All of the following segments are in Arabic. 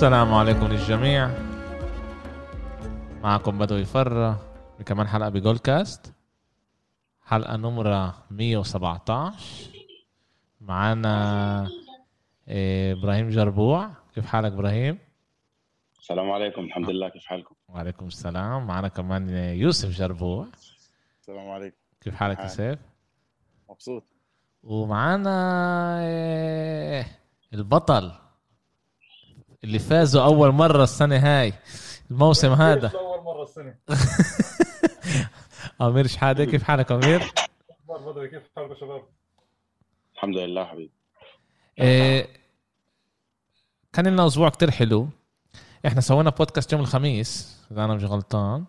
السلام عليكم للجميع معكم بدوي فرة بكمان حلقة بجول كاست. حلقة نمرة 117 معانا إيه، إبراهيم جربوع. كيف حالك إبراهيم؟ السلام عليكم الحمد لله. كيف حالكم؟ وعليكم السلام. معانا كمان يوسف جربوع. السلام عليكم. كيف حالك حالك. يوسف؟ مبسوط. ومعانا إيه، البطل. اللي فازوا أول مرة السنة هاي الموسم هذا. اول مرة السنة. أمير شحادة كيف حالك بدوي كيف حالكم شباب؟ الحمد لله حبيبي. إيه كان لنا أسبوع كتير حلو. إحنا سوينا بودكاست يوم الخميس إذا أنا مش غلطان.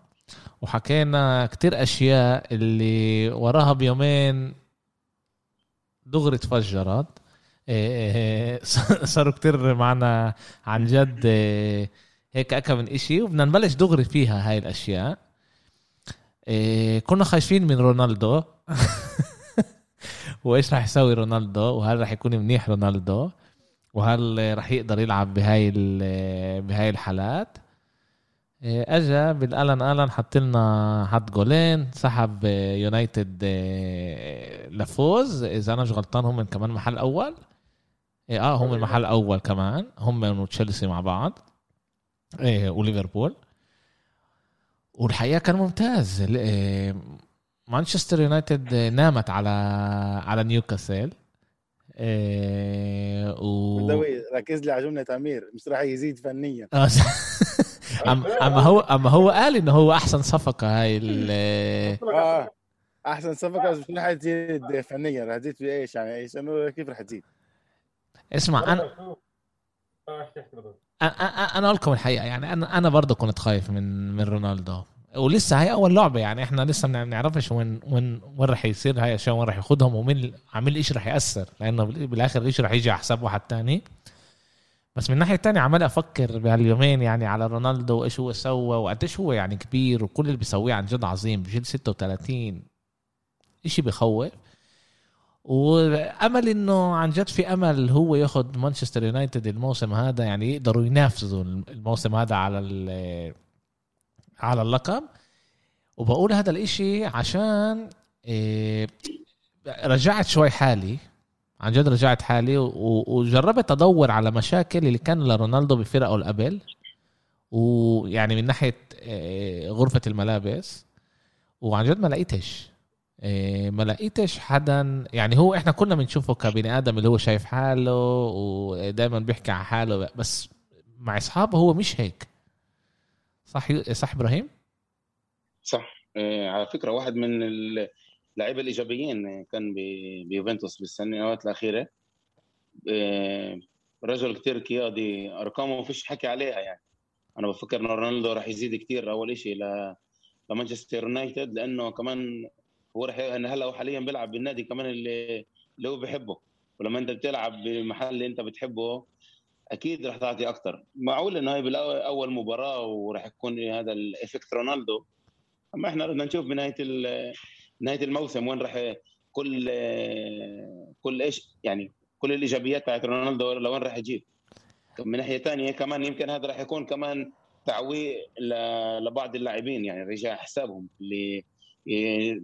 وحكينا كتير أشياء اللي وراها بيومين دغري تفجرت. صاروا كتير معنا عن جد إيه هيك أكا من إشي وبدنا نبلش دغري فيها هاي الأشياء. كنا خايفين من رونالدو. وإيش راح يسوي رونالدو؟ وهل راح يكون منيح رونالدو؟ وهل راح يقدر يلعب بهاي بهاي الحالات؟ أجا بالألن ألن حط لنا حط جولين سحب آه، يونايتد آه، لفوز. إذا أنا مش غلطان هم كمان محل أول. إيه، آه هم المحل الأول كمان. هم وتشيلسي مع بعض. إيه، وليفربول. والحقيقة كان ممتاز. إيه، مانشستر يونايتد نامت على على نيوكاسل. إيه و ركز لي على جملة أمير. مش راح يزيد فنيا. آه، أم- أما هو أما هو قال إنه هو أحسن صفقة هاي ال آه أحسن صفقة. بس مش راح تزيد فنيا. راح تزيد في إيش يعني؟ إيش؟ إنه كيف راح تزيد؟ اسمع أنا أنا أنا أقول لكم الحقيقة يعني أنا أنا برضه كنت خايف من من رونالدو. ولسه هاي أول لعبة يعني إحنا لسه ما بنعرفش وين وين وين راح يصير. هاي الاشياء وين راح ياخذهم ومين عامل إيش راح يأثر. لأنه بال- بالآخر إيش راح يجي على حساب واحد تاني. بس من الناحيه الثانية عمال أفكر بهاليومين يعني على رونالدو وايش هو سوى وقديش هو يعني كبير وكل اللي بيسويه عن جد عظيم. بجيل 36 إشي بخوف. وأمل إنه عن جد في أمل هو ياخذ مانشستر يونايتد الموسم هذا يعني يقدروا ينافسوا الموسم هذا على على اللقب. وبقول هذا الإشي عشان إيه، رجعت شوي حالي عن جد رجعت حالي وجربت أدور على مشاكل اللي كان لرونالدو بفرقه قبل ويعني من ناحية إيه، غرفة الملابس وعن جد ما لقيتش. ما لقيتش حدا يعني هو إحنا كنا بنشوفه كبني آدم اللي هو شايف حاله ودائما بيحكي عن حاله بس مع أصحابه هو مش هيك. صح صح إبراهيم؟ صح. آه، على فكرة واحد من اللعيبة الإيجابيين آه، كان بيوفنتوس بالسنوات الأخيرة. آه، رجل كتير قيادي أرقامه ما فيش حكي عليها يعني. أنا بفكر ان رونالدو راح يزيد كتير أول شيء ل لمانشستر يونايتد لأنه كمان هو راح ي- هلأ هو حاليا بيلعب بالنادي كمان اللي اللي هو بيحبه. ولما أنت بتلعب بالمحل اللي أنت بتحبه أكيد راح تعطي أكثر معقول إنه هاي بالاول مباراة وراح يكون هذا ال effect رونالدو؟ أما إحنا بدنا نشوف بنهاية نهاية الموسم وين راح كل كل إيش يعني كل الإيجابيات تاعت رونالدو لوين راح يجيب. من ناحية ثانية كمان يمكن هذا راح يكون كمان تعويق لبعض اللاعبين يعني رجع حسابهم اللي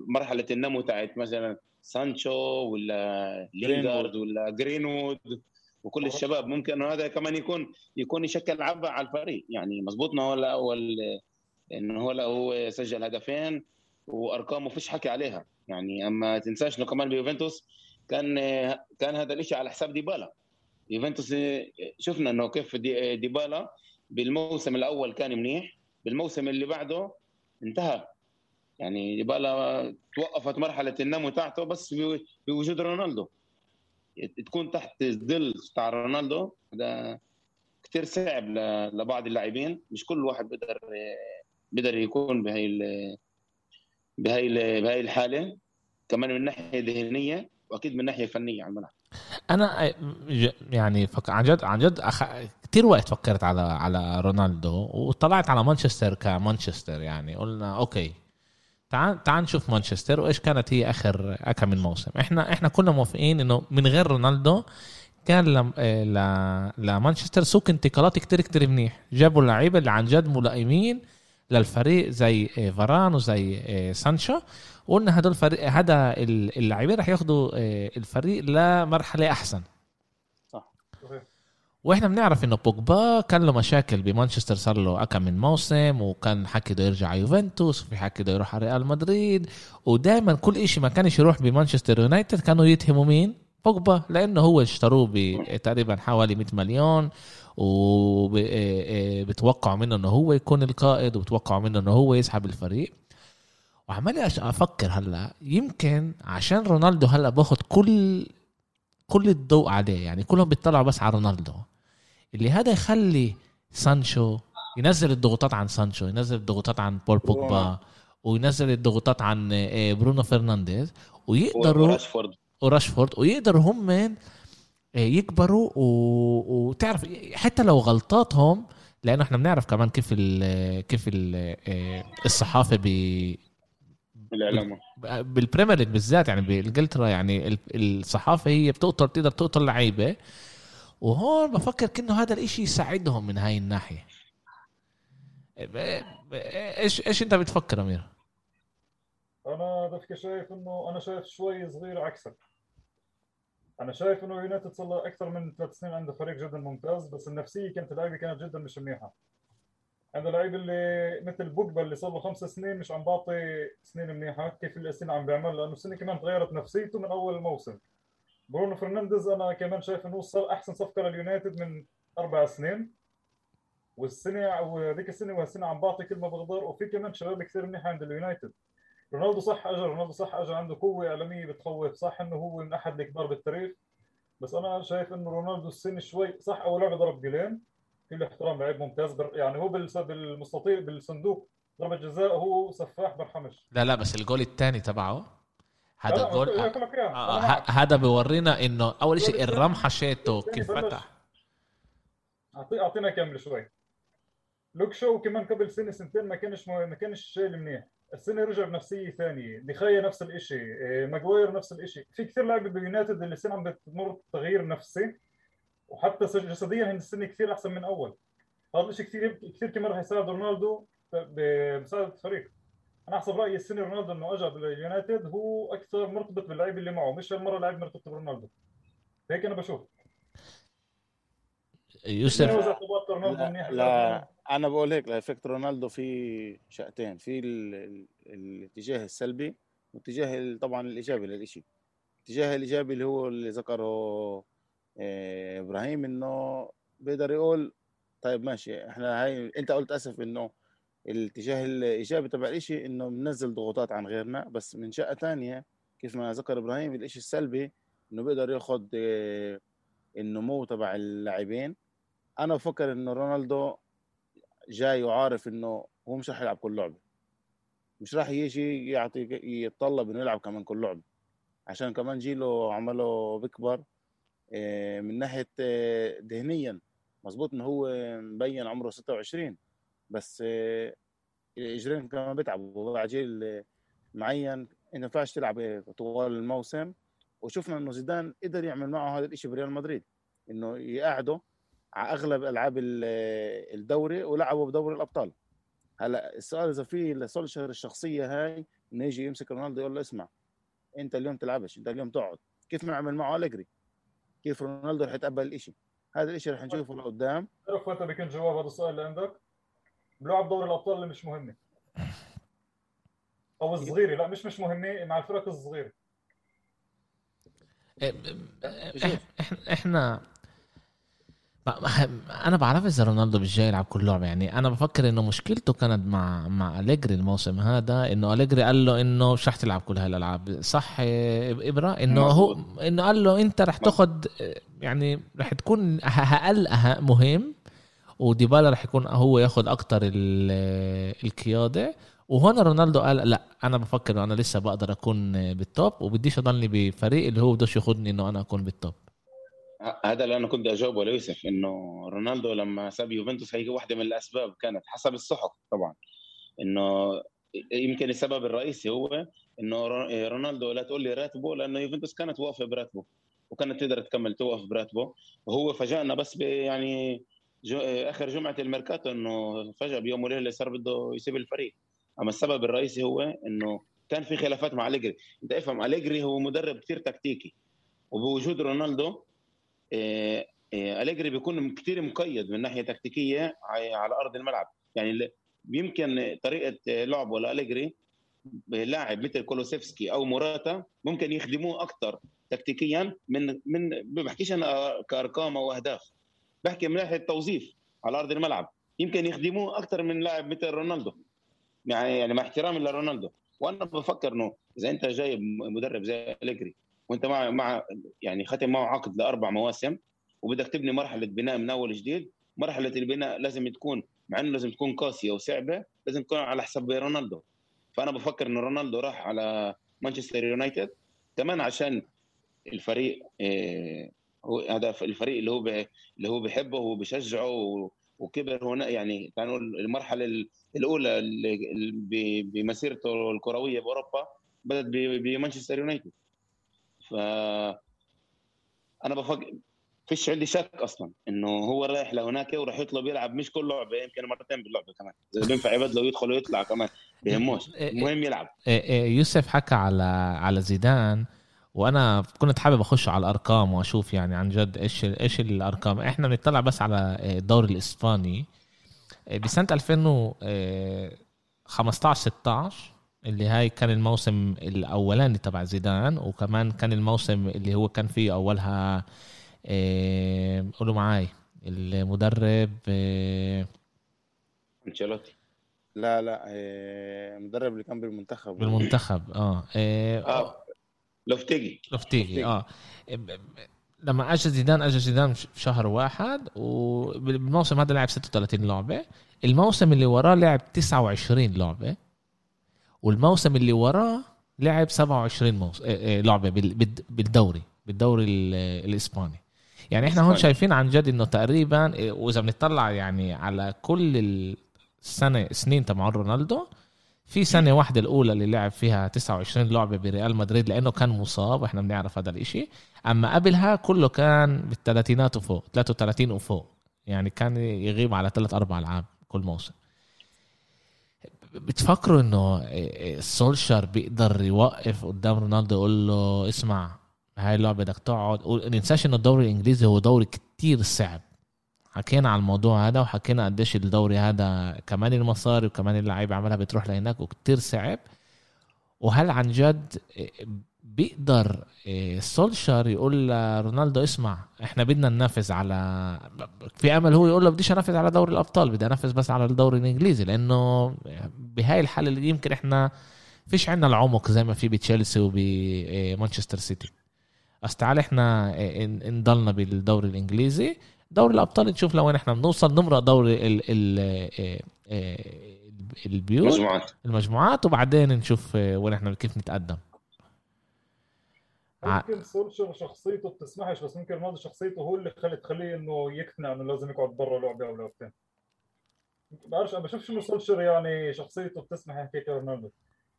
مرحلة النمو تاعت مثلا سانشو ولا لينغارد ولا جرينوود وكل الشباب. ممكن هذا كمان يكون يكون يشكل عبء على الفريق. يعني مزبوط انه هو الأول إنه هو هو سجل هدفين وأرقامه فيش حكي عليها. يعني أما تنساش إنه كمان بيوفنتوس كان كان هذا الشيء على حساب ديبالا. يوفنتوس شفنا إنه كيف دي ديبالا بالموسم الأول كان منيح. بالموسم اللي بعده انتهى. يعني ديبالا توقفت مرحلة النمو تاعته بس بوجود رونالدو. تكون تحت الظل تاع رونالدو ده كثير صعب لبعض اللاعبين. مش كل واحد بيقدر بيقدر يكون بهي ال- بهي ال- بهي الحالة. كمان من ناحية ذهنية وأكيد من ناحية فنية على الملعب. أنا يعني فك... عن جد عن جد أخ... كثير وقت فكرت على على رونالدو وطلعت على مانشستر كمانشستر يعني. قلنا أوكي تعال تعال نشوف مانشستر وإيش كانت هي آخر كم من موسم إحنا إحنا كنا موافقين إنه من غير رونالدو كان ل... لمانشستر سوق انتقالات كتير كتير منيح جابوا اللعيبة اللي عن جد ملائمين للفريق زي آه، فاران وزي آه، سانشو وقلنا هدول فريق هذا اللعيبة رح ياخدوا آه، الفريق لمرحلة أحسن. وإحنا بنعرف إنه بوجبا كان له مشاكل بمانشستر صار له اكم من موسم وكان حكي بده يرجع يوفنتوس وفي حكي بده يروح على ريال مدريد. ودائما كل إشي ما كانش يروح بمانشستر يونايتد كانوا يتهموا مين؟ بوجبا لأنه هو اشتروه بتقريبا حوالي 100 مليون. وبتوقعوا منه إنه هو يكون القائد وبتوقعوا منه إنه هو يسحب الفريق. وعمالي أفكر هلأ يمكن عشان رونالدو هلأ باخد كل كل الضوء عليه يعني كلهم بيطلعوا بس على رونالدو. اللي هذا يخلي سانشو ينزل الضغوطات عن سانشو ينزل الضغوطات عن بول بوجبا وينزل الضغوطات عن آه، برونو فرنانديز ويقدروا وراشفورد وراشفورد ويقدروا هم آه، يكبروا و... وتعرف حتى لو غلطاتهم لأنه إحنا بنعرف كمان كيف ال... كيف ال... آه، الصحافة ب... بالبريمير ليج بالذات يعني بانجلترا يعني ال- الصحافة هي بتقتل تقدر تقتل لعيبة وهون بفكر كأنه هذا الإشي يساعدهم من هاي ب- إيش إيش أنت بتفكر أمير؟ أنا דווקא شايف انه أنا شايف شوي صغير عكسك. أنا شايف إنه يونايتد صار له أكثر من ثلاث سنين عنده فريق جدا ممتاز بس النفسية كانت اللعيبة كانت جدا مش منيحة. عنده لعيب اللي مثل بوجبا اللي صار له خمس سنين مش عم بعطي سنين منيحة كيف السنة عم بيعمل لأنه السنة كمان تغيرت نفسيته من أول الموسم. برونو فرنانديز أنا كمان شايف إنه صار أحسن صفقة لليونايتد من أربع سنين. والسنة وذيك السنة وهالسنة عم بعطي كل ما بقدر وفي كمان شباب كثير منيحه عند اليونايتد. رونالدو صح اجى رونالدو صح اجى عنده قوة إعلامية بتخوف صح إنه هو من أحد الكبار بالتاريخ. بس أنا شايف إنه رونالدو السنة شوي صح أول لعبة ضرب جولين. كل احترام لعيب ممتاز يعني هو بالمستطيل بالصندوق ضربة جزاء هو سفاح برحمش. لا لا بس الجول الثاني تبعه هذا الجول. آه،. هذا بورينا إنه أول شيء الرمحة الثاني كيف. فتح. أعطي- أعطينا كمل شوي لوك شو كمان قبل سنة سنتين ما كانش ما كانش شايل منيح. السنة رجع بنفسية ثانية. دخيا نفس الشيء ماجواير نفس الشيء في كثير لاعبين باليونايتد اللي السنة عم بتمر تغيير نفسي. وحتى جسديا هن السنة كثير أحسن من أول. هذا الشيء كثير كثير كمان رح يساعد رونالدو بمساعدة الفريق أنا حسب رأيي السنة رونالدو إنه اجى باليونايتد هو أكثر مرتبط باللعيب اللي معه مش هالمرة لاعب مرتبط برونالدو. هيك أنا بشوف. يوسف. لا, منيح لا أنا بقول هيك لإفكت رونالدو في شقتين في ال... ال... الاتجاه السلبي والاتجاه ال- طبعا الإيجابي للشيء الاتجاه الإيجابي اللي هو اللي ذكره آه، إبراهيم إنه بيقدر يقول طيب ماشي إحنا هاي أنت قلت أسف إنه الاتجاه الإيجابي تبع الإشي إنه بنزل ضغوطات عن غيرنا بس من شقة تانية كيف ما ذكر إبراهيم الإشي السلبي إنه بيقدر ياخد آه، النمو تبع اللاعبين. أنا بفكر إنه رونالدو جاي وعارف إنه هو مش راح يلعب كل لعبة. مش راح يجي يعطي يتطلب إنه يلعب كمان كل لعبة. عشان كمان جيله عمله بيكبر آه، من ناحية آه، ذهنيا مظبوط إنه هو مبين عمره 26 بس الاجرين كمان بيتعبوا. بعد جيل معين انت ما ينفعش تلعب طوال الموسم. وشفنا إنه زيدان قدر يعمل معه هذا الشيء بريال مدريد. إنه يقعده على أغلب ألعاب ال- الدوري ولعبوا بدوري الأبطال. هلأ السؤال إذا في لسولشر الشخصية هاي إنه يجي يمسك رونالدو يقول له اسمع أنت اليوم تلعبش أنت اليوم تقعد. كيف ما عمل معه أليجري؟ كيف رونالدو رح يتقبل الإشي؟ هذا الإشي رح نشوفه لقدام. تعرف وين بيكون جواب هذا السؤال اللي عندك؟ بلعب دوري الأبطال اللي مش مهمة. أو الصغيرة لا مش مش مهمة مع الفرق الصغيرة. إح- إح- إحنا ما- أنا بعرف إذا رونالدو مش جاي يلعب كل لعبة يعني أنا بفكر إنه مشكلته كانت مع مع أليجري الموسم هذا إنه أليجري قال له إنه مش رح تلعب كل هالألعاب. صح إيه، ابره إنه هو إنه قال له أنت رح تاخد يعني رح تكون ه- أقل أه- مهم وديبالا رح يكون هو ياخد أكتر ال- القيادة. وهون رونالدو قال لا أنا بفكر إنه أنا لسه بقدر أكون بال top وبديش أضلني بفريق اللي هو بدوش ياخدني إنه أنا أكون بال top هذا اللي أنا كنت أجاوبه ليوسف إنه رونالدو لما ساب يوفنتوس هي واحدة من الأسباب كانت حسب الصحف طبعا. إنه يمكن السبب الرئيسي هو إنه رو- رونالدو لا تقول لي راتبه لأنه يوفنتوس كانت واقفة براتبه وكانت تقدر تكمل توقف براتبه. وهو فاجأنا بس يعني جو آخر جمعة الميركاتو إنه فجأة بيوم وليلة صار بده يسيب الفريق. أما السبب الرئيسي هو إنه كان في خلافات مع أليجري. أنت افهم أليجري هو مدرب كثير تكتيكي. وبوجود رونالدو آه، آه، أليجري بيكون كثير مقيد من ناحية تكتيكية على أرض الملعب. يعني يمكن طريقة لعبه لأليجري لاعب مثل كولوسيفسكي أو موراتا ممكن يخدموه أكثر تكتيكيا من من ما بحكيش أنا كأرقام أو أهداف. بحكي من ناحية توظيف على أرض الملعب. يمكن يخدموه أكثر من لاعب مثل رونالدو. يعني يعني مع احترامي لرونالدو. وأنا بفكر إنه إذا أنت جايب مدرب زي أليجري وأنت مع مع يعني ختم معه عقد لأربع مواسم وبدك تبني مرحلة بناء من أول جديد مرحلة البناء لازم تكون مع إنه لازم تكون قاسية وصعبة لازم تكون على حساب رونالدو. فأنا بفكر إنه رونالدو راح على مانشستر يونايتد كمان عشان الفريق آه، هذا الفريق اللي هو اللي هو بيحبه وبيشجعه وكبر هنا يعني كانوا المرحلة ال- الأولى بمسيرته الكروية بأوروبا بدأت بمانشستر يونايتد. ف أنا بفكر فيش عندي شك أصلا إنه هو رايح لهناك وراح يطلب يلعب مش كل لعبة يمكن مرتين باللعبة كمان. إذا بينفع يبدله ويدخل ويطلع كمان بيهموش. المهم يلعب. إيه إيه يوسف حكى على على زيدان وأنا كنت حابب أخش على الأرقام وأشوف يعني عن جد إيش إيش الأرقام. إحنا بنطلع بس على الدوري الإسباني إيه بسنة 2015 16 اللي هاي كان الموسم الأولاني تبع زيدان وكمان كان الموسم اللي هو كان فيه أولها قولوا معاي المدرب أنشيلوتي. لا لا آه، المدرب اللي كان بالمنتخب. بالمنتخب آه, آه. لوفتيجي. لوفتيجي آه. لما اجى زيدان اجى زيدان في شهر واحد وبالموسم هذا لعب 36 لعبة. الموسم اللي وراه لعب 29 لعبة. والموسم اللي وراه لعب 27 موس... آه، آه، لعبة بال- بال- بالدوري بالدوري ال- الإسباني. يعني إحنا هون. شايفين عن جد إنه تقريبا آه، وإذا بنطلع يعني على كل السنة سنين تبع رونالدو في سنه واحدة الأولى اللي لعب فيها 29 لعبة بريال مدريد لأنه كان مصاب وإحنا بنعرف هذا الإشي. أما قبلها كله كان بالثلاثينات وفوق 33 وفوق. يعني كان يغيب على ثلاث أربع ألعاب كل موسم. بتفكروا إنه سولشر بيقدر يوقف قدام رونالدو يقول له اسمع هاي اللعبة بدك تقعد. وننساش إنه الدوري الإنجليزي هو دوري كتير صعب. حكينا على الموضوع هذا وحكينا قديش الدوري هذا كمان المصاري وكمان اللعيبة عملها بتروح لهناك وكتير صعب. وهل عن جد بيقدر سولشر يقول لرونالدو اسمع إحنا بدنا ننافس على في أمل هو يقول له بديش أنافس على دوري الأبطال بدي أنافس بس على الدوري الإنجليزي لأنه بهاي الحالة اللي يمكن إحنا فيش عندنا العمق زي ما في بتشيلسي وبمانشستر سيتي. بس تعال إحنا نضلنا بالدوري الإنجليزي دوري الأبطال نشوف لوين إحنا بنوصل نمرق دوري ال ال البيوت مجموعات المجموعات وبعدين نشوف وين إحنا كيف نتقدم. ممكن سولشر شخصيته بتسمحش بس ممكن رونالدو شخصيته هو اللي خلت تخليه إنه يقتنع إنه لازم يقعد برا لعبة أو لعبتين. بعرفش أنا بشوفش إنه سولشر يعني شخصيته بتسمح يحكي كرونالدو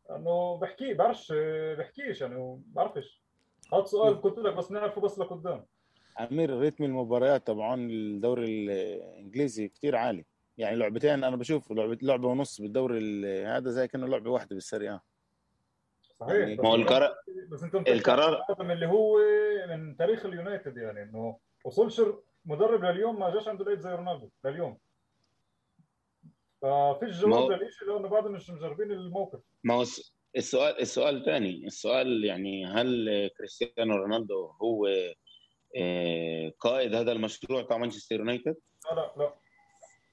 انه بحكي بعرفش بحكيش يعني بعرفش. هذا سؤال قلت لك بس نعرفه بس لقدام. أمير ريتم المباريات تبعون الدوري الإنجليزي كتير عالي. يعني لعبتين أنا بشوف لعبه لعبة ونص بالدوري ال- هذا زي كأنه لعبة واحدة بالسريع. صحيح يعني بس ما هو القرار بس انت القرار- من اللي هو من تاريخ اليونايتد يعني إنه وسولشر مدرب لليوم ما جاش عنده لعيب زي رونالدو لليوم. ففيش جواب للشيء لأنه بعد مش مجربين الموقف. ما هو الس- السؤال السؤال ثاني السؤال يعني هل كريستيانو رونالدو هو قائد هذا المشروع تبع مانشستر يونايتد؟ لا لا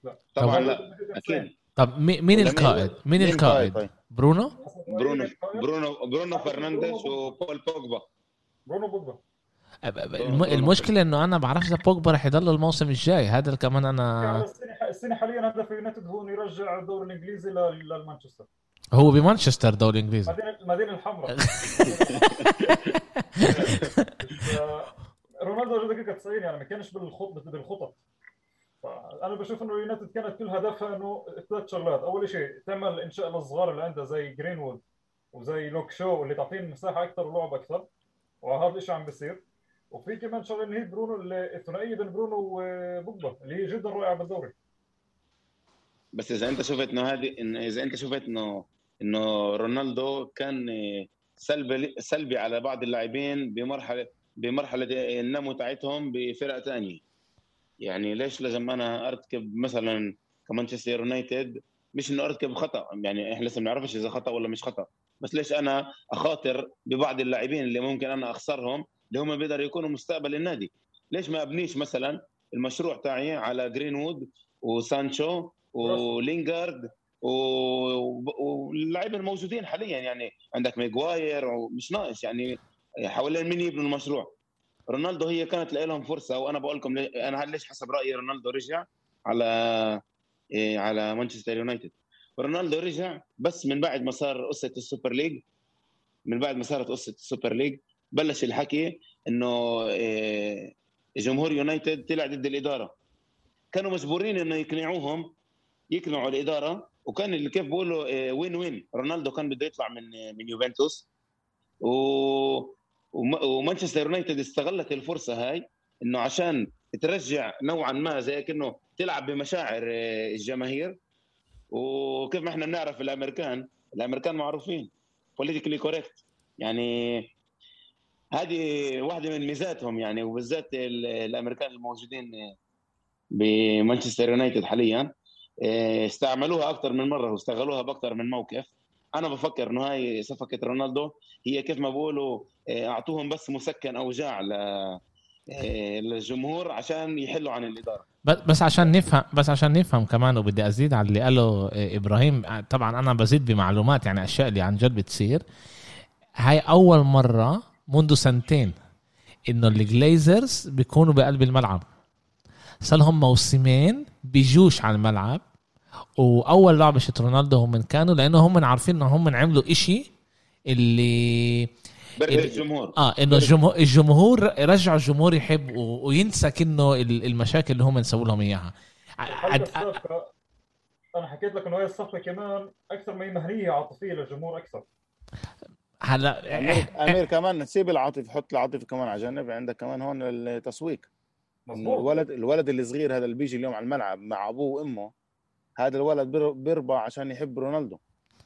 لا. طبعا طب- لا أكيد. طب مي- مين القائد؟ مين القائد طيب؟ برونو؟ برونو برونو برونو فرنانديز وبول بوجبا. برونو بوجبا. الم- المشكلة إنه أنا بعرفش إذا بوجبا رح يضل الموسم الجاي. هذا كمان أنا السنة حاليا هدف يونايتد هو إنه يرجع الدوري الإنجليزي لل- للمانشستر هو بمانشستر دوري إنجليزي. المدينة المدينة الحمراء. رونالدو جاب دقيقة 90 يعني ما كانش بالخطط بالخطط. فأنا بشوف إنه يونايتد كانت كل هدفها إنه ثلاث شغلات أول شيء تعمل انشاء الصغار اللي عندها زي جرينوود وزي لوك شو اللي تعطيهم مساحة أكثر ولعب أكثر. وهذا الشيء عم بيصير. وفي كمان شغلة اللي هي برونو الثنائية بين برونو وبوجبا اللي هي جدا رائعة بالدوري. بس إذا أنت شفت إنه هذه إذا أنت شفت انه إنه رونالدو كان سلبي سلبي على بعض اللاعبين بمرحلة بمرحلة النمو تاعتهم بفرق ثانية يعني ليش لازم أنا ارتكب مثلا كمانشستر يونايتد؟ مش إنه ارتكب خطأ يعني إحنا لسه ما بنعرفش إذا خطأ ولا مش خطأ. بس ليش أنا أخاطر ببعض اللاعبين اللي ممكن أنا أخسرهم اللي هم بيقدروا يكونوا مستقبل النادي؟ ليش ما أبنيش مثلا المشروع تاعي على جرينوود وسانشو ولينجارد واللاعبين الموجودين حاليا؟ يعني عندك ميغواير ومش ناقص يعني حوالين مين يبنوا المشروع؟ رونالدو هي كانت لهم فرصة وأنا بقول لكم أنا ليش حسب رايي رونالدو رجع على إيه على مانشستر يونايتد؟ رونالدو رجع بس من بعد ما صار قصه السوبر ليج من بعد ما صارت قصه السوبر ليج بلش الحكي إنه إيه جمهور يونايتد طلع ضد الإدارة. كانوا مجبورين إنه يقنعوهم يقنعوا الإدارة وكان اللي كيف بقولوا إيه وين وين رونالدو كان بده يطلع من من يوفنتوس و ومانشستر يونايتد استغلت الفرصة هاي إنه عشان ترجع نوعا ما زي كأنه تلعب بمشاعر الجماهير. وكيف ما إحنا بنعرف الأمريكان الأمريكان معروفين politically correct يعني هذه واحدة من ميزاتهم يعني وبالذات الأمريكان الموجودين بمانشستر يونايتد حاليا استعملوها أكثر من مرة واستغلوها باكثر من موقف. أنا بفكر إنه هاي صفقة رونالدو هي كيف ما بقولوا أعطوهم بس مسكن اوجاع للجمهور عشان يحلوا عن الإدارة. بس عشان نفهم بس عشان نفهم كمان وبدي أزيد على اللي قاله إبراهيم طبعا أنا بزيد بمعلومات يعني أشياء اللي عن جد بتصير. هاي أول مرة منذ سنتين إنه الجليزرز بيكونوا بقلب الملعب. صار لهم موسمين بيجوش على الملعب. وأول لعبة شت رونالدو هم كانوا لأنه هم عارفين انه هم عملوا إشي اللي برهق الجمهور. آه إنه الجمهور الجمهور رجع الجمهور يحب وينسى كأنه المشاكل اللي هم نسووا لهم إياها. عد... أنا حكيت لك إنه هي الصفقة كمان أكثر ما هي مهنية عاطفية للجمهور أكثر. هلا امير, أمير كمان نسيب العاطفة حط العاطفة كمان على جنب عندك كمان هون التسويق. الولد الولد الصغير هذا اللي بيجي اليوم على الملعب مع أبوه وأمه هذا الولد بيربى عشان يحب رونالدو.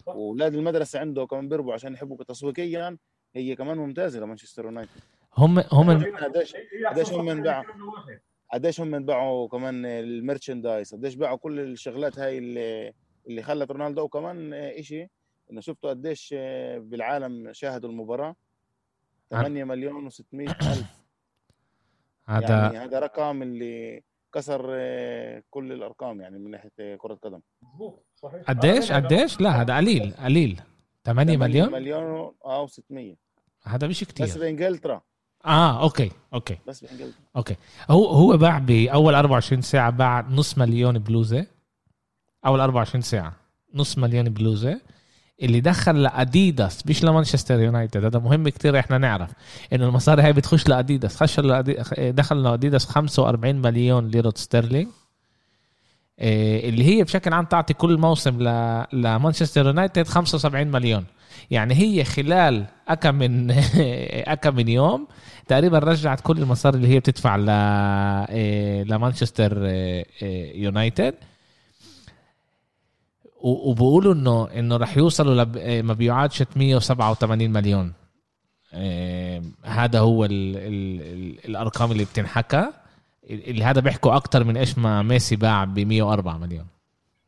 واولاد المدرسة عنده كمان بيربوا عشان يحبوا تسويقيا هي كمان ممتازة لمانشستر يونايتد. هم هم قديش قديش هم انباعوا قديش هم انباعوا كمان ال merchandise. قديش باعوا كل الشغلات هاي اللي اللي خلت رونالدو. وكمان شيء إنه شفتوا قديش بالعالم شاهدوا المباراة. 8 مليون و600 ألف. هذا يعني هذا رقم اللي كسر كل الأرقام يعني من ناحية كرة قدم. مظبوط صحيح. قديش؟ قديش؟ لا هذا قليل قليل. 8 مليون؟ مليون آه و600 هذا مش كتير. بس بإنجلترا. آه okay okay. بس بإنجلترا. okay. هو هو باع بأول 24 ساعة باع نص مليون بلوزة. أول 24 ساعة نص مليون بلوزة. اللي دخل لأديداس مش لمانشستر يونايتد هذا مهم كتير إحنا نعرف إنه المصاري هاي بتخش لأديداس. خش دخل لأديداس 45 مليون ليره ستيرلينج. اللي هي بشكل عام تعطي كل موسم لمانشستر يونايتد 75 مليون. يعني هي خلال أكم من أكم من يوم تقريبا رجعت كل المصاري اللي هي بتدفع ل لمانشستر يونايتد. وبقولوا انه إنه رح يوصلوا لمبيعات 687 مليون. هذا هو ال ال ال الأرقام اللي بتنحكى. اللي هذا بيحكوا أكتر من إيش ما ميسي باع ب 104 مليون.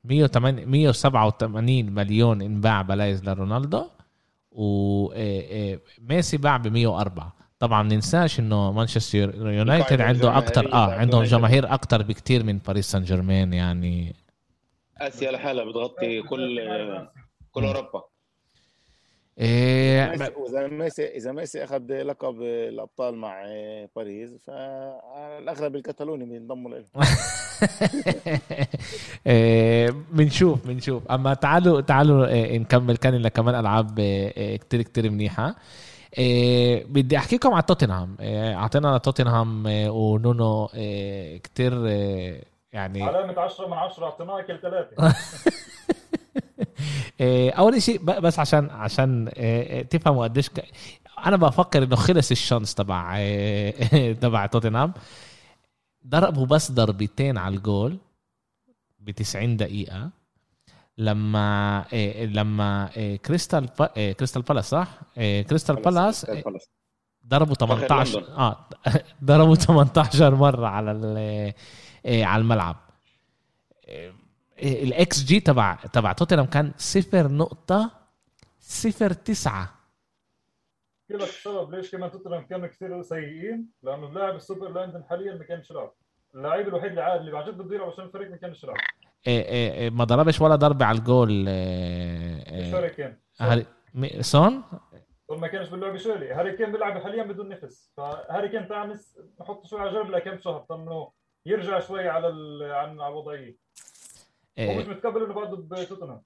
108 187 مليون انباع بلايز لرونالدو. وميسي باع ب 104 طبعا ما ننساش إنه مانشستر يونايتد عنده أكتر آه عندهم جماهير أكتر بكتير من باريس سان جيرمان يعني. آسيا لحالها بتغطي كل كل أوروبا. إيه إذا ميسي إذا ميسي أخذ لقب الأبطال مع باريس فالأغلب الكتالوني بينضموا له. بنشوف بنشوف. أما تعالوا تعالوا نكمل كان كمان ألعاب كتير كتير منيحة. بدي أحكيكم على توتنهام. أعطينا توتنهام ونونو كتير يعني علامة 10 من 10 اعطيناها كل ثلاثة. أول شيء بس عشان عشان تفهموا قديش أنا بفكر إنه خلص ال chance تبع تبع توتنهام. ضربوا بس ضربتين على الجول ب 90 دقيقة. لما إيه لما إيه كريستال با إيه كريستال بالاس صح؟ إيه كريستال بالاس إيه ضربوا فخر 18 لندن. آه ضربوا 18 مرة على ال- إيه على الملعب. إيه الاكس جي تبع تبع توتنهام كان صفر نقطة صفر تسعة. لك السبب ليش كمان توتنهام كانوا كثير سيئين؟ لأنه اللاعب السوبر لاندن حاليا ما كانش يلعب اللاعب الوحيد اللي عاد اللي جد بده يلعب عشان الفريق ما كانش يلعب إيه إيه إيه ما ضربش ولا ضربة على الجول هاري كين. سون؟ ما كانش باللعب شغلي هاري كين بيلعب حاليا بدون نفس. فهاري كين تعال نس- نحط شوي على جنب لكم شهر. إنه يرجع شوي على ال... عن على الوضعية. هو مش إيه متقبل إنه بعده بتوتنهام.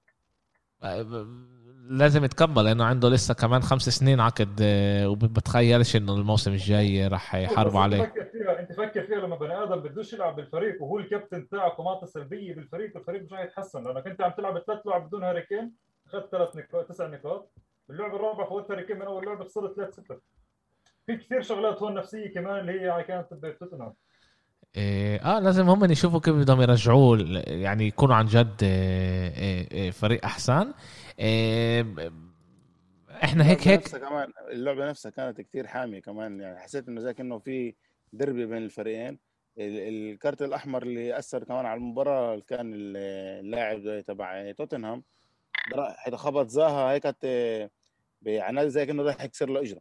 لازم يتقبل لأنه عنده لسه كمان خمس سنين عقد إيه، وبتخيلش إنه الموسم الجاي راح يحاربوا عليه. انت فكر فيها أنت فكر فيها لما بني آدم بدوش يلعب بالفريق وهو الكابتن تاعك ومعطي سلبية بالفريق الفريق مش راح يتحسن. لأنك أنت عم تلعب ثلاث لعب بدون هاري كين أخذت ثلاث نقاط تسع نقاط. باللعب الرابع فوت هاري كين من أول لعبة خسرت 3 6 في كثير شغلات هون نفسية كمان اللي هي كانت بتوتنهام. آه لازم هم يشوفوا كيف بدهم يرجعوه يعني يكونوا عن جد إيه، إيه، فريق أحسن. إحنا هيك هيك نفسها كمان اللعبة نفسها كانت كتير حامية كمان يعني حسيت إنه زي كانه في دربي بين الفريقين. ال- الكارت الأحمر اللي أثر كمان على المباراة كان ال- اللاعب تبع توتنهام. حتى خبط زاها هيك يعني زي كأنه راح يكسر له إجره.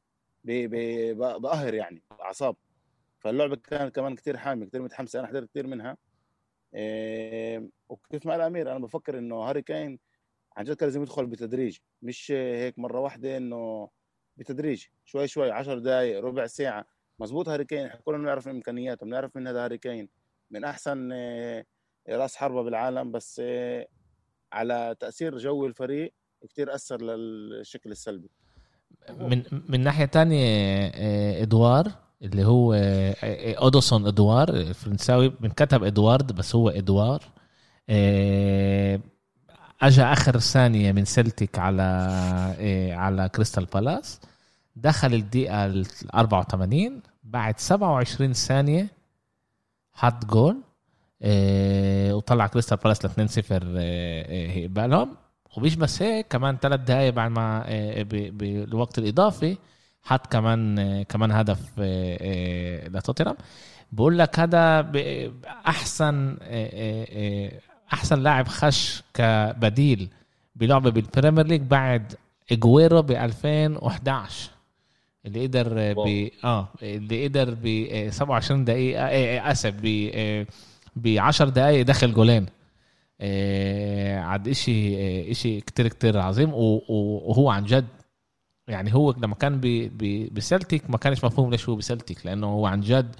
بقهر يعني اعصاب فاللعبة كانت كمان كتير حامية كتير متحمسة. أنا حضرت كتير منها. وكيف ما قال امير أنا بفكر إنه هاري كين عن جد كان لازم يدخل بتدريج. مش هيك مرة واحدة إنه بتدريج. شوي شوي 10 دقائق ربع ساعة. مزبوط هاري كين إحنا كلنا بنعرف إمكانياته بنعرف من هذا هاري كين. من أحسن آه، رأس حربة بالعالم. بس آه، على تأثير جو الفريق كتير أثر للشكل السلبي. من من ناحية تانية آه، إدوار اللي هو آه، آه، اودوسون ادوار الفرنساوي بنكتب إدوارد بس هو ادوار آه، اجى آخر ثانية من سلتيك على على كريستال بالاس. دخل الدقيقة ال 84 بعد 27 ثانية حط جول وطلع كريستال بالاس ل 2-0 آه، آه، بقالهم ومش بس هيك كمان ثلاث دقائق بعد ما بالوقت الإضافي. حط كمان كمان هدف آه، آه، لتوتنهام. بقول لك هذا أحسن آه، أحسن لاعب خش كبديل بلعبة بالبريمير ليج بعد إجويرو ب 2011 اللي قدر ب آه اللي قدر ب آه، 27 دقيقة آسف ب ب 10 دقائق دخل جولين. عاد إشي آه، إشي كتير كتير عظيم وهو عن جد يعني هو لما كان بسلتيك ما كانش مفهوم ليش هو بسلتيك لأنه هو عن جد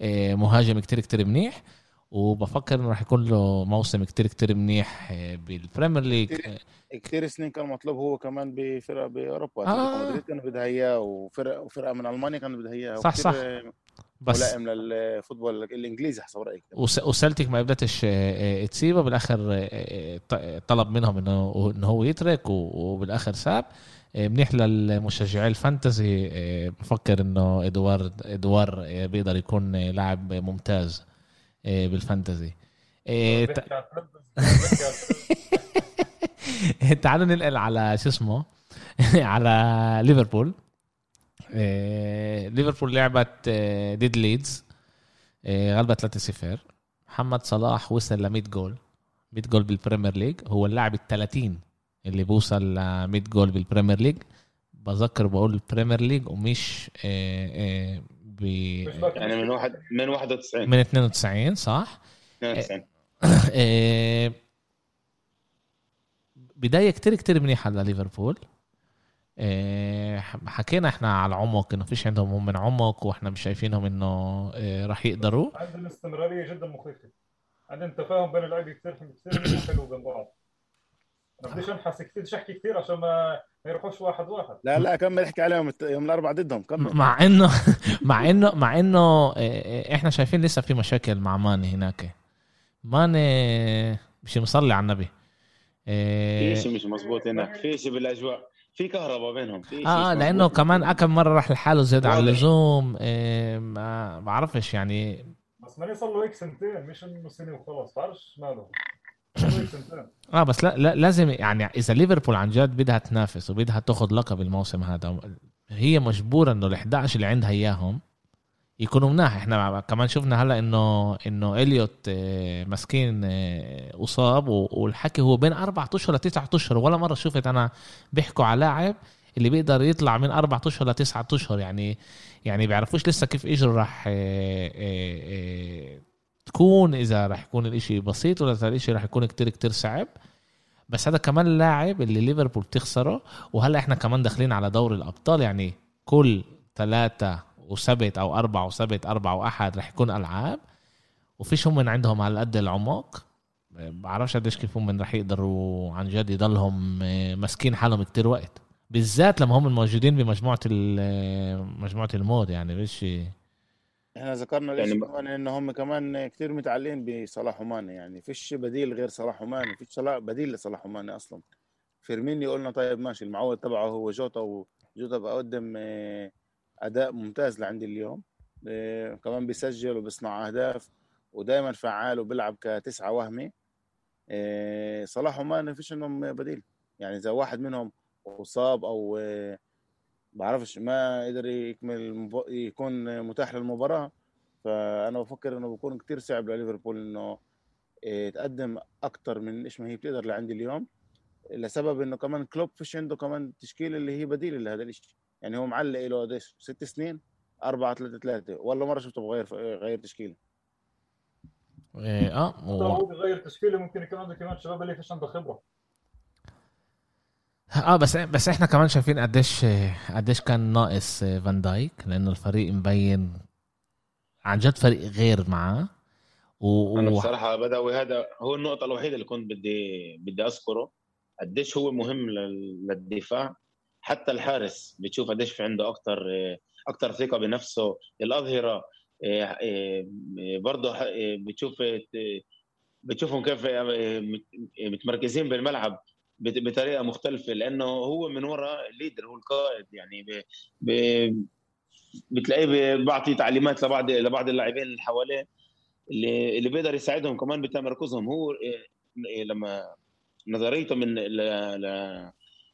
آه، مهاجم كتير كتير منيح وبفكر إنه راح يكون له موسم كتير كتير منيح بالبريمير ليج كثير سنين كان مطلوب هو كمان بفرق بأوروبا. آه. مدريد كانوا بدها اياه وفرق وفرقه من ألمانيا كانوا بدها اياه صح، صح. بس ملائم لل football الإنجليزي حسب رأيك. وس- وسلتيك ما قدرتش آه، آه، تسيبه بالآخر طلب منهم انه إنه هو يترك وبالآخر ساب. آه، منيح للمشجعي ال fantasy آه، بفكر إنه ادوار ادوار آه، بيقدر يكون لاعب ممتاز بال fantasy. تعالوا ننقل على شو اسمه؟ على ليفربول. ليفربول لعبت ضد ليدز غلبت 3-0 محمد صلاح وصل ل 100 جول. 100 جول بالبريمير ليج. هو اللاعب ال 30 اللي بوصل ل 100 جول بالبريمير ليج. بذكر بقول البريمير ليج ومش آه، آه، ب مش فاكر يعني من واحد من 91 من 92 صح؟ 92 آه، بداية كتير كتير منيحة لليفربول. آه، حكينا إحنا على العمق انه فيش عندهم هم من عمق وإحنا مش شايفينهم انه آه، راح يقدروا. عندهم استمراريه جدا مخيفة. عندهم تفاهم بين اللعيبه كثير كثير حلو بين بعض. بديش انحس كثير بديش احكي كثير عشان ما ما يروحوش واحد واحد. لا لا كمل احكي عليهم يوم الأربعاء ضدهم كمل. مع انه مع انه مع إنه آه، آه، إحنا شايفين لسه في مشاكل مع ماني هناك. ماني مش مصلي على النبي. في آه، شيء مش مزبوط هناك في شيء بالأجواء في كهرباء بينهم في آه شيء لأنه. كمان كم مرة راح لحاله زياده عن. اللزوم. إيه ما بعرفش يعني. بس ماني صار له هيك سنتين مش إنه سنة وخلص بعرفش ماله. آه بس لا, لا لازم يعني إذا ليفربول عن جد بدها تنافس وبدها تاخذ لقب الموسم هذا هي مجبورة إنه ال 11 اللي عندها إياهم يكونوا مناح. إحنا كمان شفنا هلأ إنه إنه إليوت آه، مسكين آه، أصاب والحكي هو بين أربع أشهر لتسعة أشهر. ولا مرة شفت أنا بيحكوا على لاعب اللي بيقدر يطلع من أربع أشهر لتسعة أشهر. يعني يعني بيعرفوش لسه كيف إجره راح آه، تكون إذا راح يكون الإشي بسيط ولا إذا الإشي راح يكون كتير كتير صعب. بس هذا كمان اللاعب اللي ليفربول بتخسره وهلأ إحنا كمان داخلين على دوري الأبطال يعني كل ثلاثة وسبت أو أربعة وسبت أربعة وأحد رح يكون ألعاب وفيش هم من عندهم على قد العمق؟ بعرفش قديش كيف هم رح يقدروا عن جد يضلهم آه، ماسكين حالهم كتير وقت. بالذات لما هم موجودين بمجموعة ال- مجموعة المود يعني مش إحنا ذكرنا يعني ليش ب- كمان ان هم كمان كثير متعلقين بصلاح وماني يعني فيش بديل غير صلاح وماني فيش صلاح بديل لصلاح وماني أصلا. فيرمينيو قلنا طيب ماشي المعوض تبعه هو جوتا وجوتا بقدم آه، أداء ممتاز لعندي اليوم آه، كمان بيسجل وبيصنع أهداف ودائما فعال وبيلعب كتسعة وهمي. آه، صلاح وماني فيش إنهم بديل يعني إذا واحد منهم أصاب أو آه، بعرفش ما قدر يكمل المب... يكون متاح للمباراة. فأنا بفكر إنه بكون كتير صعب لليفربول إنه إيه، تقدم أكتر من إيش ما هي بتقدر لعندي اليوم لسبب إنه كمان كلوب فيش عنده كمان تشكيلة اللي هي بديل لهذا الإشي. يعني هو معلق له قديش ست سنين؟ أربعة ثلاثة ثلاثة ولا مرة شفته بغير غير تشكيلة. آه, آه حتى و... هو بغير تشكيلة ممكن يكون عنده كمان شباب اللي فيش عنده خبرة. آه بس بس إحنا كمان شايفين قديش قديش كان ناقص فان دايك لأنه الفريق مبين عن جد فريق غير معاه. و... أنا. بصراحة بدوي هذا هو النقطة الوحيدة اللي كنت بدي بدي أذكره. قديش هو مهم لل- للدفاع. حتى الحارس بتشوف قديش في عنده أكثر أكثر ثقة بنفسه. الأظهرة إيه، برضه بتشوف بتشوفهم كيف مت- متمركزين بالملعب. بطريقة مختلفة لأنه هو من وراء الليدر هو القائد يعني ب... ب... بتلاقيه بي- بعطي تعليمات لبعض لبعض اللاعبين اللي حواليه اللي اللي بيقدر يساعدهم كمان بتمركزهم. هو إيه، إيه، لما نظريته من ل... ل...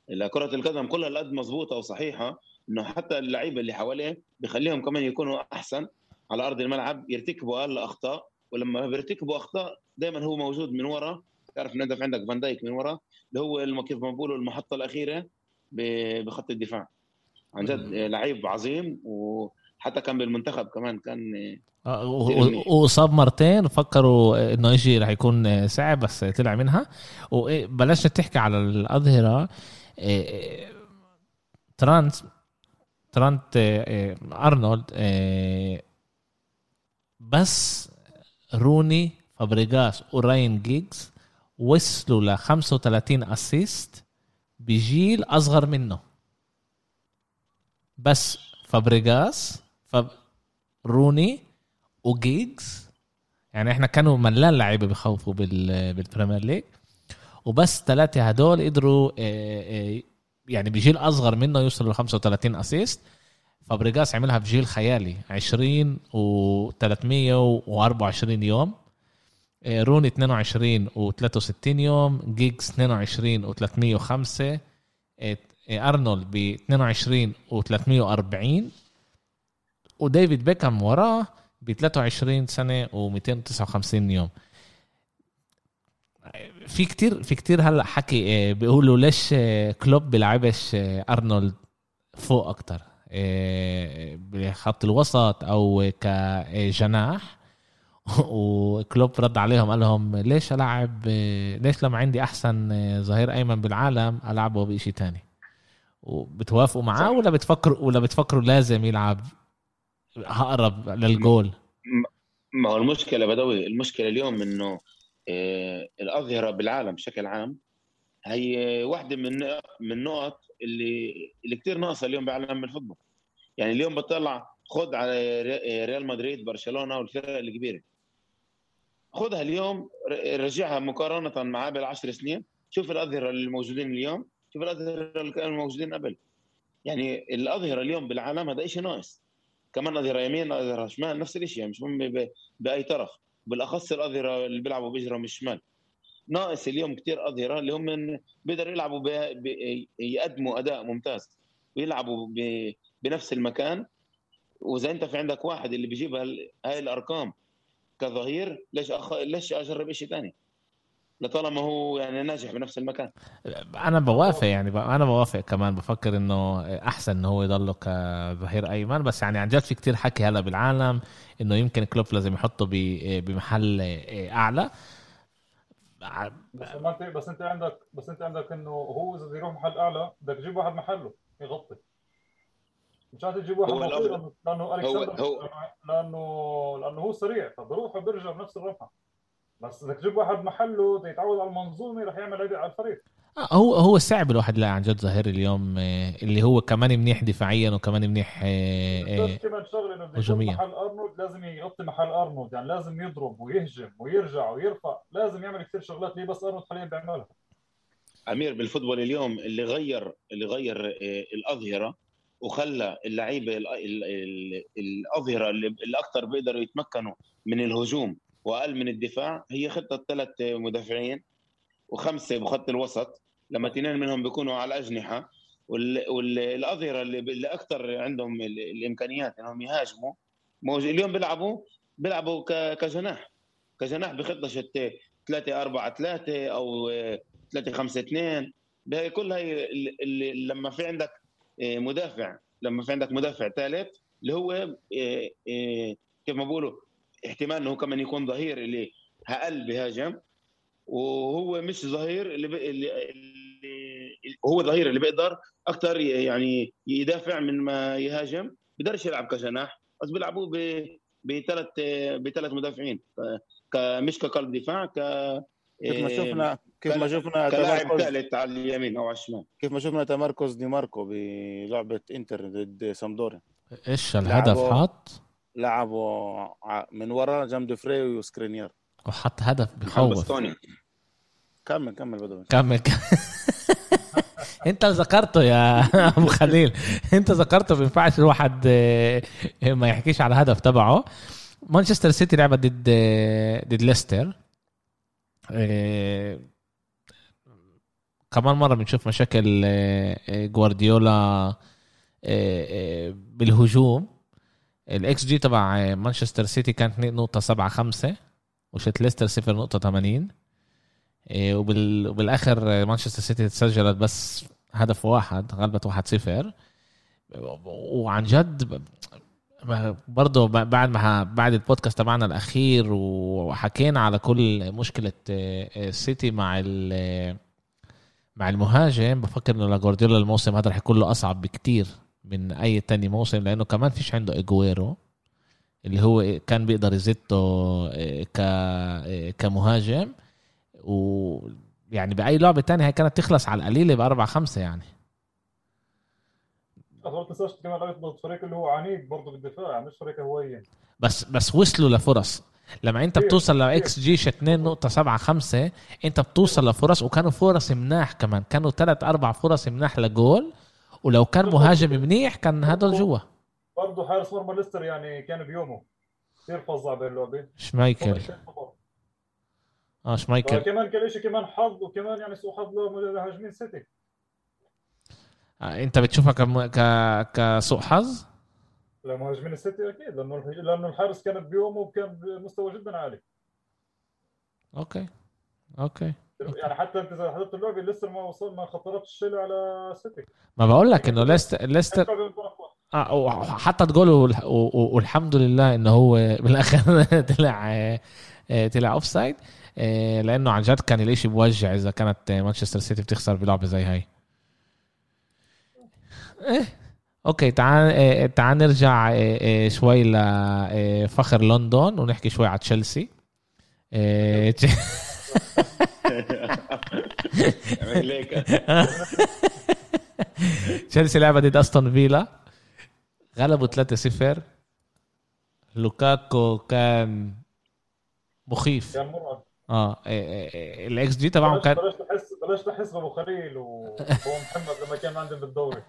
لكرة القدم كلها القد مضبوطة وصحيحة إنه حتى اللعيبة اللي حواليه بيخليهم كمان يكونوا أحسن على أرض الملعب يرتكبوا أقل أخطاء ولما بيرتكبوا أخطاء دائما هو موجود من ورا. تعرف ان انت في عندك فان دايك من ورا؟ اللي هو كيف ما بقولوا المحطة الأخيرة ب- بخط الدفاع. عن جد لعيب عظيم وحتى كان بالمنتخب كمان كان آه، وصاب مرتين وفكروا إنه يجي رح يكون صعب بس طلع منها. وبلشنا تحكي على الأظهرة. إيه، ترانت ترانت إيه، أرنولد إيه، بس روني فابريغاس وراين جيجز وصلوا ل 35 assist بجيل أصغر منه. بس فابريغاس فب... روني وجيجز يعني إحنا كانوا ملان لعيبة بخوفوا بال... بال Premier League وبس ثلاثة هدول قدروا آه، آه، يعني بجيل أصغر منه يوصلوا ل 35 assist فابريغاس عملها بجيل خيالي 20 و 324 يوم. روني 22 و 63 يوم جيجز 22 و 305 آه، أرنولد ب 22 و 340 وديفيد بيكهام وراه ب 23 سنة و259 يوم. في كتير في كتير هلا حكي آه، بيقولوا ليش آه، كلوب بيلعبش أرنولد فوق أكتر بخط الوسط أو كجناح وكلوب رد عليهم قال لهم ليش ألعب ليش لما عندي أحسن ظهير أيمن بالعالم ألعبه بشيء تاني؟ وبتوافقوا معاه. ولا بتفكروا ولا بتفكروا لازم يلعب؟ اقرب للجول. ما هو المشكلة بدوي المشكلة اليوم إنه آه، الأظهرة بالعالم بشكل عام هي واحدة من من النقط اللي اللي كثير ناقصة اليوم بعالم الفوتبول. يعني اليوم بطلع خد على ري- ريال مدريد برشلونة والفرق الكبيرة. خدها اليوم رجعها مقارنة مع قبل 10 سنين. شوف الأظهرة اللي موجودين اليوم شوف الأظهرة اللي كانوا موجودين قبل. يعني الأظهرة اليوم بالعالم هذا شيء ناقص. كمان أظهرة يمين أظهرة شمال نفس الشيء يعني مش مهم بأي طرف. بالأخص الأظهرة اللي بيلعبوا بيجروا من الشمال. ناقص اليوم كثير أظهرة اللي هم بيقدروا يلعبوا ب... ب... يقدموا أداء ممتاز. ويلعبوا ب... بنفس المكان. وإذا أنت في عندك واحد اللي بيجيب. هاي الأرقام كظهير ليش أخ... ليش أجرب شيء ثاني؟ لطالما هو يعني ناجح بنفس المكان. أنا بوافق يعني ب- أنا بوافق كمان بفكر إنه أحسن إنه هو يضله كظهير أيمن. بس يعني عن جد في كتير حكي هلا بالعالم إنه يمكن كلوب لازم يحطه ب- بمحل أعلى. بس ما انت بس أنت عندك بس أنت عندك إنه هو إذا بده يروح محل أعلى بدك تجيب واحد محله يغطي. مش عاد تجيب واحد هو الأفضل- لأنه لأنه الكسندر هو- لأنه لأنه هو سريع فبروح وبرجع بنفس الرمحه بس بدك تجيب واحد محله بده يتعود على المنظومة رح يعمل عبء على الفريق. آه، هو هو صعب الواحد يلاقي عن جد ظهير اليوم آه، اللي هو كمان منيح دفاعيا وكمان منيح آه، بس كمان شغلة إنه بده. محل أرنولد لازم يغطي محل أرنولد. يعني لازم يضرب ويهجم ويرجع ويرفع. لازم يعمل كثير شغلات هي بس أرنولد حاليا بيعملها؟ أمير بالفوتبول اليوم اللي غير اللي غير الأظهرة وخلى اللعيبة ال- ال- ال- الأظهرة اللي, أكثر بيقدروا يتمكنوا من الهجوم وأقل من الدفاع هي خطة ثلاث مدافعين وخمسة بخط الوسط لما اثنين منهم بيكونوا على الأجنحة والأظهرة اللي, أكثر عندهم ال- الإمكانيات إنهم يهاجموا اليوم بيلعبوا بيلعبوا كجناح كجناح بخطة 3 4 3 أو 3 5 2 هي كل اللي لما في عندك مدافع. لما في عندك مدافع ثالث اللي هو آه، آه، كيف ما بقولوا احتمال إنه كمان يكون ظهير اللي أقل بهاجم. وهو مش ظهير اللي, اللي, اللي هو ظهير اللي بيقدر أكثر يعني يدافع من ما يهاجم. بيقدرش يلعب كجناح بس بيلعبوا ب- بثلاث بثلاث مدافعين. مش كقلب دفاع ك كيف ما شفنا كيف ما شفنا تمركز ثالث على اليمين أو على الشمال. كيف ما شفنا تمركز دي ماركو بلعبة إنتر ضد سامدوريا. إيش الهدف؟ حط لعبوا من ورا جنب فري وسكرينير وحط هدف بخوف. كمل كمل بدوي كمل. انت ذكرته يا ابو خليل. انت ذكرته ما ينفعش الواحد آه، ما يحكيش على الهدف تبعه. مانشستر سيتي لعبت ضد آه، ضد ليستر. آه، كمان مرة بنشوف مشاكل آه، آه، جوارديولا آه، بالهجوم. الاكس جي تبع مانشستر سيتي كانت 2.75 وشت ليستر 0.80 إيه، وبال... وبالآخر مانشستر سيتي سجلت بس هدف واحد غلبت 1-0 وعن جد برضه بعد ما بعد البودكاست تبعنا الأخير وحكينا على كل مشكلة السيتي مع ال- مع المهاجم بفكر إنه لاجوارديولا الموسم هذا رح يكون له أصعب بكتير من أي تاني موسم لأنه كمان فيش عنده إجويرو اللي هو كان بيقدر يزته آه، ك آه، كمهاجم. ويعني بأي لعبة تانية هي كانت تخلص على القليلة بأربعة خمسة يعني. ما تنساش كمان ضد فريق اللي هو عنيد برضه بالدفاع يعني مش فريق هوين بس بس وصلوا لفرص. لما انت بتوصل. لاكس جي 2.75 انت بتوصل لفرص وكانوا فرص مناح كمان. كانوا ثلاث أربع فرص مناح لجول ولو كان مهاجم منيح كان هدول جوا. برضه حارس مرمى ليستر يعني كان بيومه. كثير فظع باللعبه شمايكل. آه شمايكل. كمان كان شيء كمان حظ وكمان يعني سوء حظ لهاجمين سيتي. آه انت بتشوفها كم... ك... كسوء حظ؟ لمهاجمين السيتي أكيد لأنه لأنه الحارس كان بيومه وكان بمستوى جدا عالي. Okay. Okay. يعني حتى أنت إذا حضرت اللعبة لسه ما وصل ما خطرتش الشيء على سيتي ما بقول لك إنه ليستر ليستر. آه وحطت جول والحمد لله إنه هو بالأخر طلع آه، آه، طلع offside لأنه عن جد كان الإشي بوجع إذا كانت آه، مانشستر سيتي بتخسر بلعبة زي هاي. إيه. Okay تعال آه، تعال نرجع آه، آه، شوي لفخر لندن ونحكي شوي على تشيلسي. آه، تشيلسي لعبة ضد أستون فيلا. غلبوا 3-0 لوكاكو كان مخيف. كان مرعب آه الإكس جي تبعهم كان بلشت احس بلاش تحس بابو خليل وابو محمد لما كان عندهم بالدوري.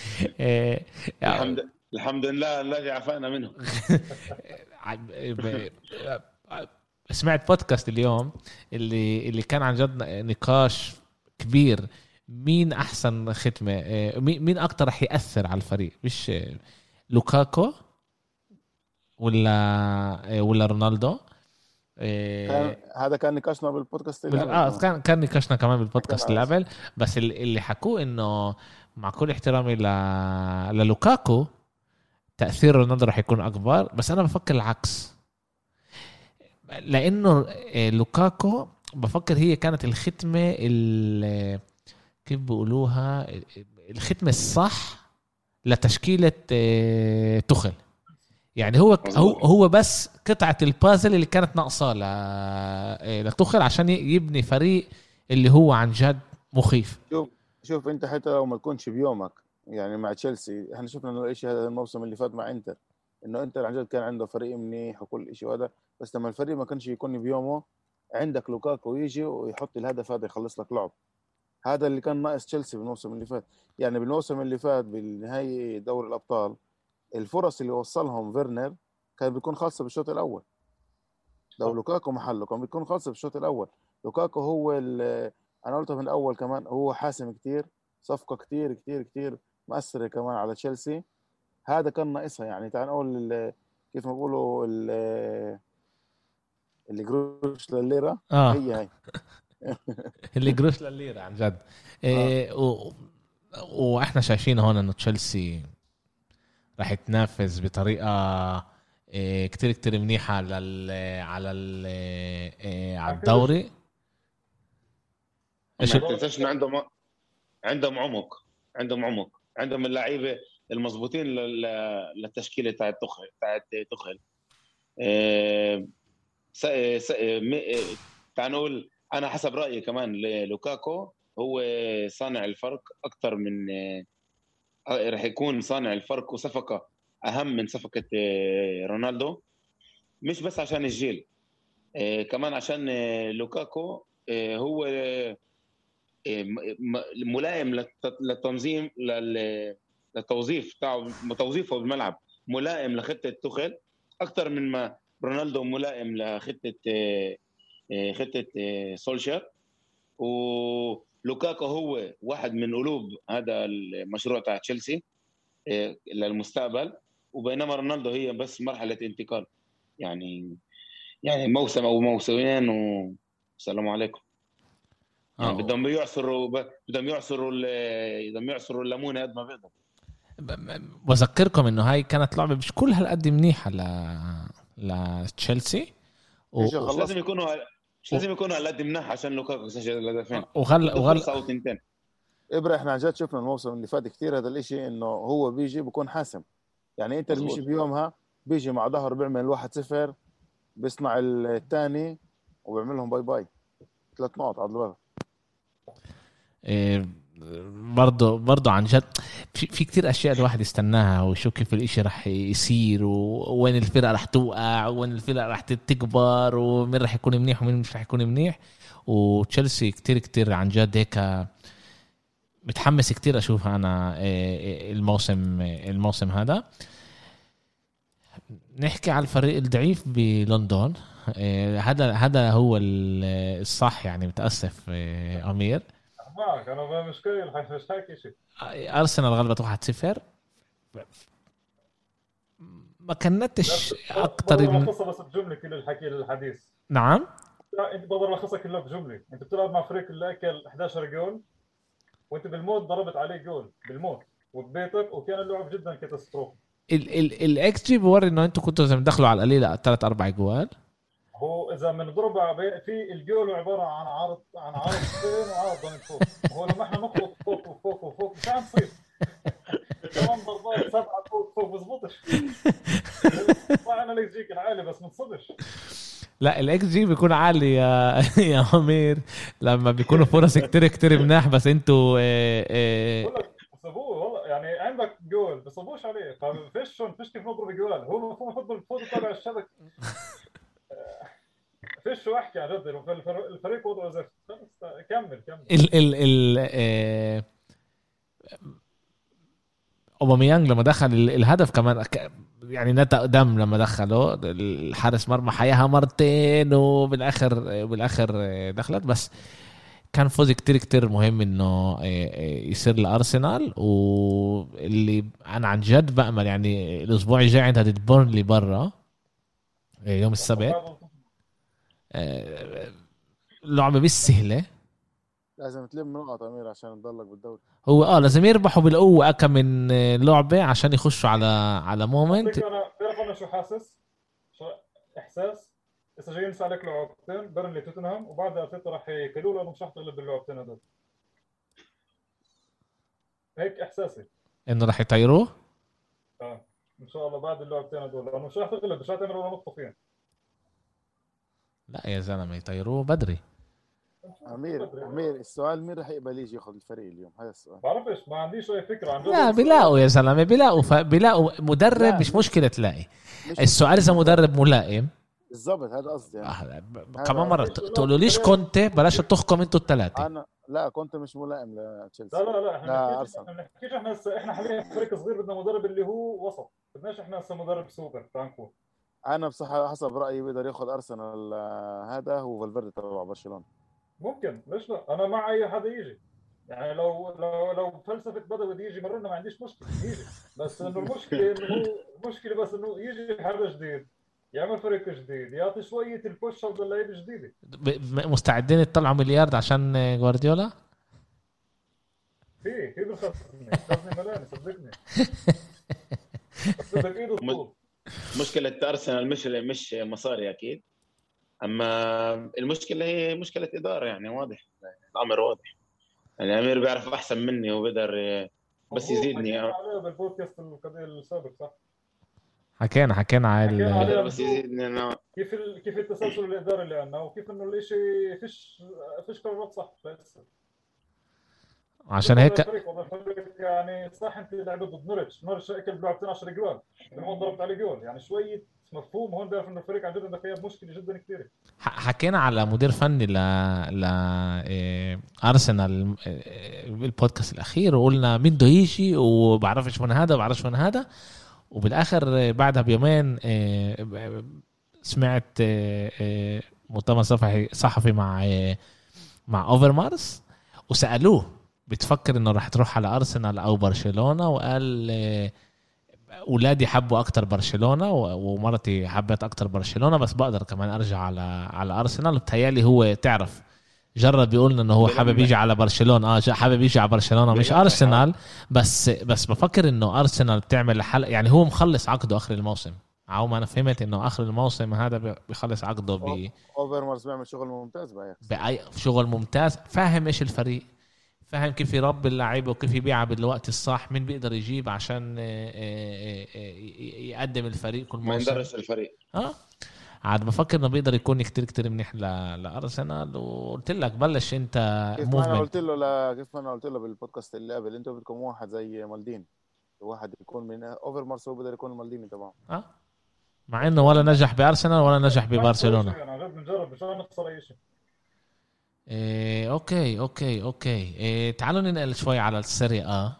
الحمد الحمد لله الذي عافانا منه. سمعت بودكاست اليوم اللي اللي كان عن جد نقاش كبير. مين أحسن ختمة؟ إيه، مين مين أكتر رح يأثر على الفريق؟ مش إيه، لوكاكو ولا إيه، ولا رونالدو؟ إيه، هذا كان نقاشنا بالبودكاست اللي بال- قبل. آه. كان كان نقاشنا كمان بالبودكاست اللي قبل. بس اللي اللي حكوه إنه مع كل احترامي ل... للوكاكو تأثير رونالدو رح يكون أكبر بس أنا بفكر العكس. لأنه آه، لوكاكو بفكر هي كانت الختمة ال... كيف بيقولوها؟ الختمة الصح لتشكيلة آه، تخل يعني هو هو. هو بس قطعة البازل اللي كانت ناقصاه ل... آه، لتخل عشان يبني فريق اللي هو عن جد مخيف. شوف انت حتى لو ما تكونش بيومك يعني مع تشيلسي إحنا شفنا انه الشيء هذا الموسم اللي فات مع انتر انه انتر عن جد كان عنده فريق منيح وكل شيء وهذا بس لما الفريق ما كانش يكون بيومه عندك لوكاكو يجي ويحط الهدف هذا يخلص لك لعب. هذا اللي كان ناقص تشيلسي بالموسم اللي فات. يعني بالموسم اللي فات بالنهاية دوري الأبطال الفرص اللي وصلهم فيرنر كان بيكون خالصة بالشوط الأول. لو. لوكاكو محله كان بيكون خالصة بالشوط الأول. لوكاكو هو ال- أنا قلته من الأول كمان هو حاسم كتير صفقة كتير كتير كتير مؤثره كمان على تشيلسي. هذا كان ناقصها يعني تعال نقول كيف ما بيقولوا ال- اللي قروش لليرة آه. هي هي. اللي قروش لليرة عن جد. إيه و... وإحنا شايفين هون إنه تشيلسي راح يتنافس بطريقة إيه كتير كتير منيحة لل على ال... إيه على الدوري. إيش ما تنساش انه عندهم عندهم عمق. عندهم عمق. عندهم اللعيبة المضبوطين لل- للتشكيلة تاعت تخل تاعت تخل آه، س- س- م- تعال نقول أنا حسب رأيي كمان لوكاكو هو صانع الفرق أكثر من آه، رح يكون صانع الفرق وصفقة أهم من صفقة آه، رونالدو. مش بس عشان الجيل. كمان عشان لوكاكو هو ملائم للت- للتنظيم لل- للتوظيف تاعه توظيفه بالملعب ملائم لخطة تخل أكثر من ما رونالدو ملائم لخطة آه، آه، خطة سولشر ولوكاكو هو واحد من قلوب هذا المشروع تاع تشيلسي للمستقبل. وبينما رونالدو هي بس مرحلة انتقال. يعني يعني موسم أو موسمين والسلام عليكم. آه. بدهم يعصروا بدهم يعصروا بدهم يعصروا الليمونه قد ما بيقدروا. بذكركم إنه هاي كانت لعبة مش كل هالقد منيحة ل لتشيلسي. و... لازم يكونوا مش لازم يكونوا على قد مناح عشان لوكاكو يسجل الهدفين. وغل بده وغل فرصه أو تنتين ابره إحنا عن جد شفنا الموسم اللي فات كثير هذا الإشي إنه هو بيجي بكون حاسم. يعني انت اللي. مشي بيومها بيجي مع ظهره بيعمل واحد صفر بيصنع الثاني وبيعمل لهم bye bye. ثلاث نقط على الباب برضه برضه عن جد في, في كتير أشياء الواحد يستناها ويشوف كيف الإشي رح يصير ووين الفرقة رح توقع وين الفرقة رح تكبر ومين رح يكون منيح ومين مش رح يكون منيح. وتشيلسي كتير كتير عن جد هيك متحمس كتير أشوفها أنا إيه، الموسم الموسم هذا. نحكي على الفريق الضعيف بلندن. إيه، هذا هذا هو ال- الصح يعني متأسف إيه، أمير. معك أنا مش مش حاكي شيء. أرسنال غلبت 1-0 ما كنتش بقدر من... بس بجملة كل الحكي للحديث. نعم. لا أنت بقدر الخصها كلها بجملة. أنت بتلعب مع فريق اللي أكل 11 جول وأنت بالموت ضربت عليه جول بالموت. وببيتك وكان اللعب جدا كاتاستروفي. الاكس جي بوري إنه أنتم كنتوا لازم تدخلوا على القليلة ثلاث أربع جوال. هو إذا بنضرب على بي- في الجول عبارة عن عرض عن عرضتين وعرض من فوق. وهو لما إحنا نخلط فوق وفوق وفوق مش عم تصير كمان ضربات سبعة فوق فوق بزبطش طلعنا ليك جيك العالي بس ما تصدش لا الاكس جي بيكون عالي يا يا امير لما بيكونوا فرص كتير كتير مناح بس أنتوا آه، آه، بقول لك يعني جول بصبوش عليه. فيش شلون فيش كيف نضرب جوال. هو المفروض يفضل يفوت يطلع الشبك فيش أحكي عن جد الفريق- الفريق وضعه زفت كمل كمل. ال ال ال آه، أوباميانج لما دخل ال- الهدف كمان يعني نتا دم لما دخله. الحارس مرمى حياها مرتين وبالاخر بالاخر دخلت بس كان فوز كتير كتير مهم إنه يصير الارسنال واللي أنا عن جد بأمل يعني الأسبوع الجاي عندها ضد بورنلي برا يوم السبت آه، لعبة مش سهلة لازم تلم نقط أمير عشان تضلك بالدوري هو آه لازم يربحوا بالقوة كم من لعبة عشان يخشوا على على momentum بتعرف أنا شو حاسس؟ شو إحساس؟ هسه جايين نسال عليك لعبتين بيرنلي توتنهام وبعدها ارتيتا راح يكلوا لأنه مش راح تغلب باللعبتين هدول هيك إحساسي. إنه راح يطيروه؟ آه إن شاء الله بعد اللعبتين هدول لأنه مش راح تغلب مش راح تعمل ولا نقطه فيهم. لا يا زلمة يطيروه بدري. أمير أمير السؤال مين راح يقبل يجي ياخذ الفريق اليوم؟ هذا السؤال. بعرفش ما عنديش أي فكرة. عن لا بيلاقوا يا زلمة بيلاقوا ف... بيلاقوا مدرب. مش مشكلة تلاقي. السؤال إذا مدرب ملائم بالضبط هذا قصدي يعني. آه، كمان مرة ت- تقولوا ليش كنت بلاش تخكم أنتوا الثلاثه أنا لا كنت مش ملائم لتشيلسي. لا لا لا إحنا لا، بنحكيش أرسنال. إحنا بنحكيش إحنا هسه إحنا حاليا فريق صغير بدنا مدرب اللي هو وسط. بدناش إحنا هسه مدرب سوبر تعال نكون أنا بصراحه حسب رأيي بيقدر ياخذ أرسنال آه، هذا هو فالفيردي تبع برشلونة. ممكن ليش لا؟ أنا مع اي حدا يجي. يعني لو لو لو فلسفة بدوي بده يجي مرنا ما عنديش مشكلة يجي. بس إنه المشكلة إنه هو المشكلة بس إنه يجي حدا جديد. يعمل فريق جديد يعطي شوية ال push للعيبه جديدة. ب... ب- مستعدين يطلعوا مليارد عشان آه، جوارديولا؟ في في خزنه ملانه صدقني. بس بدك ايده طول. مشكلة أرسنال مش مش مصاري أكيد. أما المشكلة هي مشكلة إدارة يعني واضح. الأمر واضح. يعني أمير بيعرف أحسن مني وبقدر بس مظبوط، يزيدني. بالبودكاست السابق صح؟ حكينا حكينا على حكينا ال-. بس كيف ال... كيف التسلسل الإداري اللي عندنا؟ وكيف إنه الاشي فيش فيش قرارات صح لسه عشان هيك الفريق يعني صح أنت لعبت ضد نورتش نورتش أكل بلعبتين 10 جوال بالموت ضربت عليه جول. يعني شوية مفهوم. هون بيعرف إنه الفريق عن جد عنده فيها مشكلة جدا كثيره ح- حكينا على مدير فني ل ل إيه، أرسنال إيه، بالبودكاست الأخير. وقلنا مين بده يجي وبعرفش من هذا وبعرفش من هذا. وبالآخر إيه، بعدها بيومين ب- سمعت إيه، مؤتمر صحفي صحفي مع مع أوفرمارس وسألوه بتفكر إنه راح تروح على ارسنال أو برشلونة؟ وقال أولادي حبوا أكتر برشلونة ومرتي حبت أكتر برشلونة بس بقدر كمان أرجع على على ارسنال بتهيألي هو تعرف جرب بيقول إنه هو حابب يجي على برشلونة. آه حابب يجي على برشلونة مش. أرسنال. بس بس بفكر إنه أرسنال بتعمل حلقه يعني هو مخلص عقده آخر الموسم. أو ما أنا فهمت إنه آخر الموسم هذا بي- بيخلص عقده ب أوفرمارس بيعمل شغل ممتاز بقى بأي شغل ممتاز. فاهم إيش الفريق. فاهم كيف يربي اللعيبه وكيف يبيعها بالوقت الصح. مين بيقدر يجيب عشان آه، آه، آه، يقدم الفريق كل ما موسم. يندرس الفريق. آه. عاد بفكر إنه بيقدر يكون كتير كتير منيح ل- لأرسنال وقلت لك بلش أنت كيف ما أنا قلت له لا كيف ما أنا قلت له بالبودكاست اللي قبل أنتم بدكم واحد زي مالديني. واحد يكون من أوفرمارس هو بقدر يكون المالديني تبعه آه. مع إنه ولا نجح بأرسنال ولا نجح ببرشلونة. مش نخسر أي شيء. إيه okay okay okay. إيه تعالوا ننقل شوي على ال Serie A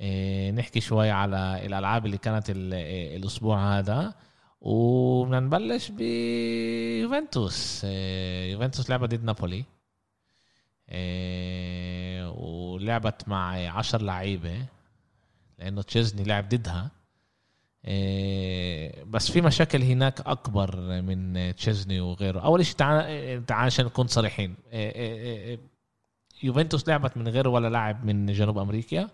إيه نحكي شوي على الألعاب اللي كانت ال- الأسبوع هذا. وبدنا نبلش بيوفنتوس إيه يوفنتوس لعبت ضد نابولي. إيه ولعبت مع عشر لعيبة لأنه تشيزني لعب ضدها. إيه، بس في مشاكل هناك أكبر من تشيزني وغيره. أول شيء تعال تعال عشان نكون صريحين. يوفنتوس لعبت من غير ولا لاعب من جنوب أمريكا.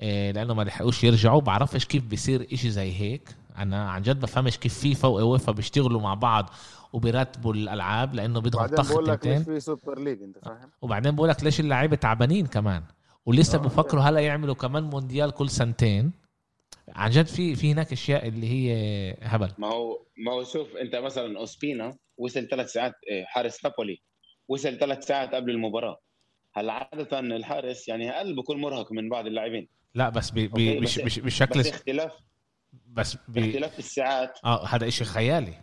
لأنه ما لحقوش يرجعوا. بعرفش كيف بيصير إشي زي هيك. أنا عن جد بفهمش كيف فيفا واوفا بيشتغلوا مع بعض وبيرتبوا الألعاب لأنه بدهم بعدين طخ بقول لك ليش في Super League أنت فاهم؟ وبعدين بقول لك ليش اللعيبة تعبانين كمان. ولسه آه. بفكروا هلا يعملوا كمان مونديال كل سنتين. عن جد في في هناك أشياء اللي هي هبل. ما هو ما هو شوف أنت مثلا أوسبينا وصل ثلاث ساعات إيه، حارس نابولي وصل ثلاث ساعات قبل المباراة. هلا عادة الحارس يعني أقل بكون مرهق من بعض اللاعبين. لا بس بي بي بس- مش بالشكل بس اختلاف بس بي اختلاف الساعات. آه هذا إشي خيالي.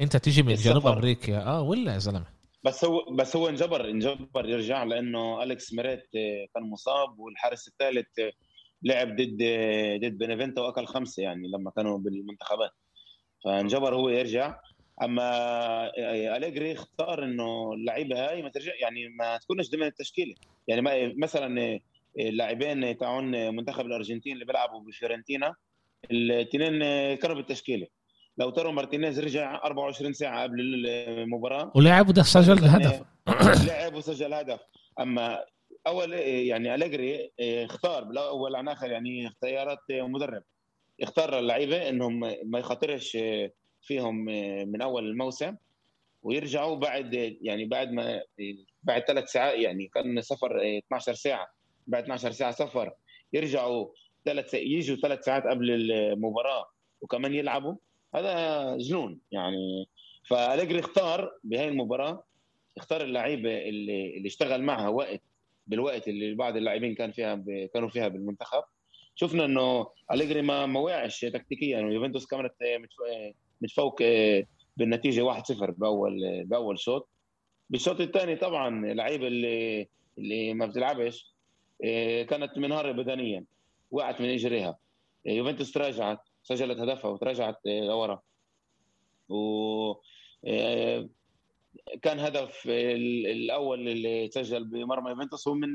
أنت تيجي من السفر. جنوب أمريكا آه ولا يا زلمة؟ بس هو بس هو انجبر انجبر يرجع لأنه أليكس ميريت آه، كان مصاب والحارس الثالث آه، لعب ضد آه، ضد بينيفينتو وأكل خمسة يعني لما كانوا بالمنتخبات. فانجبر هو يرجع. أما أليجري اختار إنه اللعيبة هاي ما ترجع يعني ما تكونش ضمن التشكيلة. يعني ما مثلا اللاعبين تاعون منتخب الأرجنتين اللي بيلعبوا بفيورنتينا الاثنين آه، كانوا بالتشكيلة. لو ترى مارتينيز رجع 24 ساعة قبل المباراة. ولعب وده سجل هدف. لعب وسجل هدف. أما أول يعني أليجري اختار بالأول عن آخر يعني اختيارات مدرب. اختار اللعيبة إنهم ما يخاطرش فيهم من أول الموسم. ويرجعوا بعد يعني بعد ما بعد ثلاث ساعات يعني كان سفر 12 ساعة. بعد 12 ساعة سفر. يرجعوا ثلاث يجوا ثلاث ساعات قبل المباراة وكمان يلعبوا. هذا جنون يعني. فأليجري اختار بهاي المباراة اختار اللعيبه اللي اللي اشتغل معها وقت بالوقت اللي بعض اللاعبين كان فيها ب... كانوا فيها بالمنتخب. شفنا إنه أليجري ما ما وقعش تكتيكيا ويوفنتوس كانت متف- متفوق بالنتيجة 1-0 باول بأول شوط. بالشوط الثاني طبعا اللعيبه اللي اللي ما بتلعبش إيه، كانت منهارة بدنيا. وقعت من إجريها. يوفنتوس تراجعت سجلت هدفها وتراجعت إيه، لورا. و إيه، كان هدف ال- الأول اللي تسجل بمرمى يوفنتوس هو من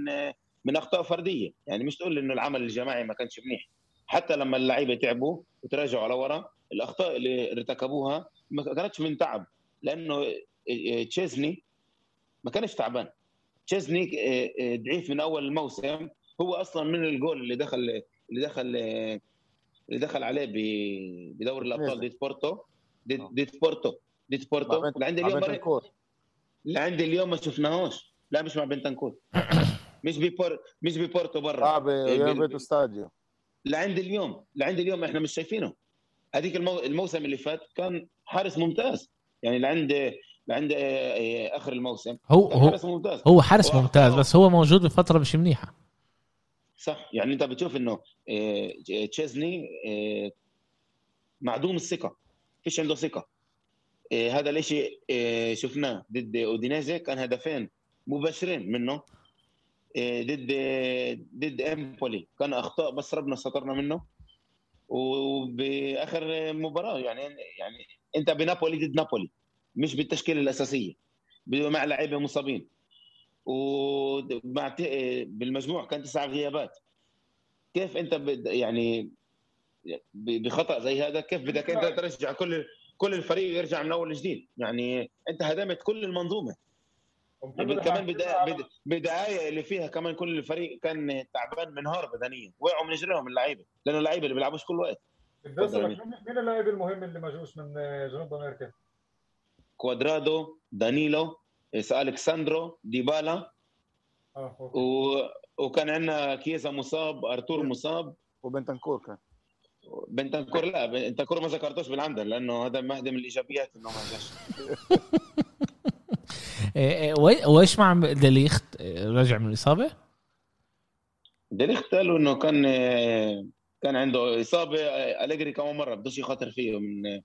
من أخطاء فردية. يعني مش تقول إنه العمل الجماعي ما كانش منيح. حتى لما اللعيبة تعبوا وتراجعوا لورا الأخطاء اللي ارتكبوها ما كانتش من تعب. لأنه تشيزني ما كانش تعبان. تشيزني ضعيف من أول الموسم. هو أصلا من الجول اللي دخل اللي دخل اللي دخل عليه ب- بدوري الأبطال نزل. ضد بورتو. ضد آه. ضد بورتو. ضد بورتو. لعند اليوم لعند اليوم ما شفناهوش. لا مش مع بنتنكور مش ببور مش ببورتو برا. إيه، يوفنتوس stadium. لعند اليوم. لعند اليوم إحنا مش شايفينه. هذيك المو... الموسم اللي فات كان حارس ممتاز. يعني لعند لعند آه، آه، آخر الموسم هو حارس ممتاز. هو حارس ممتاز بس هو موجود بفترة مش منيحة. صح. يعني انت بتشوف انه آه، تشيزني آه، معدوم الثقة. فيش عنده ثقة. آه، هذا الإشي شفناه ضد أودينيزي. كان هدفين مباشرين منه ضد ضد إمبولي. كان أخطاء بس ربنا سترنا منه. وبآخر مباراة يعني يعني أنت بنابولي ضد نابولي مش بالتشكيلة الأساسية. مع لعيبة مصابين. ومع بالمجموع كان تسع غيابات. كيف أنت بد يعني بخطأ زي هذا؟ كيف بدك أنت ترجع كل كل الفريق يرجع من أول جديد؟ يعني أنت هدمت كل المنظومة. كمان بداية اللي فيها كمان كل الفريق كان تعبان منهار بدنيا. وقعوا من رجلهم اللعيبة لأنه اللعيبة اللي بيلعبوش كل وقت. مين اللاعب المهم اللي ما جوش من جنوب أمريكا؟ كوادرادو دانيلو الكساندرو ديبالا. okay. و... وكان عندنا كيزا مصاب أرتور مصاب. وبنتنكور كان. بنتنكور لا بنتنكور ما ذكرتوش بالعندر لأنه هذا من الإيجابيات إنه ما جاش. إيه، إيه، وإيش مع ديليخت إيه، رجع من الإصابة؟ ديليخت قالوا إنه كان كان عنده إصابة. أليجري كمان مرة بدوش يخاطر فيه من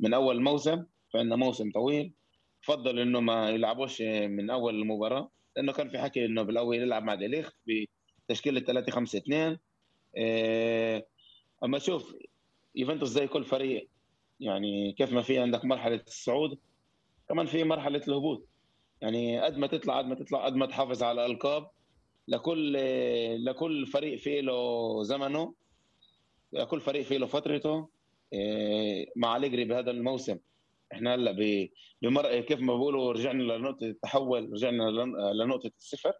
من أول موسم فعندنا موسم طويل. فضل إنه ما يلعبوش من أول المباراة لأنه كان في حكي إنه بالأول يلعب مع ديليخت بتشكيله 3 5 2 إيه، أما شوف يوفنتوس زي كل فريق يعني كيف ما في عندك مرحلة الصعود كمان في مرحلة الهبوط. يعني قد ما تطلع قد ما تطلع قد ما تحافظ على الألقاب لكل لكل فريق في له زمنه لكل فريق في له فترته. إيه، مع أليجري بهذا الموسم إحنا هلأ بمر كيف ما بقولوا رجعنا لنقطة التحول رجعنا لن- لنقطة الصفر.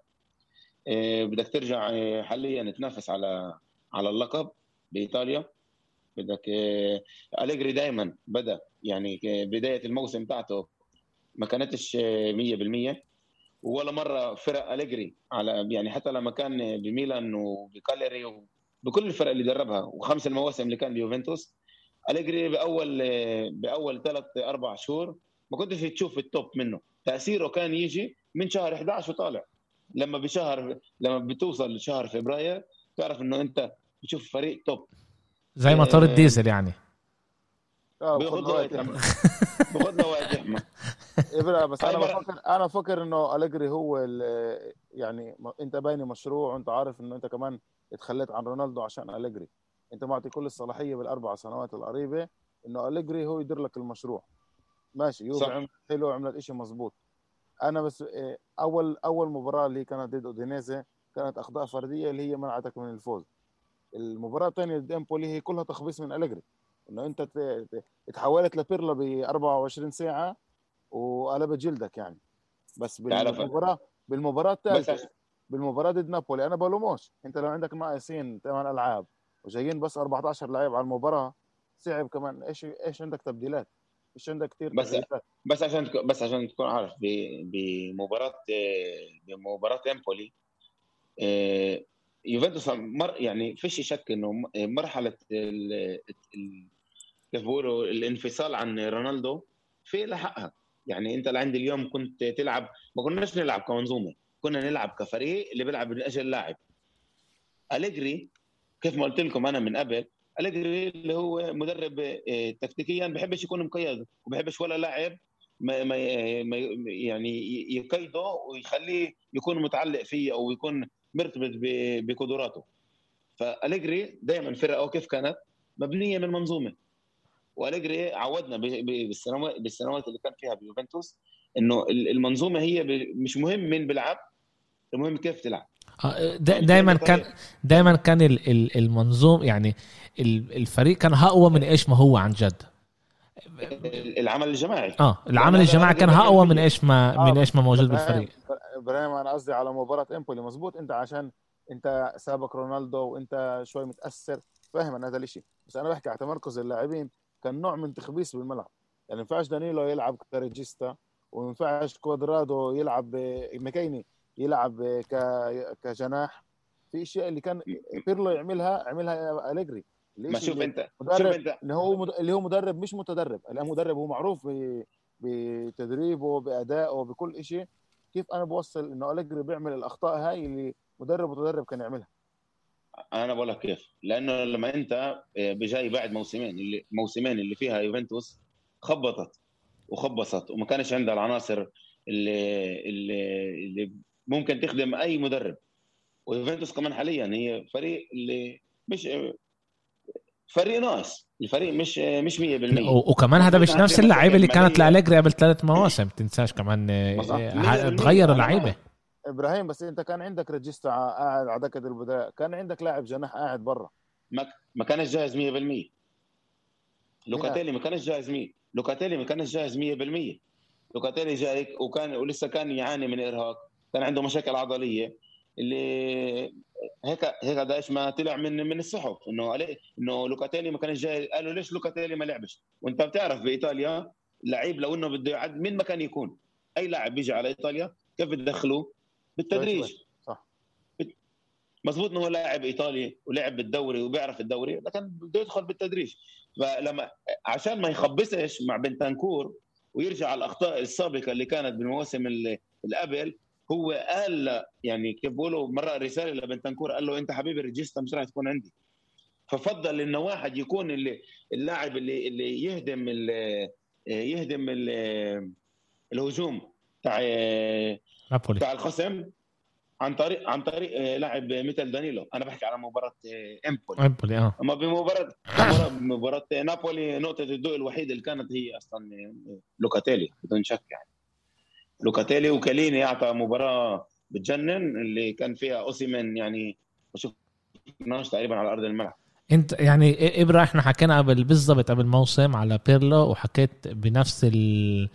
إيه، بدك ترجع إيه، حاليا تنافس على على اللقب بإيطاليا. بدك إيه، أليجري دائما بدأ يعني بداية الموسم بتاعته ما كانتش إيه، 100% ولا مرة فرق أليجري على يعني حتى لما كان بميلان وبكاليري وبكل الفرق اللي دربها وخمس المواسم اللي كان بيوفنتوس أليجري بأول بأول ثلاث أربع شهور ما كنتش تشوف ال top منه. تأثيره كان يجي من شهر 11 وطالع. لما بشهر لما بتوصل لشهر فبراير تعرف إنه أنت بتشوف فريق top زي موتور إيه. الديزل يعني. بياخذ بياخد له وقت بياخذ له وقت إبرة بس أنا بفكر أنا بفكر إنه أليجري هو ال- يعني أنت باني مشروع وانت عارف إنه أنت كمان اتخليت عن رونالدو عشان أليجري. انت معطي كل الصلاحية بالأربع سنوات القريبة إنه أليجري هو يدير لك المشروع. ماشي يوفي. عمل حلو عملت شيء مزبوط أنا بس إيه، أول أول مباراة اللي كانت ضد أودينيزي كانت أخطاء فردية اللي هي منعتك من الفوز. المباراة الثانية ضد إمبولي هي كلها تخبيص من أليجري. إنه أنت ت- ت- اتحولت لبيرلو ب 24 ساعة وقلبت جلدك يعني. بس بالمباراة بالمباراة الثالثه بالمباراة ضد نابولي أنا بلوموش. أنت لو عندك ناقصين ثمان ألعاب وجايين بس 14 لعيب على المباراة صعب كمان. إيش إيش عندك تبديلات؟ إيش عندك كثير بس- تغييرات بس عشان بس عشان تكون عارف بمباراة بمباراة إمبولي آه، يوفنتوس مر يعني فيش شك إنه مرحلة كيف بيقولوا؟ الانفصال عن رونالدو في لها حقها. يعني أنت لعند اليوم كنت تلعب ما كناش نلعب كمنظومة كنا نلعب كفريق اللي بيلعب من أجل اللاعب. أليجري كيف ما قلت لكم أنا من قبل أليجري اللي هو مدرب آه، تكتيكيا بحبش يكون مقيد وبحبش ولا لاعب ما ما يعني يقيده ويخليه يكون متعلق فيه أو يكون مرتبط بقدراته. فأليجري دائما فرقة كيف كانت؟ مبنية من منظومة. وأليجري عودنا بالسنوات بالسنوات اللي كان فيها بيوفنتوس إنه ال- المنظومة هي مش مهم مين بيلعب المهم كيف تلعب. دايما كان دايما كان ال- ال- المنظوم يعني ال- الفريق كان اقوى من إيش ما هو عن جد. ال- العمل الجماعي. آه العمل الجماعي كان اقوى من إيش ما من إيش ما موجود بالفريق. إبراهيم أنا قصدي على مباراة امبولي مزبوط أنت عشان أنت سابق رونالدو وأنت شوي متأثر. فاهم أنا هذا الشيء بس أنا بحكي على تمركز اللاعبين كان نوع من تخبيص بالملعب. يعني ما ينفعش دانيلو يلعب ك regista وما ينفعش كوادرادو يلعب مكيني يلعب. كجناح. في أشياء اللي كان بيرلو يعملها عملها أليجري. ما شوف أنت شوف أنت. اللي هو مد... اللي هو مدرب مش متدرب. الآن مدرب هو معروف ب... بتدريبه بادائه بكل شيء كيف أنا بوصل إنه أليجري بيعمل الأخطاء هاي اللي مدرب ومتدرب كان يعملها؟ أنا بقول لك كيف. لأنه لما أنت بجاي بعد موسمين اللي موسمين اللي فيها يوفنتوس خبطت وخبصت وما كانش عندها العناصر اللي اللي, اللي ممكن تخدم أي مدرب. ويوفنتوس كمان حاليا هي فريق اللي مش فريق ناقص. الفريق مش مش 100% و- وكمان هذا مش نفس اللعيبة اللي كانت لأليجري قبل ثلاث مواسم. تنساش كمان آه،. آه، 100% تغيروا أنا لعيبه معك. إبراهيم بس أنت كان عندك regista قاعد على دكة البدلاء كان عندك لاعب جناح قاعد برا. ما ما كانش جاهز 100% لوكاتيلي ما كانش جاهز 100 لوكاتيلي ما كانش جاهز 100% لوكاتيلي جاي وكان ولسه كان يعاني من إرهاق. كان عنده مشاكل عضلية اللي هيك هيك هذا إيش ما طلع من من الصحف إنه عليه إنه لوكاتيلي ما كانش جاي. قالوا ليش لوكاتيلي ما لعبش؟ وأنت بتعرف بإيطاليا لعيب لو إنه بده يعد مين ما كان يكون أي لاعب بيجي على إيطاليا كيف بتدخلوه بالتدريج. صح. مزبوط إنه هو لاعب إيطالي ولعب بالدوري وبيعرف الدوري لكن بده يدخل بالتدريج. فلما عشان ما يخبصش مع بنتانكور ويرجع على الأخطاء السابقة اللي كانت بالمواسم اللي قبل هو قال يعني كيف بيقولوا مرة رسالة لبنتانكور قال له أنت حبيبي الريجيستا مش راح تكون عندي. ففضل إنه واحد يكون اللي اللاعب اللي اللي يهدم ال- يهدم ال- الهجوم تاع نابولي. بتاع الخصم عن طريق عن طريق لاعب مثل دانيلو. أنا بحكي على مباراة إمبولي. نابولي آه. أما بمباراه مباراه نابولي نقطة الضوء الوحيده اللي كانت هي أصلا لوكاتيلي بدون شك يعني. لوكاتيلي وكيليني أعطى مباراة بتجنن اللي كان فيها اوسيمن يعني ما شفناش تقريبا على أرض الملعب. أنت يعني ابرا إحنا حكينا قبل بالضبط قبل موسم على بيرلو وحكيت بنفس ال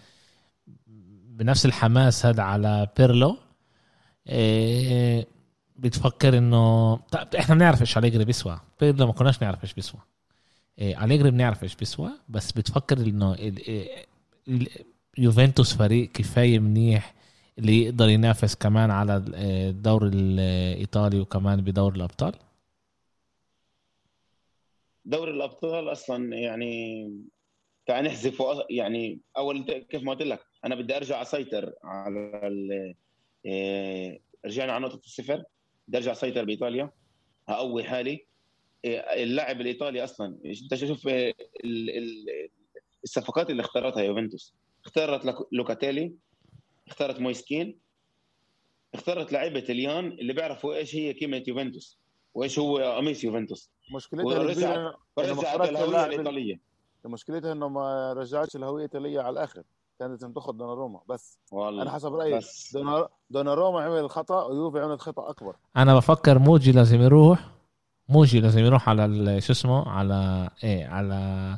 بنفس الحماس هذا على بيرلو. إيه بتفكر إنه طب إحنا بنعرف إيش أليجري بيسوى بيرلو ما كناش نعرف إيش بيسوى إيه أليجري بنعرف إيش بيسوى بس بتفكر إنه يوفنتوس فريق كفاية منيح اللي يقدر ينافس كمان على الدوري الإيطالي وكمان بدور الأبطال؟ دوري الأبطال أصلا يعني تعال نحذفه. يعني أول كيف ما قلت لك أنا بدي أرجع أسيطر على ال- إيه، رجعنا على نقطة الصفر. بدي أرجع أسيطر بإيطاليا. هقوي حالي. إيه، اللاعب الإيطالي أصلا أنت شوف ال- ال- الصفقات اللي اختارتها يوفنتوس. اختارت لوكاتيلي اختارت مويس كين اختارت لعيبة طليان اللي بيعرفوا إيش هي قيمه يوفنتوس وإيش هو قميص يوفنتوس. مشكلتها ورجعت خرجت الهوية الإيطالية. مشكلتها إنه ما رجعتش الهوية الإيطالية على الآخر. كانت لازم تاخذ دوناروما. بس والله. أنا حسب رأيي دوناروما عمل خطأ ويوفي عملت خطأ أكبر. أنا بفكر موجي لازم يروح. موجي لازم يروح على ال- شو اسمه؟ على إيه؟ على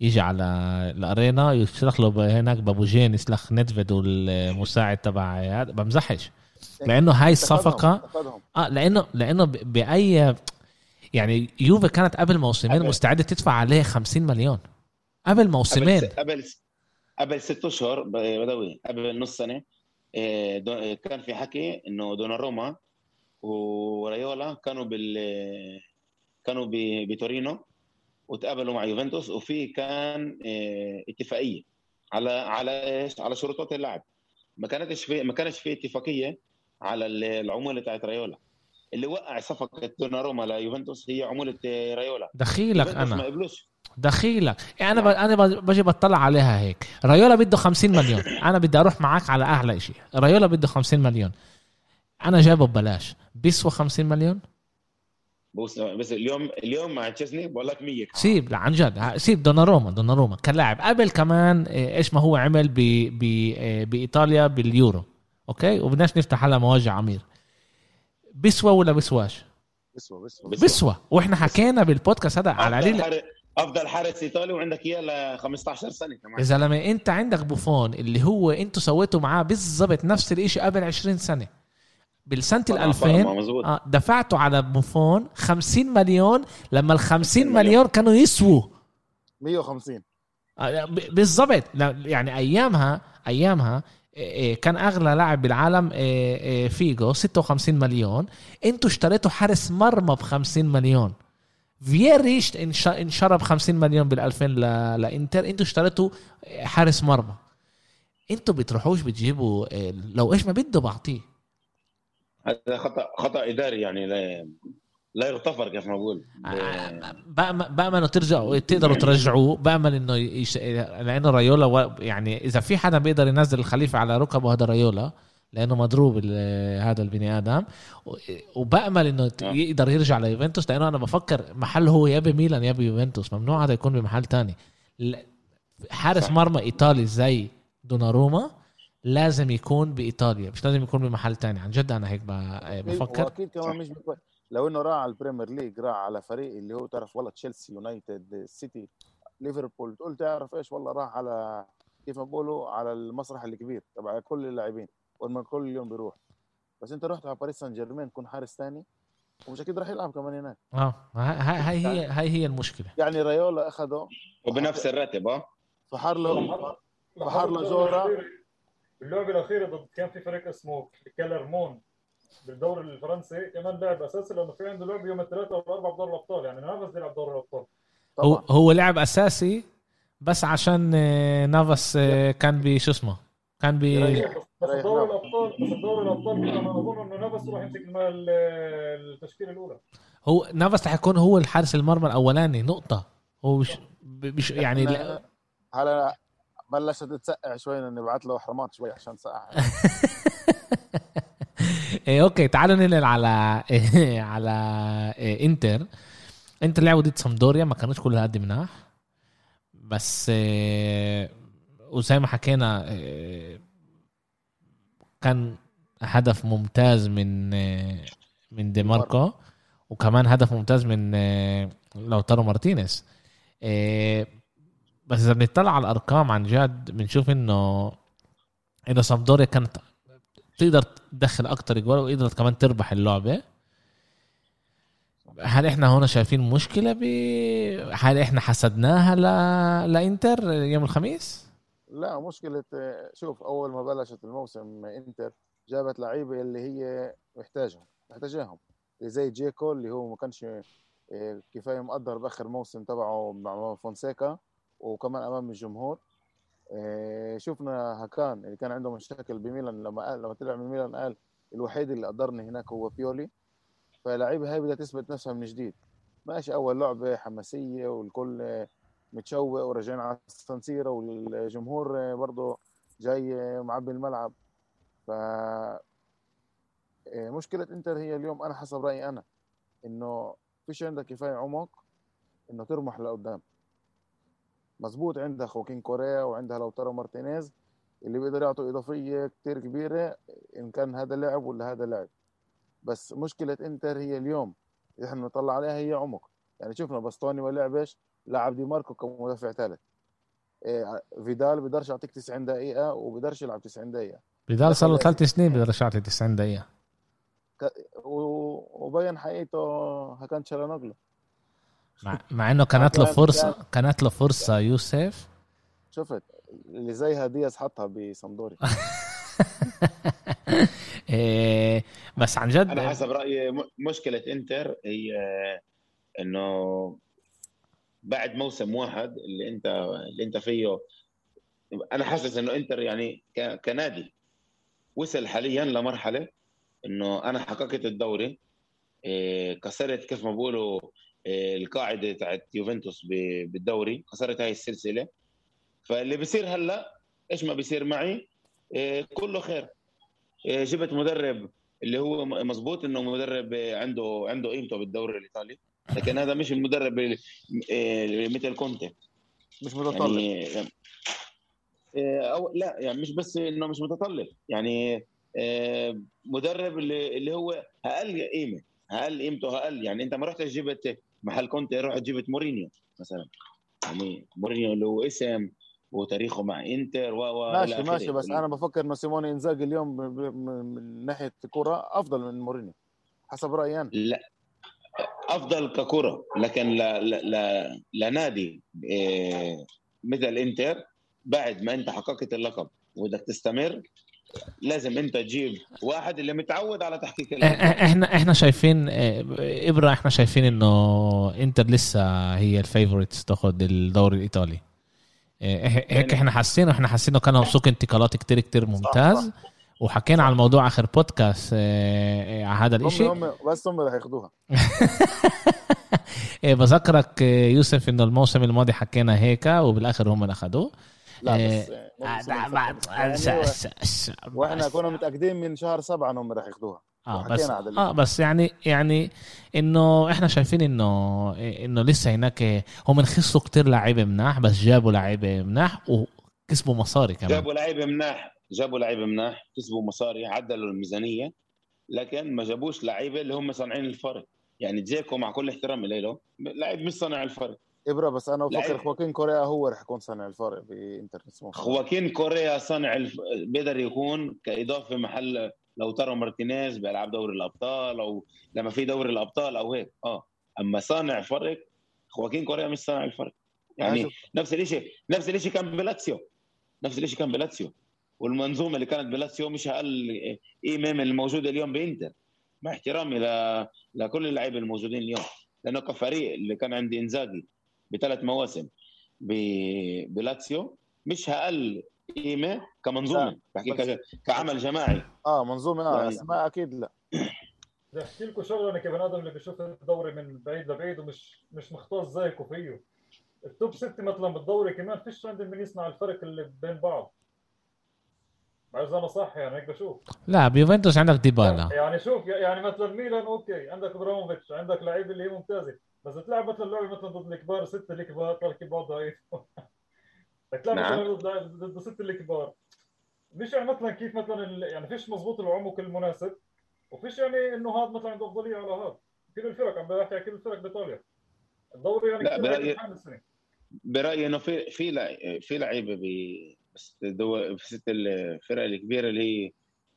يجي على الأرينا يسلخ له هناك بابوجين يسلخ ندفيد والمساعد تبع هذا. بمزحش. لأنه هاي الصفقه آه لأنه لأنه باي يعني يوفي كانت قبل موسمين. مستعدة تدفع عليه 50 مليون. قبل موسمين. قبل قبل ست أشهر بدوي قبل نص سنة إيه، كان في حكي إنه دوناروما وريولا كانوا بال كانوا بتورينو. وتقابلوا مع يوفنتوس وفي كان إيه، اتفاقية على على إيش؟ على شروطات اللاعب ما كانتش في ما كانش في اتفاقية على ال- العمولة بتاعت ريولا اللي وقع صفقة دوناروما ليوفنتوس هي عمولة إيه، ريولا دخيلك يوفنتوس ما أنا قبلوش. دخيلك. يعني أنا ب... أنا ب- بجي بطلع عليها هيك. ريولا بده 50 مليون. أنا بدي أروح معك على أعلى شيء ريولا بده 50 مليون. أنا جايبه ببلاش. بيسوى 50 مليون؟ بص بس اليوم اليوم مع تشيزني بقول لك 100 سيب لا عن جد سيب دوناروما دوناروما كلاعب. قبل كمان إيه، إيش ما هو عمل ب... ب... إيه، بإيطاليا باليورو أوكي؟ وبدناش نفتح على مواجع عمير بيسوى ولا بيسواش بسوى بسوى. بس- بيسوى وإحنا حكينا بالبودكاست هذا على حارس أفضل حارس إيطالي وعندك إياه ل 15 سنة كمان. يا زلمة أنت عندك بوفون اللي هو أنتوا سويتوا معاه بالضبط نفس الإشي قبل 20 سنة. بالسنة ال 2000 مزبوط آه دفعتوا على بوفون 50 مليون لما ال 50 مليون كانوا يسووا. 150 آه، بالضبط. يعني أيامها أيامها إيه، إيه، كان أغلى لاعب بالعالم إيه، فيجو 56 مليون. أنتوا اشتريتوا حارس مرمى ب 50 مليون. فييري انشرى ب 50 مليون بال 2000 ل- لإنتر. أنتوا اشتريتوا حارس مرمى. أنتوا بتروحوش بتجيبوا لو إيش ما بده بعطيه. هذا خطا خطأ إداري يعني لا لا يغتفر كيف ما بقول بأمل, بأمل إنه ترجعوا. تقدروا ترجعوه بأمل إنه يش... لأنه ريولا و... يعني إذا في حدا بيقدر ينزل الخليفة على ركبه هذا ريولا لأنه مضروب هذا البني آدم. وبأمل إنه آه. يقدر يرجع ليوفنتوس لأنه أنا بفكر محل هو يا بميلان يا بيوفنتوس ممنوع هذا يكون بمحل تاني. حارس. مرمى إيطالي زي دوناروما. لازم يكون بإيطاليا مش لازم يكون بمحل تاني. عن جد أنا هيك ب- بفكر. واكيد كمان مش بكوي. لو إنه راح على البريمير ليج راح على فريق اللي هو تعرف والله تشيلسي يونايتد السيتي ليفربول. تقول تعرف إيش؟ والله راح على كيف ما بقولوا على المسرح الكبير تبع كل اللاعبين ولما كل يوم بيروح. بس أنت رحت على باريس سان جيرمان تكون حارس ثاني ومش أكيد راح يلعب كمان هناك. آه. هاي هي هاي هي المشكلة. يعني ريولا أخذه. وبنفس الراتب آه. فحر له فحر له اللعبة جورا الأخيرة- اللعبة الأخيرة ضد كان في فريق اسمه كالرمون بالدوري الفرنسي. كمان لاعب أساسي لأنه في عنده لعبة يوم الثلاثاء والأربعاء بدوري الأبطال. يعني نافس بيلعب دوري الأبطال. هو هو لعب أساسي بس عشان آه، نافاس آه، كان بشو اسمه؟ كان ب. بس دوري نافس. الأبطال بس دوري الأبطال كنا نظن إنه نافس راح يمسك الم- ال- التشكيلة الأولى. هو نافاس رح يكون هو الحارس المرمى الأولاني. نقطة. هو مش مش يعني لا. هلا بلشت تسقع شوي إنه نبعث له حرمات شوي عشان سقع إيه أوكي تعالوا ننقل على على إيه إنتر. إنتر لعبوا ضد سامدوريا ما كانوش كل هاد مناح. بس إيه وزي ما حكينا إيه كان هدف ممتاز من إيه من دي ماركو. وكمان هدف ممتاز من إيه لوتارو مارتينيز. إيه بس إذا بنطلع على الأرقام عن جد بنشوف إنه إنه سامدوريا كانت تقدر تدخل أكتر جوال وقدرت كمان تربح اللعبة. هل إحنا هنا شايفين مشكلة ب هل إحنا حسدناها ل... لإنتر يوم الخميس؟ لا مشكلة شوف أول ما بلشت الموسم إنتر جابت لعيبة اللي هي محتاجهم محتاجاهم زي جيكو اللي هو ما كانش آه، كفاية مقدر بآخر موسم تبعه مع فونسيكا. وكمان أمام الجمهور. آه، شفنا هكان اللي كان عنده مشاكل بميلان لما قال لما طلع من ميلان قال الوحيد اللي قدرني هناك هو بيولي. فاللعيبة هاي بدها تثبت نفسها من جديد. ماشي أول لعبة حماسية والكل آه، متشوق وراجعين على السانسيرا والجمهور برضه جاي معبي الملعب. ف مشكلة إنتر هي اليوم أنا حسب رأيي أنا إنه فيش عندك كفاية عمق إنه ترمح لقدام. مزبوط عندها خواكين كوريا وعندها لوتارو مارتينيز اللي بيقدر يعطوا إضافية كتير كبيرة إن كان هذا لاعب ولا هذا لاعب. بس مشكلة إنتر هي اليوم اللي إحنا نطلع عليها هي عمق. يعني شفنا باستوني ما لعبش لعب دي ماركو كمدافع ثالث. إيه فيدال بيقدرش يعطيك 90 دقيقة وبيقدرش يلعب 90 دقيقة. فيدال صار له ثلاث سنين بيقدرش يعطي 90 دقيقة. وبين حقيقته كان تشالانوغلو. مع, مع إنه كانت له فرصه كانت له فرصة يوسف. شفت اللي زيها دياز حطها بصندوري. إيه بس عن جد أنا حسب رأيي مشكلة إنتر هي إنه بعد موسم واحد اللي انت اللي إنت فيه أنا حاسس إنه إنتر يعني كنادي. وصل حاليا لمرحلة إنه أنا حققت الدوري إيه، كسرت كيف ما بقولوا القاعدة تاعت يوفنتوس بالدوري كسرت هاي السلسلة. فاللي بيصير هلا إيش ما بيصير معي؟ إيه كله خير. إيه جبت مدرب اللي هو مزبوط إنه مدرب عنده عنده قيمته بالدوري الإيطالي. لكن هذا مش المدرب مثل كونتي. مش متطلب. يعني أو لا يعني مش بس إنه مش متطلب. يعني مدرب اللي اللي هو أقل قيمة أقل قيمته أقل. يعني أنت ما رحتش جبت محل كونتي رحت جبت مورينيو مثلا؟ يعني مورينيو هو اسم وتاريخه مع إنتر و ماشي ماشي بس أنا بفكر إنه سيموني إنزاجي اليوم من ناحية كره أفضل من مورينيو حسب رأيي أنا. لا أفضل ككره لكن لا لا لا لنادي إيه مثل إنتر بعد ما أنت حققت اللقب وبدك تستمر لازم انت تجيب واحد اللي متعود على تحقيق إحنا إحنا شايفين إبرا إحنا شايفين إنه إنتر لسه هي ال favorites تاخذ الدوري الإيطالي. إيه، هيك يعني إحنا حاسين إحنا حاسين انه كان سوق انتقالات كتير كتير ممتاز صح. صح. وحكينا على الموضوع آخر بودكاست إيه، إيه، على هذا الإشي. هم بس هم رح ياخذوها بذكرك يوسف إنه الموسم الماضي حكينا هيك وبالآخر هم اخذوه لا بس وإحنا كنا متأكدين من شهر سبعة إنهم رح ياخذوها آه بس آه بس يعني يعني إنه إحنا شايفين انه إنه لسه هناك هم خسروا كتير لعيبة مناح بس جابوا لعيبة مناح وكسبوا مصاري كمان. جابوا لعيبة مناح جابوا لعيبة مناح كسبوا مصاري عدلوا الميزانية لكن ما جابوش لعيبة اللي هم صانعين الفرق. يعني جيكو مع كل احترامي له لعيب مش صانع الفرق. إبرا بس أنا بفكر خواكين كوريا هو رح يكون صانع الفرق بإنتر خواكين كوريا صانع الف... بيقدر يكون كإضافة محل لوتارو مارتينيز بيلعب دوري الأبطال أو لما في دوري الأبطال أو هيك. آه. أما صانع فرق خواكين كوريا مش صانع الفرق. يعني نفس الشيء نفس الشيء كان بلاتسيو. نفس الشيء كان بلاتسيو. والمنظومة اللي كانت بلاتسيو مش أقل قيمه من الموجوده اليوم بإنتر. مع احترامي ل... لكل اللعيبة الموجودين اليوم. لأنه كفريق اللي كان عندي إنزاجي. بثلاث مواسم ب... بلاتسيو مش أقل قيمة كمنظومة. بحكي كعمل جماعي. آه منظومة آه يعني... ما أكيد لا. بدي احكي لكم شغلة أنا كبني آدم اللي بشوف الدوري من بعيد لبعيد ومش مش مختص زيكم فيه ال top ست مثلا بالدوري كمان فيش عندي من يصنع الفرق اللي بين بعض. بعرف أنا صح يعني هيك بشوف. لا بيوفنتوس عندك ديبالا. يعني شوف يعني مثلا ميلان أوكي عندك إبراهيموفيتش عندك لعيبه اللي هي ممتازة. بس تلعب مثلا لعبة مثلا ضد الكبار سته الكبار طلع الكبار ضعيف. تلعب نعم. مثلا ضد سته الكبار. مش يعني مثلا كيف مثلا يعني فيش مضبوط العمق المناسب وفيش يعني إنه هذا مثلا عنده افضليه على هذا. كل الفرق عم بحكي كل الفرق بإيطاليا. الدوري يعني لا برايي برأيي إنه في في في لعيبة ب في ست الفرق الكبيرة اللي هي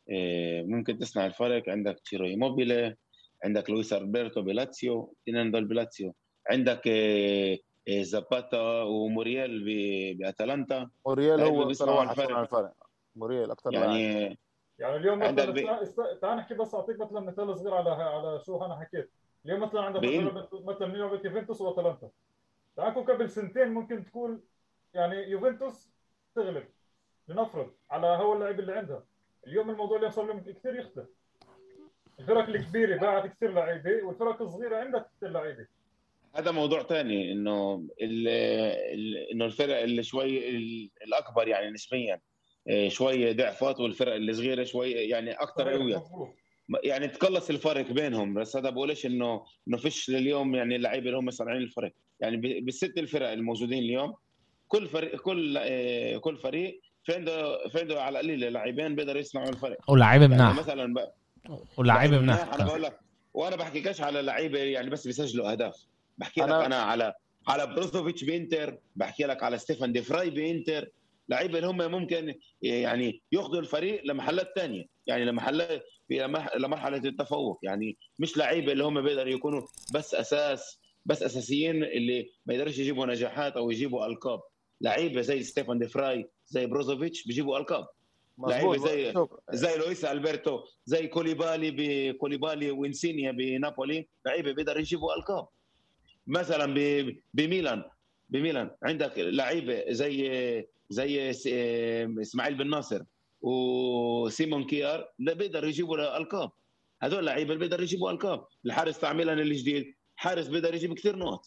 آه، ممكن تصنع الفرق. عندك تشيرو إيموبيلي عندك لويس ألبرتو بلاتسيو اثنين دول بلاتسيو. عندك آه، آه، زاباتا وموريال بأتلانتا. موريال هو أكثر واحد صنع الفرق. موريال أكثر يعني. يعني اليوم مثلا بي... تعال نحكي بس أعطيك مثلا مثال صغير على على شو أنا حكيت. اليوم مثلا عندك مثلا لعبه يوفنتوس وأتلانتا. تعال قبل سنتين ممكن تكون يعني يوفنتوس تغلب. لنفرض على هو اللاعب اللي عندها. اليوم الموضوع اللي صار لهم كثير يختلف. الفرق الكبيرة باعت كثير لعيبة والفرق الصغيرة عندها كثير لعيبة. هذا موضوع تاني إنه إنه الفرق اللي شوي ال- الأكبر يعني نسبيا إيه، شوي ضعفات والفرق اللي صغيرة شوي يعني أكثر قوية. يعني تقلص الفرق بينهم بس هذا بقولش إنه إنه فيش لليوم يعني اللعيبه اللي هم صانعين الفرق. يعني بالست الفرق الموجودين اليوم كل فريق كل إيه، كل فريق في عنده في عنده على القليل لاعبين بيقدروا يصنعوا الفرق. ولاعيبه يعني مناح. مثلا بقى ولاعيبه مناح أنا بقول لك وأنا بحكيكش على لعيبة يعني بس بيسجلوا أهداف. بحكي لك أنا- أنا على على بروزوفيتش بإنتر بحكي لك على ستيفان دي فراي بإنتر. لعيبة اللي هم ممكن يعني ياخذوا الفريق لمحلات تانية يعني لمحلات لمرحلة التفوق. يعني مش لعيبة اللي هم بيقدروا يكونوا بس أساس بس أساسيين اللي ما يقدرش يجيبوا نجاحات أو يجيبوا ألقاب. لعيبة زي ستيفان دي فراي زي بروزوفيتش بيجيبوا ألقاب. لعيبة زي- شوف زي لويس ألبرتو زي كوليبالي بكوليبالي وإنسينيي بنابولي لعيبة بيقدروا يجيبوا ألقاب. مثلا بميلان بميلان. عندك لعيبة زي زي إسماعيل بن ناصر وسيمون كيار لا بيقدروا يجيبوا ألقاب. هذول لعيبة بيقدروا يجيبوا ألقاب. الحارس تاع ميلان الجديد حارس بيقدر يجيب كثير نقط.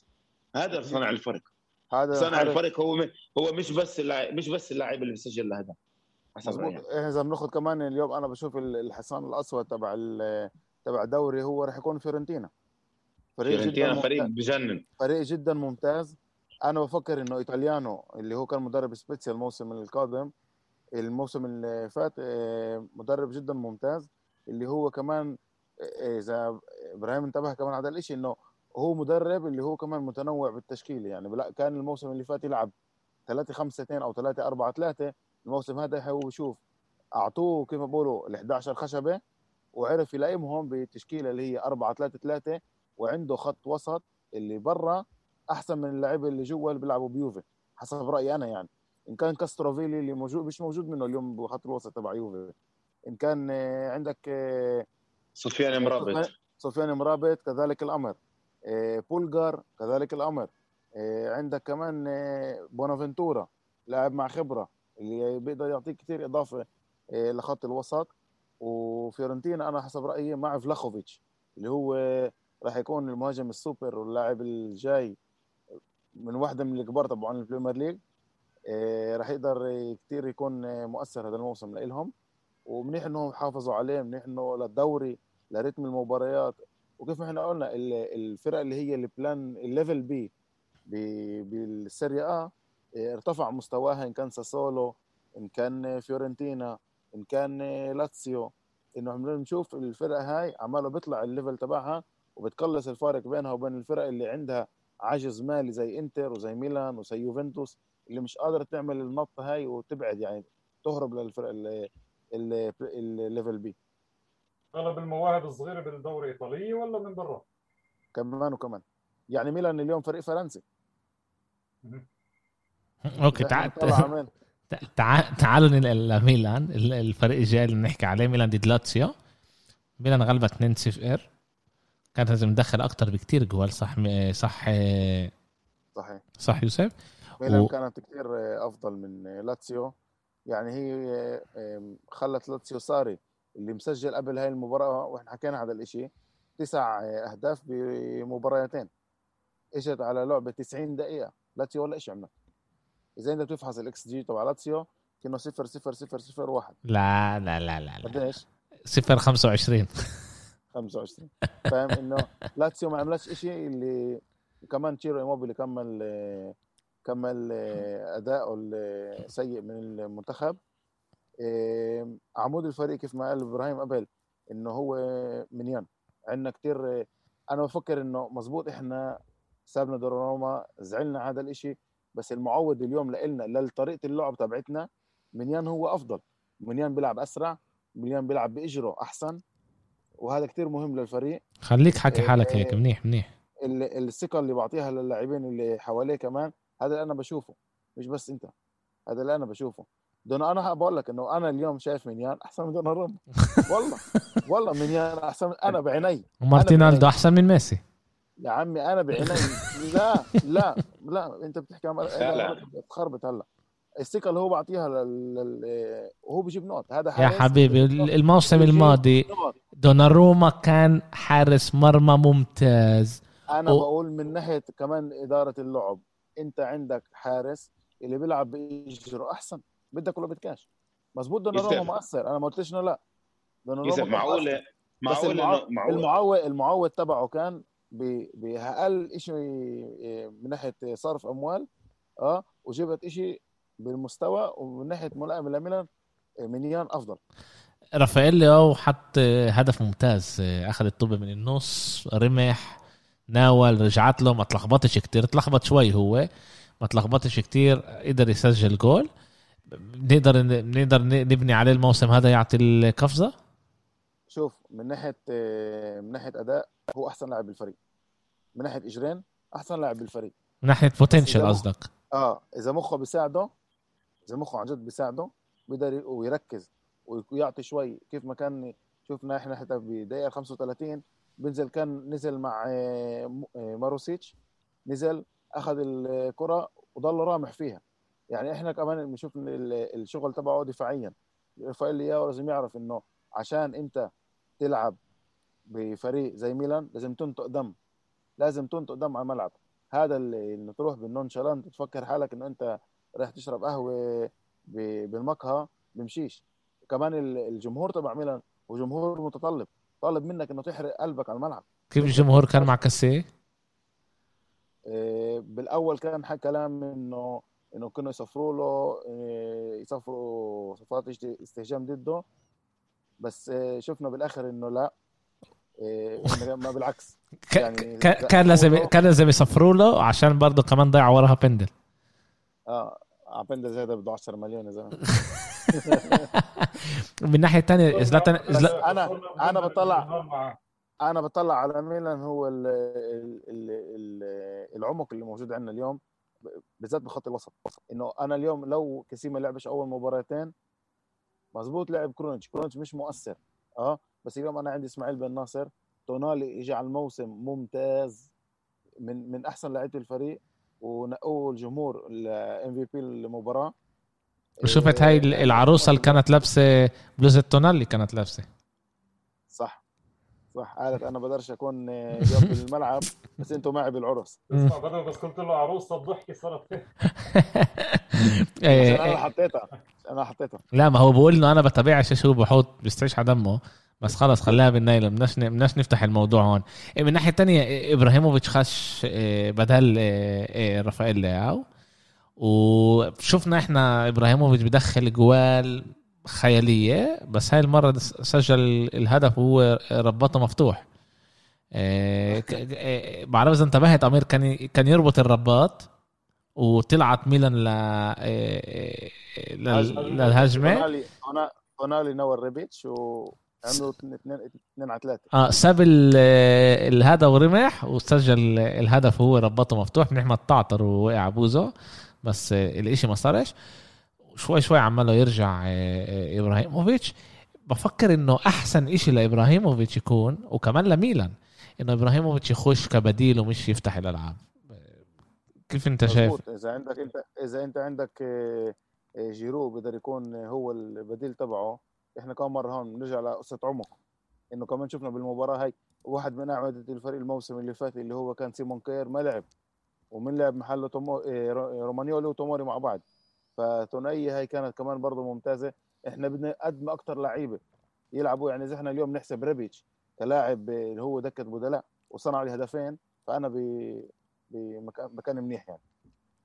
هذا صنع الفرق. هذا صنع الفرق هو هو مش بس اللاعب مش بس اللاعب اللي بيسجل الاهداف مظبوط. إيه، إذا بناخذ كمان اليوم أنا بشوف ال- الحصان الأسود تبع تبع الدوري هو راح يكون فيورنتينا. فريق جدا فيورنتينا ممتاز. فريق بجنن. فريق جدا ممتاز. أنا بفكر إنه إيطاليانو اللي هو كان مدرب سبيتسيا الموسم القادم الموسم اللي فات آه، مدرب جدا ممتاز. اللي هو كمان آه، إذا إبراهيم انتبه كمان على هذا الشيء إنه هو مدرب اللي هو كمان متنوع بالتشكيله يعني. كان الموسم اللي فات يلعب 3 5 2 أو 3 4 3 الموسم هذا هو شوف أعطوه كيف بقولوا ال 11 خشبة وعرف يلائمهم بتشكيلة اللي هي 4 3 3 وعنده خط وسط اللي برا أحسن من اللعيبة اللي جوا اللي بيلعبوا بيوفي حسب رأيي أنا يعني. إن كان كاستروفيلي اللي موجود مش موجود منه اليوم بخط الوسط تبع يوفي. إن كان آه، عندك آه، سفيان مرابط سفيان مرابط كذلك الأمر. آه، بولجار كذلك الأمر. آه، عندك كمان آه، بونافنتورا لاعب مع خبرة. اللي بيقدر يعطيك كثير إضافة آه، لخط الوسط. وفيورنتينا أنا حسب رأيي مع فلاخوفيتش اللي هو راح يكون المهاجم السوبر واللاعب الجاي من واحدة من الكبار طبعا البريمير ليج. آه، راح يقدر كثير يكون مؤثر هذا الموسم لهم ومنيح إنهم حافظوا عليه منيح إنه للدوري لرتم المباريات. وكيف ما إحنا قلنا ال- الفرق اللي هي ال plan ال level B بالسيريا آ ارتفع مستواها إن كان ساسولو إن كان فيورنتينا إن كان لاتسيو إنه عم نشوف الفرق هاي عماله بيطلع ال level تبعها وبتقلص الفارق بينها وبين الفرق اللي عندها عجز مالي زي إنتر وزي ميلان وزي يوفنتوس اللي مش قادره تعمل النطه هاي وتبعد يعني تهرب للفرق ال- ال- ال level B اغلب المواهب الصغيرة بالدوري ايطاليه ولا من برا؟ كمان وكمان. يعني ميلان اليوم فريق فرنسي. okay تعال. تعال تعالوا ننقل لميلان. ال- الفريق الجاي اللي بنحكي عليه ميلان ضد لاتسيو. ميلان غلبت 2-0 كانت لازم تدخل أكتر بكتير جوال صح صح صحيح. صح يوسف؟ ميلان و- كانت كثير أفضل من لاتسيو. يعني هي خلت لاتسيو ساري اللي مسجل قبل هاي المباراة وإحنا حكينا هذا الإشي تسع أهداف بمباريتين. إجت على لعبة 90 دقيقة. لاتسيو ولا شيء عملت. اذا أنت بتفحص الاكس جي تبع لاتسيو؟ كأنه 0 0 0 0 1 لا لا لا لا قديش 0 25 25 فاهم؟ إنه لاتسيو ما عملش شيء اللي كمان تشيرو إيموبيلي كمل كمل اداؤه السيء من المنتخب. عمود الفريق كيف ما قال إبراهيم قبل إنه هو منيان عندنا كتير أنا بفكر إنه مزبوط إحنا سابنا دوناروما زعلنا هذا الإشي. بس المعوض اليوم لنا لطريقة اللعب تبعتنا منيان هو أفضل. منيان بيلعب أسرع منيان بيلعب بإجره أحسن وهذا كتير مهم للفريق. خليك حكي إيه، حالك هيك منيح منيح. ال- الثقة اللي بعطيها للاعبين اللي حواليه كمان هذا اللي أنا بشوفه مش بس أنت. هذا اللي أنا بشوفه. دون أنا بقول لك إنه أنا اليوم شايف منيان أحسن من دوناروما والله والله منيان أحسن من أنا بعيني. ومارتينالدو أحسن من ميسي. يا عمي أنا بعيني. لا لا. لا انت بتحكي عن لا، لا. تخربط هلا الثقة اللي هو بعطيها لل... لل... وهو بيجيب نقط هذا يا حارس حبيبي بيجيب نقط. الموسم الماضي. دوناروما كان حارس مرمى ممتاز أنا و- بقول من ناحية كمان إدارة اللعب أنت عندك حارس اللي بيلعب باجره أحسن بدك ولا بدكاش مظبوط دوناروما. مؤثر أنا ما قلتش إنه لا دوناروما يوسف كان معقول مؤثر. بس معقول المعو... انه معقول المعوض المعوض تبعه كان باقل شيء من ناحية صرف أموال آه وجبت شيء بالمستوى ومن ناحية ملائمة لميلان مينيان أفضل. رافائيل أو حط هدف ممتاز أخذ الطوبة من النص رمح ناول رجعت له ما تلخبطش كتير تلخبط شوي هو ما تلخبطش كتير قدر يسجل جول. بنقدر بنقدر نبني عليه الموسم هذا يعطي القفزه شوف من ناحية من ناحية أداء هو أحسن لاعب بالفريق. من ناحية إجرين أحسن لاعب بالفريق. من ناحية بوتنشل إذا- قصدك. آه إذا مخه بيساعده إذا مخه عن جد بيساعده بيقدر ويركز ويعطي شوي كيف ما كان شفنا إحنا حتى بدقيقه 35 بنزل كان نزل مع آه، آه، ماروسيتش نزل أخذ الكرة وضل رامح فيها. يعني إحنا كمان بنشوف الشغل تبعه دفاعيا. رافائيل لياو لازم يعرف إنه عشان أنت تلعب بفريق زي ميلان لازم تنطق دم. لازم تنطق دم على الملعب. هذا اللي تروح بال nonchalant تفكر حالك إنه أنت رايح تشرب قهوة بالمقهى بمشيش. كمان ال- الجمهور تبع ميلان هو جمهور متطلب. طالب منك إنه تحرق قلبك على الملعب. كيف الجمهور كان مع كاسيه إيه، بالأول كان حكى كلام انه إنه كانوا يصفروا له إيه، يصفروا صفات استهجان ضده. بس إيه، شفنا بالآخر إنه لا. ما بالعكس. يعني كان لازم كان لازم يصفروا له عشان برضه كمان ضيع وراها بندل. آه ع بندل زي ده بده 10 مليون يا زلمة. من الناحيه الثانية زلاتان زلا- أنا- أنا بطلع- أنا بطلع على ميلان هو ال ال ال ال العمق اللي موجود عندنا اليوم بالذات بخط الوسط. إنه أنا اليوم لو كيسي ما لعبش أول مباراتين مزبوط لعب كرونيتش كرونيتش مش مؤثر. آه بس اليوم أنا عندي إسماعيل بن ناصر. تونالي اجى على الموسم ممتاز من من أحسن لعيبة الفريق ونقوه الجمهور الام في بي المباراه وشفت هاي ال- العروسة اللي كانت لابسة بلوزة تونالي كانت لابسة. صح. صح. قالت أنا بقدرش أكون اليوم بالملعب بس أنتوا معي بالعرس. اسمع بدو بس قلت له عروسة الضحكة صارت إيه، عشان أنا إيه، حطيتها. أنا حطيتها. لا ما هو بقول إنه أنا بتابعش هو بحط بيستعيش على دمه. بس خلص خليها بالنايلة بدناش بدناش نفتح الموضوع هون. إيه، من الناحيه الثانية إبراهيموفيتش خش إيه، بدل إيه، رافائيل لياو. وشفنا إحنا إبراهيموفيتش بدخل جوال خيالية بس هاي المرة سجل الهدف وهو رباطه مفتوح. بعرف إذا انتبهت أمير كان كان يربط الرباط وطلعت ميلان ل لل- للهجمة. تونالي نور ريبيتش وعملوا اثنين اثنين على ثلاثة. آه ساب ال- الهدف ورمح وسجل الهدف وهو ربطه مفتوح. منيح ما تعطر ووقع بوزه بس الإشي ما صارش. شوي شوي عماله يرجع آه، إبراهيموفيتش. بفكر إنه أحسن إشي لإبراهيموفيتش يكون وكمان لميلان إنه إبراهيموفيتش يخش كبديل ومش يفتح الألعاب. كيف أنت شايف؟ إذا عندك انت إذا أنت عندك آه، آه، جيرو بقدر يكون هو البديل تبعه إحنا كم مرة هون بنرجع لقصة عمق إنه كمان شفنا بالمباراة هاي واحد من أعمدة الفريق الموسم اللي فات اللي هو كان سيمون كير ما لعب. ومن لعب محله تومو... رو- رومانيولي وتوموري مع بعض. فتوني هاي كانت كمان برضه ممتازة. إحنا بدنا قدم أكتر لعيبة يلعبوا. يعني إذا إحنا اليوم نحسب ريبيتش كلاعب اللي هو دكة بدلاء وصنع لي هدفين فأنا. بمكان مكان منيح يعني.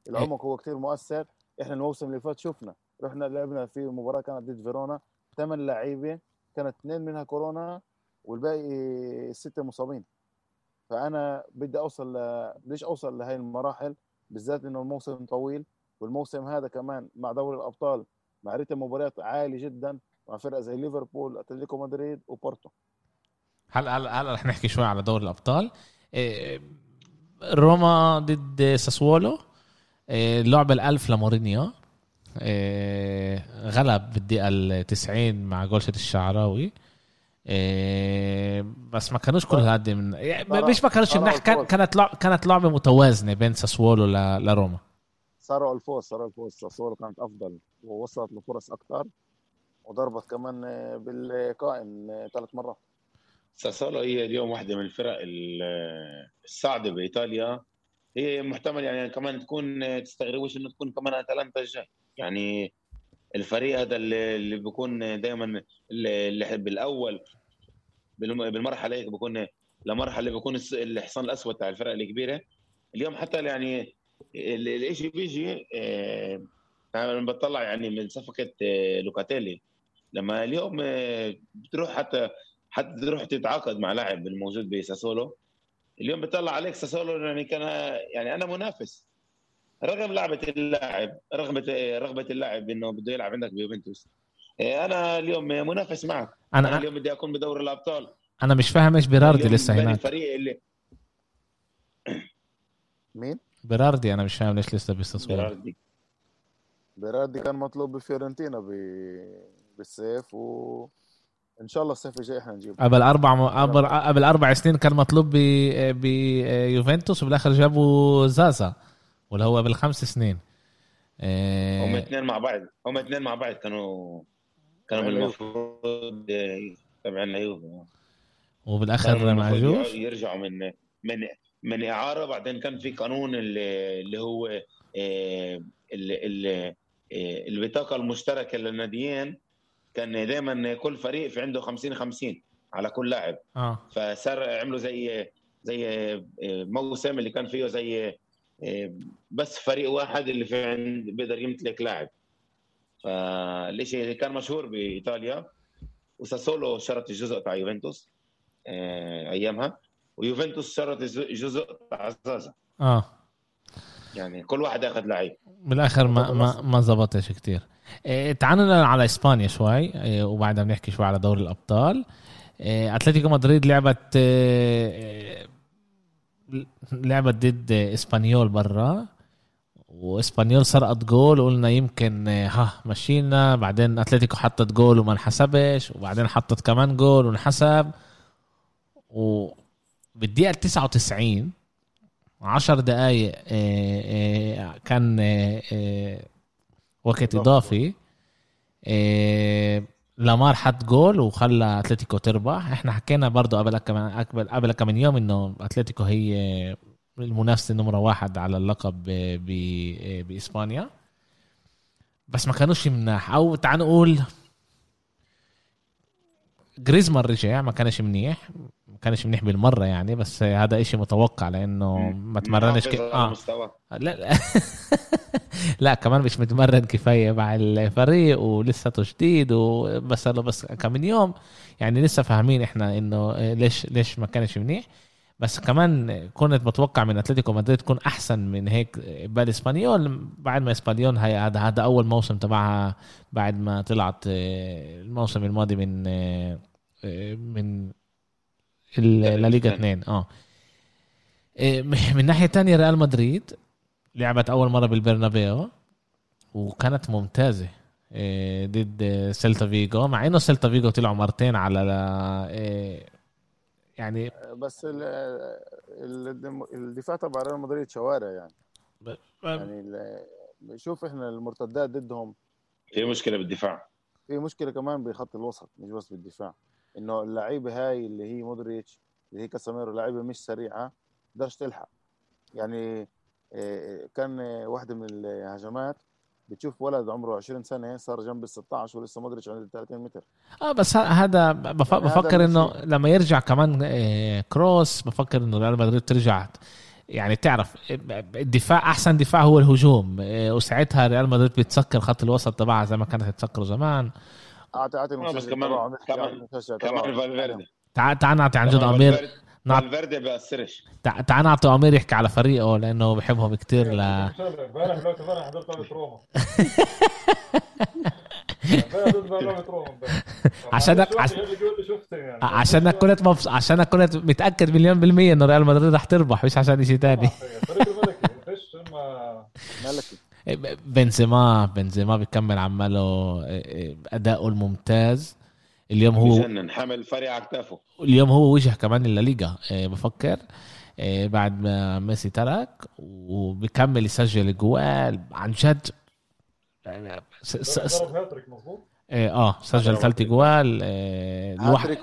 العمق هو كتير مؤثر. إحنا الموسم اللي فات شفنا رحنا لعبنا في مباراة كانت ضد فيرونا. ثمان لعيبة كانت اثنين منها كورونا والباقي ستة مصابين. فأنا بدي أوصل ل... ليش أوصل لهي المراحل؟ بالذات إنه الموسم طويل والموسم هذا كمان مع دوري الأبطال مع رتم مباريات عالي جدا مع فرق زي ليفربول أتلتيكو مدريد وبورتو. هلا هلا هلا رح نحكي شوي على دوري الأبطال؟ إيه، روما ضد ساسولو. إيه، اللعبه الألف لمورينيو. إيه، غلب بالدقيقة ال 90 مع جول شت الشعراوي. إيه، بس ما كانوش كل هذه من يعني صراحة- مش ما كانوش منيح كان. كانت كانت لعبة متوازنة بين ساسولو ل- لروما. صاروا الفوز صاروا الفوز. ساسولو كانت أفضل ووصلت لفرص أكثر وضربت كمان بالقائم ثلاث مرات. ساسولو هي اليوم واحدة من الفرق ال- الصاعدة بإيطاليا. هي محتمل يعني كمان تكون تستغربوش إنه تكون كمان أتلانتا الجاي. يعني الفريق هذا اللي اللي بيكون دائما اللي اللي بالاول بالم- بالمرحلة هيك بيكون لمرحلة بيكون الس- الحصان الأسود تاع الفرق الكبيرة. اليوم حتى يعني ال- الإشي بيجي آه، أنا بطلع يعني من صفقة آه، لوكاتيلي لما اليوم آه، بتروح حتى حتى تروح تتعاقد مع لاعب الموجود بساسولو اليوم بيطلع عليك ساسولو يعني كان يعني أنا منافس. رغم لعبة اللاعب رغبه رغبة اللاعب إنه بده يلعب عندك بيوفنتوس. إيه، أنا اليوم منافس معك. أنا أنا اليوم بدي أكون بدور الأبطال. أنا مش فاهم إيش بيراردي لسه هناك. الفريق اللي مين؟ بيراردي أنا مش فاهم ليش لسه بيستصور بيراردي. بيراردي كان مطلوب بفيورنتينا ب... بالصيف و إن شاء الله الصيف الجاي إحنا نجيبه. قبل أربع م... قبل قبل أربع سنين كان مطلوب ب بيوفنتوس وبالآخر جابوا زازا. واللي هو بالخمس سنين. إيه، هم اثنين مع بعض. هم اثنين مع بعض كانوا كانوا أيوة. المفروض إيه، تبعنا يوفي وبالآخر عجوش يرجعوا من من من إعارة. بعدين كان في قانون اللي, اللي هو آه، اللي, اللي آه، البطاقة المشتركة للناديين. كان دائما كل فريق في عنده 50 50 على كل لاعب. آه. فصار عملوا زي زي آه، موسم اللي كان فيه زي آه، بس فريق واحد اللي في عند بيقدر يمتلك لاعب. فالشيء كان مشهور بإيطاليا وساسولو شرط الجزء تاع يوفنتوس آه، أيامها. ويوفنتوس شرط الجزء تاع زازا آه. يعني كل واحد اخذ لعيب. بالآخر ما ما ما زبطش كتير. إيه تعالوا على إسبانيا شوي. إيه وبعدها بنحكي شوي على دوري الأبطال. إيه أتلتيكو مدريد لعبت إيه لعبت ضد إسبانيول برا وإسبانيول سرقت جول وقلنا يمكن إيه، ها مشينا. بعدين أتلتيكو حطت جول وما انحسبش وبعدين حطت كمان جول وانحسب. وبالدقيقة 99 10 دقايق كان آه، آه، وقت إضافي آه، لامار حط جول وخلى أتلتيكو تربح. إحنا حكينا برضو قبل كمان قبل قبل كم يوم إنه أتلتيكو هي المنافسة نمرة واحد على اللقب ب- ب- بإسبانيا. بس ما كانوش مناح أو تعال نقول جريزمان رجع ما كانش منيح ما كانش منيح بالمرة يعني بس هذا إشي متوقع لأنه ما تمرنش ك... مستواه. لا لا. لا كمان مش متمرن كفاية مع الفريق ولساته جديد وبس له بس كم من يوم يعني لسه فاهمين إحنا إنه ليش ليش ما كانش منيح. بس كمان كنت بتوقع من أتلتيكو مدريد تكون أحسن من هيك بالاسبانيول بعد ما إسبانيول هي هذا أول موسم تبعها بعد ما طلعت آه، الموسم الماضي من آه، آه، من ال- لا ليغا 2 آه. من ناحية تانية ريال مدريد لعبت أول مرة بالبرنابيو وكانت ممتازة ضد سيلتا فيجو مع إنه سيلتا فيجو طلعوا مرتين على يعني بس ال- ال- الدفاع تبع ريال مدريد شوارع يعني. يعني ال- شوف إحنا المرتدات ضدهم. في مشكلة بالدفاع. في مشكلة كمان بخط الوسط مش بس بالدفاع. إنه اللعيبة هاي اللي هي مودريتش اللي هي كاساميرو لعيبة مش سريعة تقدرش تلحق. يعني آه، كان آه، واحدة من الهجمات بتشوف ولد عمره 20 سنة صار جنب ال 16 ولسه مودريتش عند ال 30 متر. آه بس هذا بف- يعني هذا بفكر إنه الشيء. لما يرجع كمان إيه، كروس بفكر إنه ريال مدريد ترجع. يعني تعرف الدفاع أحسن دفاع هو الهجوم. إيه، وساعتها ريال مدريد بتسكر خط الوسط تبعها زي ما كانت تسكره زمان. اعطي أعطي آه، بس المشجع كمان- كمان- كمان. فالفيردي. تعال تعال نعطي عن جد أمير. فالفيردي- نعط- فالفيردي بيأثرش. تع- تعال نعطي أمير يحكي على فريقه لأنه بحبهم كتير ل امبارح لو امبارح حضرت لعبة روما عشانك- شفت عش- اللي يقول لي شفت يعني. عشانك كنت مبس... عشانك كنت متأكد مليون بالمية إنه ريال مدريد رح تربح مش عشان شيء ما ملكي. بنزيما بنزيما بيكمل عماله أداؤه الممتاز. اليوم هو بجنن حمل الفريق على كتافه اليوم هو وجه كمان الليغا. بفكر. إيه، بعد ما ميسي ترك وبكمل يسجل جوال عن جد. س- س- مظبوط؟ آه, آه سجل ثلاث جوال آه الواحد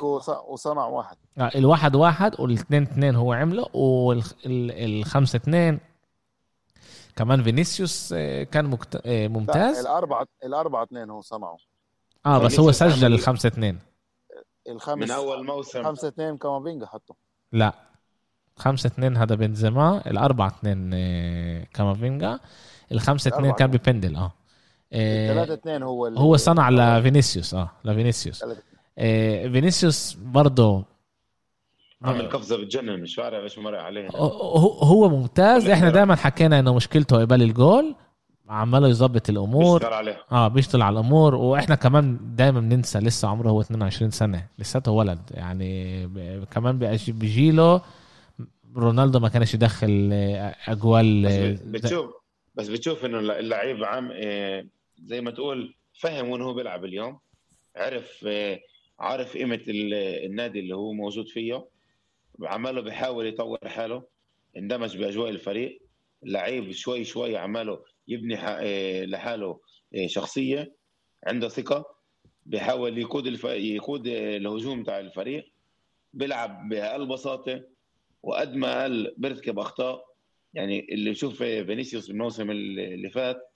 وصنع واحد. آه الواحد واحد والاثنين اثنين هو عمله والخمسة اثنين كمان فينيسيوس آه كان. آه ممتاز. الاربعه الأربعة اثنين هو صنعوا آه بس هو سجل عمل- الخمسة اثنين الخامس من أول موسم. خمسة اثنين كامافينجا حطوا لا. خمسة اثنين هذا بنزيما الأربعة اثنين آه، كامافينجا. الخمسة اثنين الأربعة كان ب פנדל آه. آه، ثلاثة اثنين هو اللي هو صنع لفينيسيوس آه لفينيسيوس. آه، فينيسيوس برضه عمل قفزة بتجنن مش عارف إيش مرق عليه. هو هو ممتاز. إحنا دائما حكينا إنه مشكلته قبل الجول. عماله يظبط الأمور. بيشتغل عليه آه بيشتغل على الأمور. وإحنا كمان دائما بننسى لسه عمره هو 22 سنة. لساته ولد. يعني ب- كمان بجيله رونالدو ما كانش يدخل آه، أجوال بس آه، بت- بتشوف بس بتشوف إنه اللعيب عم آه، زي ما تقول فهم وين هو بيلعب اليوم. عرف عارف قيمة ال- النادي اللي هو موجود فيه. عماله بيحاول يطور حاله. اندمج بأجواء الفريق. اللعيب شوي شوي عماله يبني ح- آه، لحاله آه، شخصية عنده ثقة بيحاول يقود الف... يقود آه، الهجوم تاع الفريق بيلعب بأقل بساطة وقد ما قال بيرتكب اخطاء يعني اللي يشوف فينيسيوس الموسم اللي فات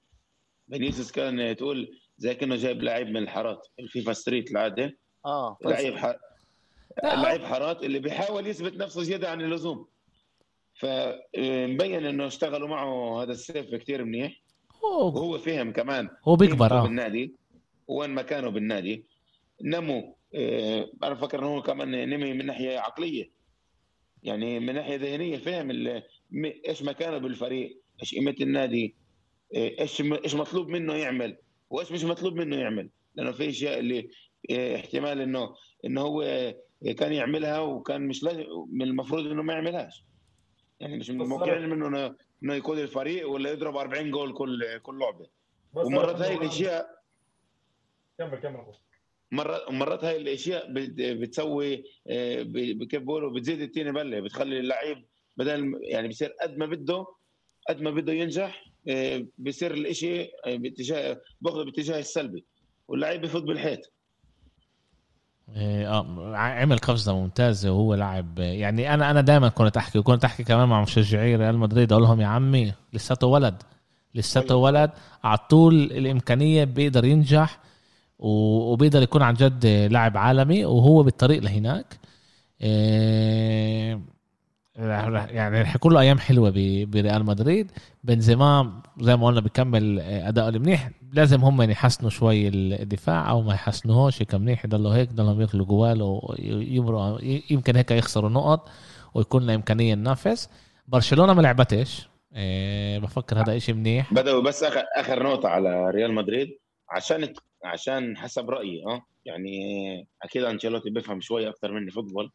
فينيسيوس كان تقول زي كأنه جايب لاعب من الحارات ال FIFA Street هذا. آه لعيب ح... لعيب حارات اللي بيحاول يثبت نفسه زيادة عن اللزوم. فمبين إنه اشتغلوا معه هذا الصيف كتير منيح. وهو فهم كمان هو بيكبر آه. بالنادي وين مكانه بالنادي. نمو آه، أنا فكر إنه هو كمان نمي من ناحية عقلية. يعني من ناحية ذهنية فهم ال- م- إيش مكانه بالفريق إيش قيمة النادي آه، إيش إيش مطلوب منه يعمل وإيش مش مطلوب منه يعمل. لأنه في أشياء اللي آه، احتمال إنه إنه هو آه، كان يعملها وكان مش من المفروض إنه ما يعملها يعني مش من بس موقعين منه إنه إنه يقود الفريق ولا يضرب 40 جول كل كل لعبة. ومرات هاي الاشياء كمل كمل. مرات مرات هاي الأشياء بت- بتسوي آه، كيف بقولوا بتزيد التين بلة بتخلي اللعيب بدل يعني بصير قد ما بده قد ما بده ينجح آه، بصير الإشي آه، باتجاه باخذه باتجاه السلبي. واللعيب بفوت بالحيط. آه عمل قفزة ممتازة وهو لاعب. يعني أنا أنا دائما كنت احكي وكنت أحكي كمان مع مشجعي ريال مدريد. أقول لهم يا عمي لساته ولد. لساته ولد على طول الإمكانية بيقدر ينجح وبيقدر يكون عن جد لاعب عالمي وهو بالطريق لهناك. رح- يعني رح يكون له أيام حلوة بريال مدريد. بنزيما زي ما قلنا بيكمل اداؤه المنيح. لازم هم يحسنوا شوي الدفاع أو ما يحسنوهوش هيك منيح يضلوا هيك يضلهم ياكلوا جوال ويمروا يمكن هيك يخسروا نقط ويكون له إمكانية ننافس برشلونة ما لعبتش إيه بفكر هذا إشي منيح. بدأوا بس آخر آخر نقطة على ريال مدريد عشان عشان حسب رأيي آه يعني أكيد أنشيلوتي بيفهم شوية أكثر مني فوتبول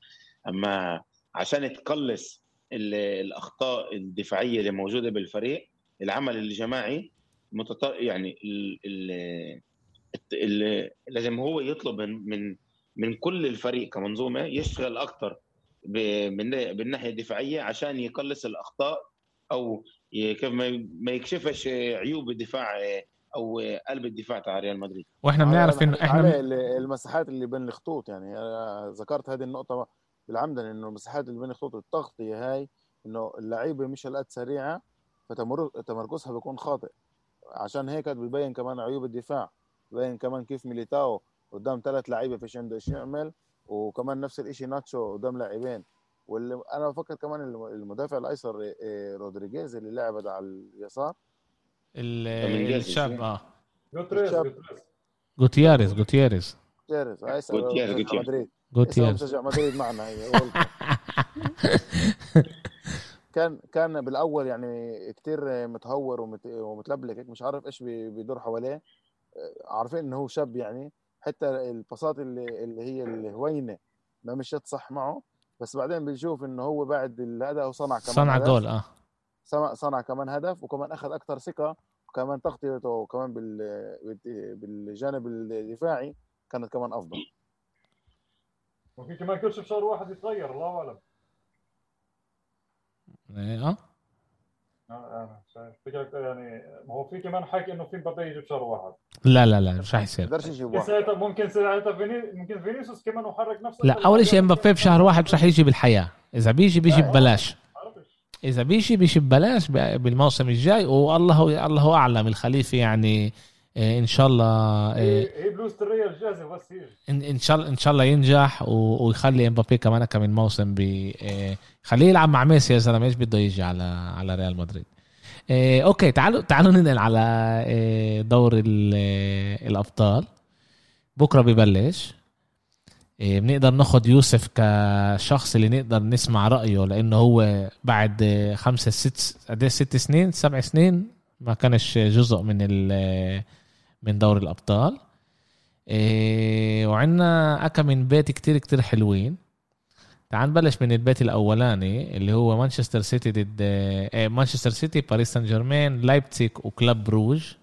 أما عشان تقلص ال- الأخطاء الدفاعية اللي موجودة بالفريق العمل الجماعي متط... يعني ال... ال... ال... لازم هو يطلب من من من كل الفريق كمنظومة يشتغل أكثر ب... من بالناحيه الدفاعيه عشان يقلص الأخطاء أو ي- كيف ما ما يكشفش عيوب الدفاع أو قلب الدفاع تاع ريال مدريد. وإحنا بنعرف إنه إحنا ال- المساحات اللي بين الخطوط يعني ذكرت هذه النقطة بالعمدا إنه المساحات اللي بين الخطوط التغطية هاي إنه اللعيبة مش هالقد سريعة فتمركزها بيكون خاطئ. عشان هيك بيبين كمان عيوب الدفاع بيبين كمان كيف ميليتاو قدام ثلاث لعيبة فيش عنده إيش يعمل وكمان نفس الإشي ناتشو قدام لاعبين. واللي أنا بفكر كمان الم- المدافع الأيسر إيه، رودريجيز اللي لعب على اليسار. الشاب شيء. آه. جوتياريز جوتياريز مشجع جوتيريز. مدريد. جوتياريز مشجع مدريد معنا كان كان بالأول يعني كتير متهور ومت... ومتلبلك مش عارف إيش بي- بيدور حواليه. عارفين إنه هو شاب يعني حتى الباصات اللي اللي هي الهوينة ما مشيت صح معه. بس بعدين بنشوف إنه هو بعد الهدف وصنع كمان صنع. جول آه. صنع, صنع كمان هدف وكمان أخذ أكثر ثقة وكمان تغطيته كمان بال... بالجانب الدفاعي كانت كمان أفضل. وفي كمان كل شهر واحد يتغير الله أعلم. إيه، آه. آه، أنا شايف. فكرك يعني ما هو في كمان حكي إنه في مبابي يجي بشهر واحد. لا لا لا مش رح يصير. بقدرش يجيب ممكن واحد ساعتها ممكن ساعتها فيني ممكن فينيسيوس كمان وحرك نفسه. لا أول شيء إمبابي بشهر واحد مش رح يجي بالحياة. إذا بيجي بيجي ببلاش. إذا بيجي بيجي ببلاش ب- بالموسم الجاي. والله الله أعلم الخليفة يعني آه، إن شاء الله هي هي بلوزة الريال جاهزه بس يجي إن شاء الله إن شاء الله ينجح ويخلي إمبابي كمان كم موسم ب خليه يلعب مع ميسي يا زلمة إيش بده يجي على على ريال مدريد. okay تعالوا تعالوا ننقل على دور ال- الأبطال. بكرة ببلش. بنقدر ناخد يوسف كشخص اللي نقدر نسمع رأيه لأنه هو بعد خمسة ست قد إيه؟ ست سنين سبع سنين ما كانش جزء من ال- من دور الأبطال. إيه وعندنا أكم من بيت كتير كتير حلوين. تعال نبلش من البيت الأولاني اللي هو مانشستر سيتي ضد إيه مانشستر سيتي باريس سان جيرمان لايبتسيك وكلاب بروج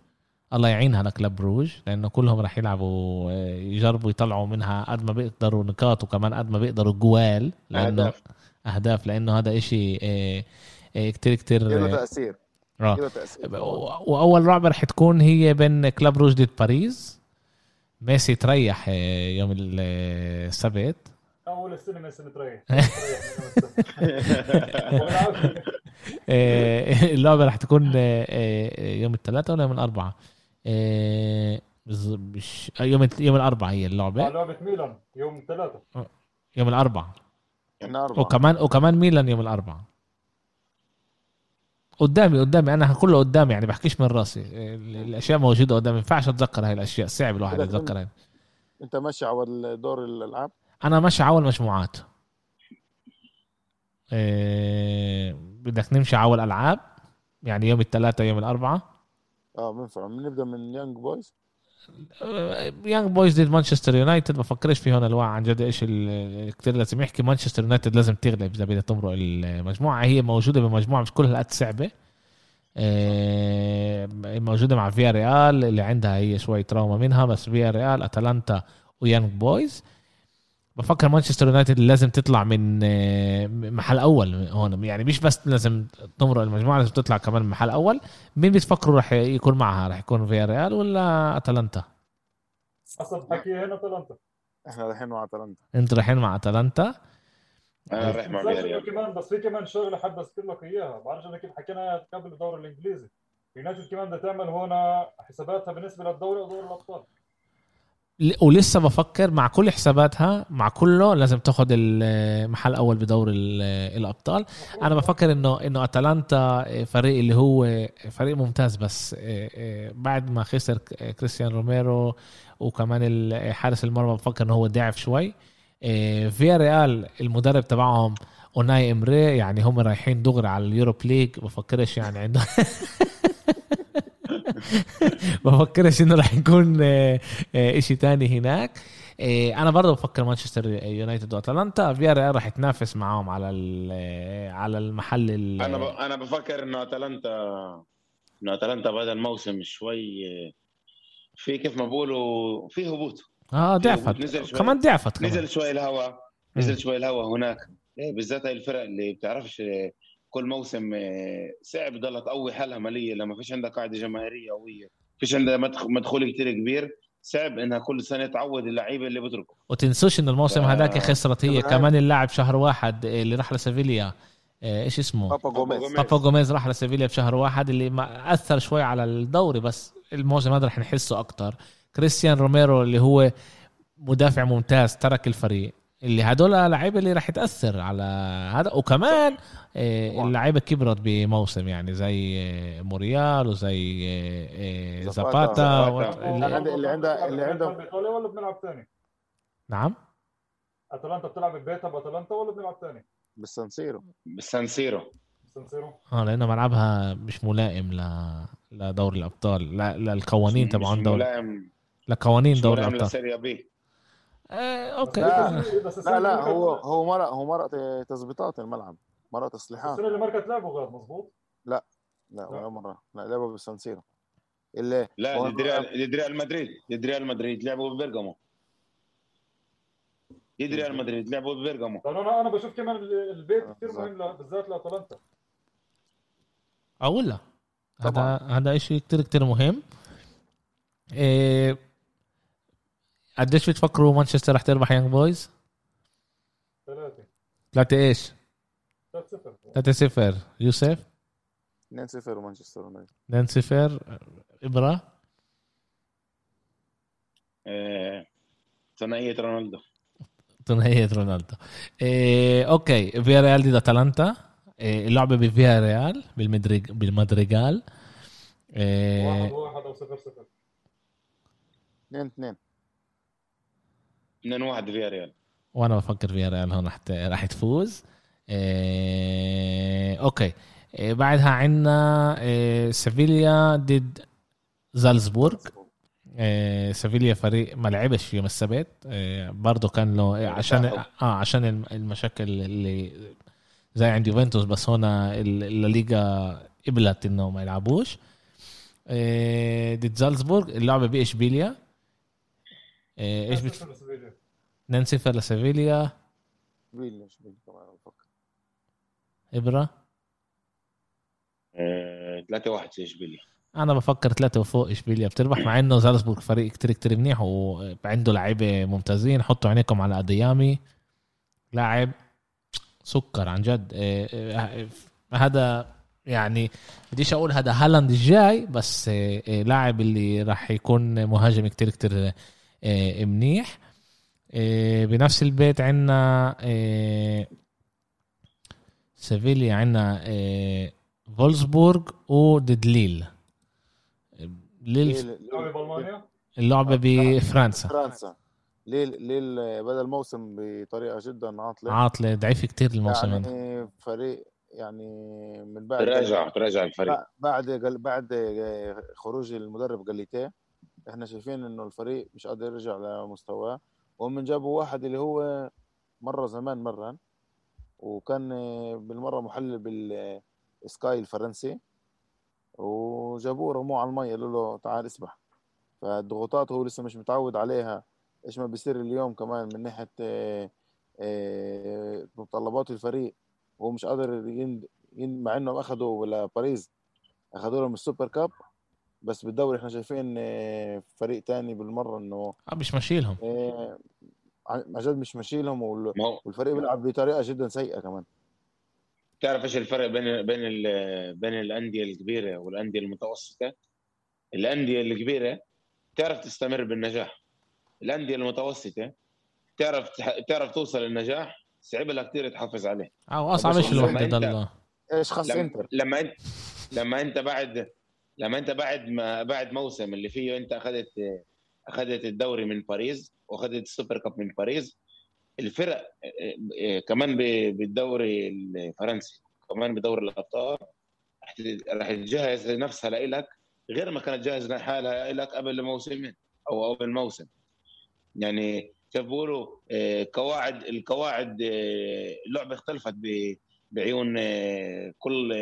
الله يعينها لكلاب بروج لأنه كلهم راح يلعبوا آه، يجربوا يطلعوا منها قد ما بيقدروا نقاط وكمان قد ما بيقدروا جوال لأنه أهداف. أهداف لأنه هذا إشي إيه إيه كتير كتير له تأثير. تأثير. وأول لعبه رح تكون هي بين كلاب بروج ضد باريس. ميسي تريح آه، يوم آه، السبت. أول السنة ما سنه تريح تريح. آه، اللعبه رح تكون يوم الثلاثاء ولا يوم الاربعاء مش يوم يوم الاربعاء هي اللعبة. لعبة ميلان يوم ثلاثة يوم الاربعاء إحنا اربعه وكمان وكمان ميلان يوم الاربعاء قدامي قدامي. أنا كله قدامي يعني بحكيش من راسي. الأشياء موجودة قدامي. ما ينفعش أتذكر هاي الأشياء. صعب الواحد كده يتذكر هاي. أنت ماشي على دور الألعاب؟ أنا ماشي على اول مجموعات إيه بدك نمشي على اول العاب يعني يوم الثلاثاء يوم الاربعاء آه بنفع بنبدا من يانج بويز يانج بويز ضد مانشستر يونايتد بفكرش في هون الواقع عن جد إيش كتير لازم يحكي. مانشستر يونايتد لازم تغلب إذا بدها تمرق المجموعة. هي موجودة بمجموعة مش كلها قد صعبة. إيه، موجودة مع فيا ريال اللي عندها هي شوي טראומה منها بس فيا ريال اتلانتا ويانج بويز بفكر مانشستر يونايتد لازم تطلع من آه، محل أول هون. يعني مش بس لازم تمرق المجموعة لازم تطلع كمان من محل أول. مين بتفكروا رح يكون معها؟ رح يكون فيا ريال ولا أتلانتا؟ حسب حكي هنا أتلانتا. إحنا رايحين مع أتلانتا. أنتوا رايحين مع أتلانتا؟ أنا رايح مع إنه فياريال. كمان بس في كمان شغلة حابب أذكر لك إياها. بعرفش أنا كيف حكينا قبل الدوري الإنجليزي. يونايتد كمان بدها تعمل هون حساباتها بالنسبة للدوري ودوري الأبطال. ولسه بفكر مع كل حساباتها مع كله لازم تاخد المحل الأول بدور ال- الأبطال. أنا بفكر إنه إنه أتلانتا فريق اللي هو فريق ممتاز بس بعد ما خسر كريستيان روميرو وكمان حارس المرمى بفكر إنه هو ضعف شوي. فيا ريال المدرب تبعهم أوناي إمري يعني هم رايحين دغري على ال Europa League بفكرش يعني عنده بفكرش إنه راح يكون آه، آه، إشي تاني هناك. آه، أنا برضه بفكر مانشستر يونايتد وأتلانتا. فيا ريال راح يتنافس معاهم على على المحل ال- أنا ب... أنا بفكر إنه أتلانتا إنه أتلانتا بهذا الموسم شوي في كيف ما بقولوا في هبوط. آه نزل ضعفت. شوي. كمان ضعفت نزل شوي الهواء نزل شوي الهواء هناك. إيه، بالذات الفرق اللي بتعرفش كل موسم إيه، صعب ضلها تقوي حالها ماليا لما فيش عندها قاعدة جماهيرية قوية. فيش عندها مدخ- مدخول كتير كبير. صعب إنها كل سنة تعود اللعيبة اللي بتركوا وتنسوش انه الموسم آه. هذاك خسرت هي كمان- كمان اللاعب شهر واحد اللي راح لسيفيليا. آه، إيش اسمه؟ بابا جوميز جوميز. بابا جوميز راح لسيفيليا بشهر واحد اللي ما أثر شوي على الدوري بس الموسم هذا رح نحسه أكتر. كريستيان روميرو اللي هو مدافع ممتاز ترك الفريق. اللي هدول لعيبة اللي رح تاثر على هذا. وكمان آه، اللعيبة كبرت بموسم يعني زي آه، مورييل وزي آه، زاباتا. اللي عنده- اللي عنده- اللي عنده- بايطاليا ولا بنلعب ثاني؟ نعم. أتلانتا بتلعب ببيتها باتلانتا ولا بنلعب ثاني؟ بالسان سيرو بالسان سيرو. سان سيرو آه لأنه ملعبها مش ملائم ل لدوري الأبطال لا للقوانين تبعون مش دوري. ملائم. لقوانين دوري ملائم الأبطال. ل Serie B. آه، أوكي. لا. بس لا لا هو هو مرق هو مرق تظبيطات الملعب. مرق تصليحات السنة اللي مرقت لعبوا غاد مزبوط لا. ولا مرة. لا لعبه بالسانسيرو اللي لا ضد ريال مدريد. ضد ريال مدريد لعبوا ببرغامو ضد ريال مدريد. لعبوا ببرغامو لأنه أنا أنا بشوف كمان ال- البيت كثير. مهم ل- بالذات لأتلانتا. آه ولا هذا طبعاً. هذا شيء كتير كتير مهم. إيه قديش بتفكروا مانشستر رح تربح يانج بويز؟ ثلاثة. ثلاثة إيش؟ 3 0 ثلاثة صفر. يوسف؟ 2-0 مانشستر يونايتد. 2 صفر. إبرة؟ آه، ثنائية رونالدو. ثنائية رونالدو. إيه أوكي فيا ريال ضد أتلانتا. إيه اللعبة بفيا ريال بالمدرج بالمدريجال واحد إيه واحد أو 0 0 2-2 2 1 فيا ريال. وأنا بفكر فيا ريال هون رح رح تفوز. إيه أوكي. إيه بعدها عندنا إيه سيفيليا ضد زالزبورغ. إيه سيفيليا فريق ما لعبش يوم السبت. إيه برضه كان له إيه عشان. آه عشان الم- المشاكل اللي زي عند يوفنتوس بس هنا ال- الليغا قبلت إنه ما يلعبوش. إيه ضد زالزبورغ اللعبة باشبيليا إيش بت... 2 0 لسيفيليا اشبيليا كمان بفكر إبرة. 3 1 إشبيليا. أنا بفكر ثلاثة وفوق إشبيليا بتربح مع إنه زالزبورغ فريق كتير كتير منيح وعنده لعيبة ممتازين. حطوا عينيكم على أديامي لاعب سكر عن جد. إيه، هذا يعني بديش أقول هذا هالاند الجاي بس لاعب اللي راح يكون مهاجم كتير كتير منيح. إيه، بنفس البيت عندنا إيه، سيفيليا عندنا إيه، فولسبورغ وضد ليل. بالمانيا؟ اللعبة بفرنسا. فرنسا. ليل ليل بدا الموسم بطريقة جدا عاطلة. عاطلة ضعيف كتير الموسم يعني فريق يعني من بعد تراجع تراجع الفريق. بع- بعد بعد خروج المدرب جاليتيه إحنا شايفين انه الفريق مش قادر يرجع لمستواه. وهم جابوا واحد اللي هو مرة زمان مرن وكان بالمرة محلل بالسكاي الفرنسي وجابوه رموه على المي قالوا له تعال اسبح فالضغوطات هو لسه مش متعود عليها. إيش ما بيصير اليوم كمان من ناحية آه، آه، متطلبات الفريق وهو مش قادر يند... يند... مع إنهم اخذوا لباريس اخذوا لهم السوبر كاب. بس بالدوري إحنا شايفين فريق تاني بالمرة إنه آه مش ماشيلهم. آه، عن جد مش ماشيلهم والفريق بيلعب بطريقة جدا سيئة كمان. تعرف إيش الفرق بين بين ال- بين الأندية الكبيرة والأندية المتوسطة؟ الأندية الكبيرة تعرف تستمر بالنجاح. الأندية المتوسطة تعرف تعرف توصل للنجاح صعب لها كثير تحافظ عليه. أو اصعب بس شيء لما الوحدة أنت- ضل إيش خاص لما إنتر؟ لما انت لما أنت بعد لما انت بعد ما بعد موسم اللي فيه انت اخذت اخذت الدوري من باريس واخذت السوبر كاب من باريس الفرق كمان بالدوري الفرنسي كمان بدوري الأبطال رح تجهز نفسها لإلك غير ما كانت جاهزة حالها لك قبل موسمين أو قبل موسم. يعني كيف بيقولوا آه، قواعد القواعد اللعبه اختلفت ب- بعيون آه، كل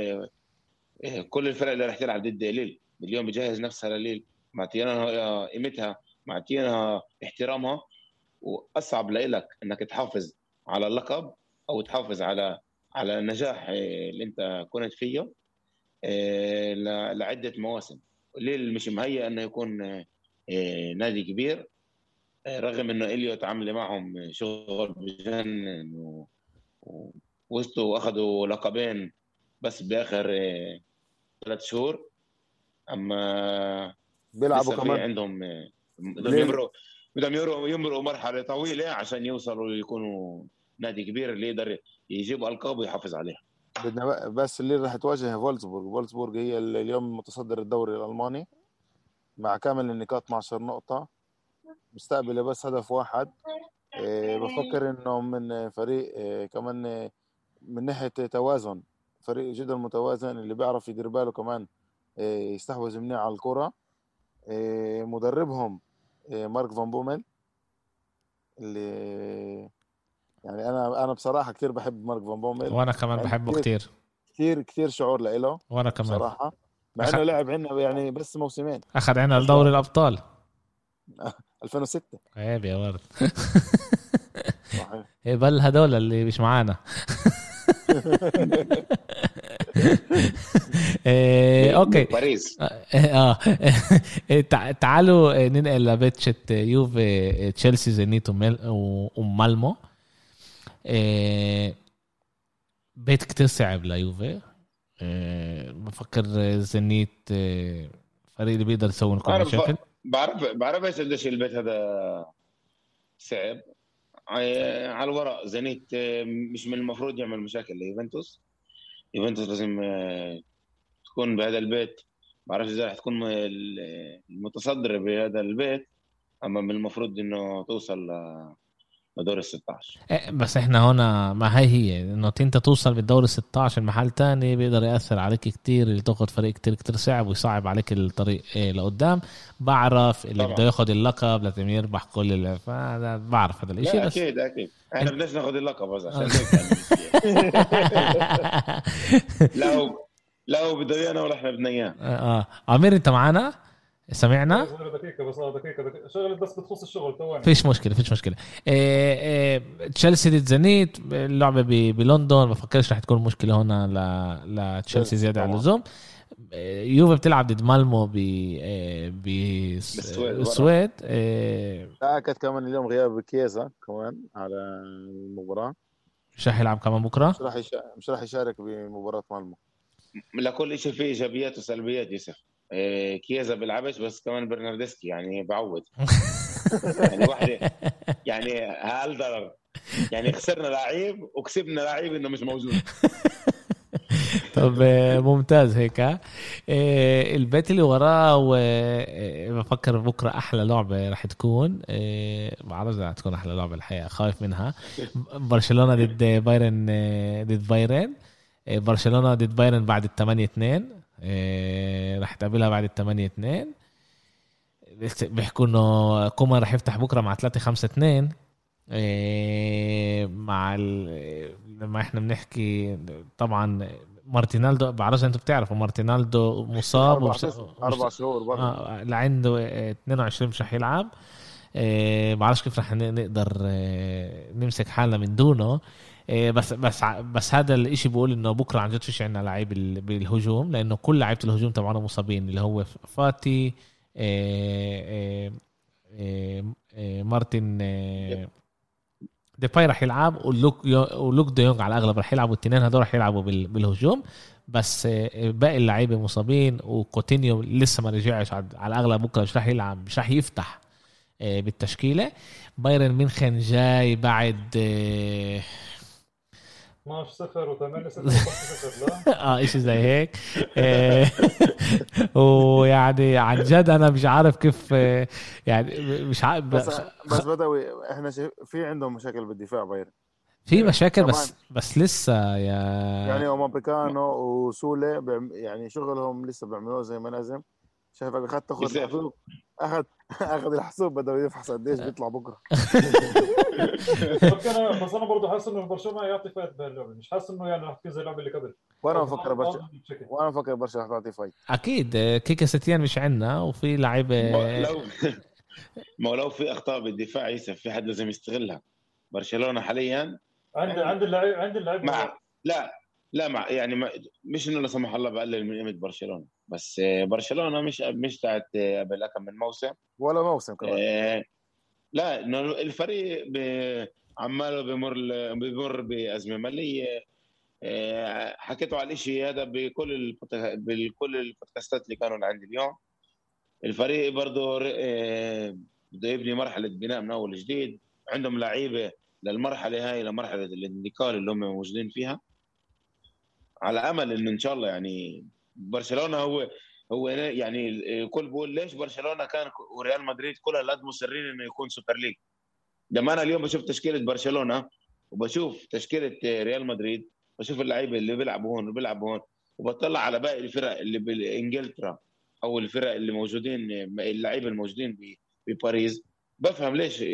إيه، كل الفرق اللي راح تلعب ضد ليل. اليوم بجهز نفسها لليل. معطيناها قيمتها معطيناها احترامها. وأصعب لك إنك تحافظ على اللقب أو تحافظ على على النجاح إيه، اللي أنت كنت فيه ل- لعدة مواسم. ليل مش مهيئ إنه يكون نادي كبير. رغم إنه إليوت عامله معهم شغل بجنن و- ووصلوا وأخذوا لقبين بس بآخر ثلاث شهور أما بيلعبوا كمان. عندهم بدهم؟ يمروا بدهم يمروا يمروا مرحلة طويلة عشان يوصلوا يكونوا نادي كبير اللي يقدر يجيب ألقاب ويحافظ عليها. بدنا بس اللي راح تواجه فولسبورغ فولسبورغ هي ال- اليوم متصدر الدوري الألماني مع كامل النقاط 12 نقطة. مستقبلة بس هدف واحد. إيه، بفكر إنه من فريق إيه، كمان من ناحية توازن. فريق جدا متوازن اللي بيعرف يدير باله كمان إيه، يستحوذ منيح على الكرة. إيه، مدربهم إيه، مارك فان بومل اللي يعني أنا أنا بصراحة كثير بحب مارك فان بومل. وأنا كمان يعني بحبه كتير كثير كثير شعور لإله وأنا كمان. بصراحة مع أخ- إنه لعب عندنا يعني بس موسمين. أخذ عنا لدوري الأبطال. 2006 عيب يا ورد إيه بل هدول اللي مش معانا. أوكي. باريس. آه. تع- تعالوا ننقل لبيت H يوفي تشيلسي زينيت ومالمو. إيه، بيت كتير صعب ليوفي. إيه، بفكر زينيت إيه، فريق اللي بيقدر يسوي لكم بعرف مشاكل. بعرف بعرف إيش قديش البيت هذا صعب. على الورق. زينيت آه، مش من المفروض يعمل مشاكل ليوفنتوس. يوفنتوس لازم آه، تكون بهذا البيت. بعرفش إذا رح تكون ال- المتصدر بهذا البيت أما من المفروض إنه توصل لدور ال 16 إيه، بس إحنا هنا ما هي هي. إنه أنت توصل بالدوري 16 محل تاني بيقدر يأثر عليك كتير اللي تاخذ فريق كتير كتير صعب ويصعب عليك الطريق إيه لقدام. بعرف اللي. بده ياخذ اللقب لازم يربح كل اللي فأنا بعرف هذا الإشي لا بس أكيد أكيد. إحنا بدناش ناخذ اللقب بس عشان هيك يعني. لا هو بده إيانا ولا إحنا بدنا إياه. آه عمير أنت معنا سمعنا؟ دقيقة بس دقيقة دقيقة. شغلة بس بتخص الشغل ثواني فيش مشكلة فيش مشكلة. إيه إيه تشيلسي ضد زنيت اللعبة ب- بلندن ما بفكرش رح تكون مشكلة هنا ل- لتشيلسي تشيلسي زيادة عن. اللزوم. إيه، يوفي بتلعب ضد مالمو ب ب بالسويد. إيه، تأكد كمان اليوم غياب كيزا كمان على المباراة. مش رح يلعب كمان بكرة؟ مش راح يشارك مش راح يشارك بمباراة مالمو. لكل شيء فيه إيجابيات وسلبيات يوسف. كيزا بيلعبش بس كمان برناردسكي يعني بعوض. يعني واحدة يعني هل ضرر. يعني خسرنا لعيب وكسبنا لعيب إنه مش موجود. طب آه، ممتاز هيك ها. آه، البيت اللي وراه آه، بفكر بكرة أحلى لعبة رح تكون آه، بعرف إذا رح تكون أحلى لعبة الحقيقة خايف منها. برشلونة ضد بايرن آه، ضد بايرن. آه، برشلونة ضد بايرن بعد ال 8 2 رح تقابلها بعد ال 8 2 بيحكوا إنه كومان رح يفتح بكرة مع 3 5 2 إيه، مع ال... لما إحنا بنحكي طبعا مارتينالدو بعرفش أنتوا بتعرفوا مارتينالدو مصاب أربع. شهور- أربع شهور برضه. آه لعنده آه، 22 مش رح يلعب. آه بعرفش كيف رح نقدر آه نمسك حالنا من دونه. بس بس ع- بس هذا الإشي بيقول إنه بكرة عن جد فيش عندنا لعيب ال- بالهجوم لأنه كل لعيبة الهجوم تبعنا مصابين اللي هو فاتي آه آه مارتن ديباي رح يلعب ولوك ولوك دي يونغ على الأغلب رح يلعبوا الاثنين هدول رح يلعبوا بال- بالهجوم. بس باقي اللعيبة مصابين وكوتينيو لسه ما رجعش على الأغلب بكرة مش رح يلعب مش رح يفتح بالتشكيلة. بايرن ميونخن جاي بعد 12 0 و8 0 0 لا؟ آه اشي زي هيك. آه، ويعني عن جد أنا مش عارف كيف آه، يعني مش عارف بس بس بدوي إحنا في عندهم مشاكل بالدفاع بايرن. في مشاكل بس بس لسه يا يعني أوباميكانو وسولي بيعم- يعني شغلهم لسه بيعملوه زي ما لازم. شايفك أخذت تاخذ أخذ اخذ الحاسوب بده يفحص قديش بيطلع بكرة. بس أنا بس أنا برضه حاسس إنه برشلونة يعطي fight بهاللعبه مش حاسس إنه يعني رح تكون زي اللعبه اللي قبل. وأنا بفكر برشا بشكل وأنا بفكر برشا رح تعطي fight. أكيد كيكا ستيان مش عندنا وفي لعيبه لو ما هو لو في أخطاء بالدفاع يوسف في حد لازم يستغلها. برشلونة حاليا عند عند اللعيب عند اللعيب مع لا لا مع يعني ما مش إنه لا سمح الله بقلل من قيمة برشلونة بس برشلونة مش مش تاعت قبل كم من موسم. ولا موسم كمان. آه، لا الفريق عماله بمر بمر بأزمة مالية. آه، حكيتوا على الشيء هذا بكل بكل البودكاستات اللي كانوا عندي اليوم. الفريق برضه آه، بده يبني مرحلة بناء من أول جديد. عندهم لعيبة للمرحلة هاي لمرحلة الانتقال اللي هم موجودين فيها. على أمل إنه إن شاء الله يعني برشلونة هو هو يعني الكل بيقول ليش برشلونة كان وريال مدريد كل هالقد مصرين إنه يكون Super League. لما أنا اليوم بشوف تشكيلة برشلونة وبشوف تشكيلة ريال مدريد بشوف اللعيبة اللي بيلعبوا هون وبيلعبوا هون وبطلع على باقي الفرق اللي بانجلترا أو الفرق اللي موجودين اللعيبة الموجودين بباريس. بفهم ليش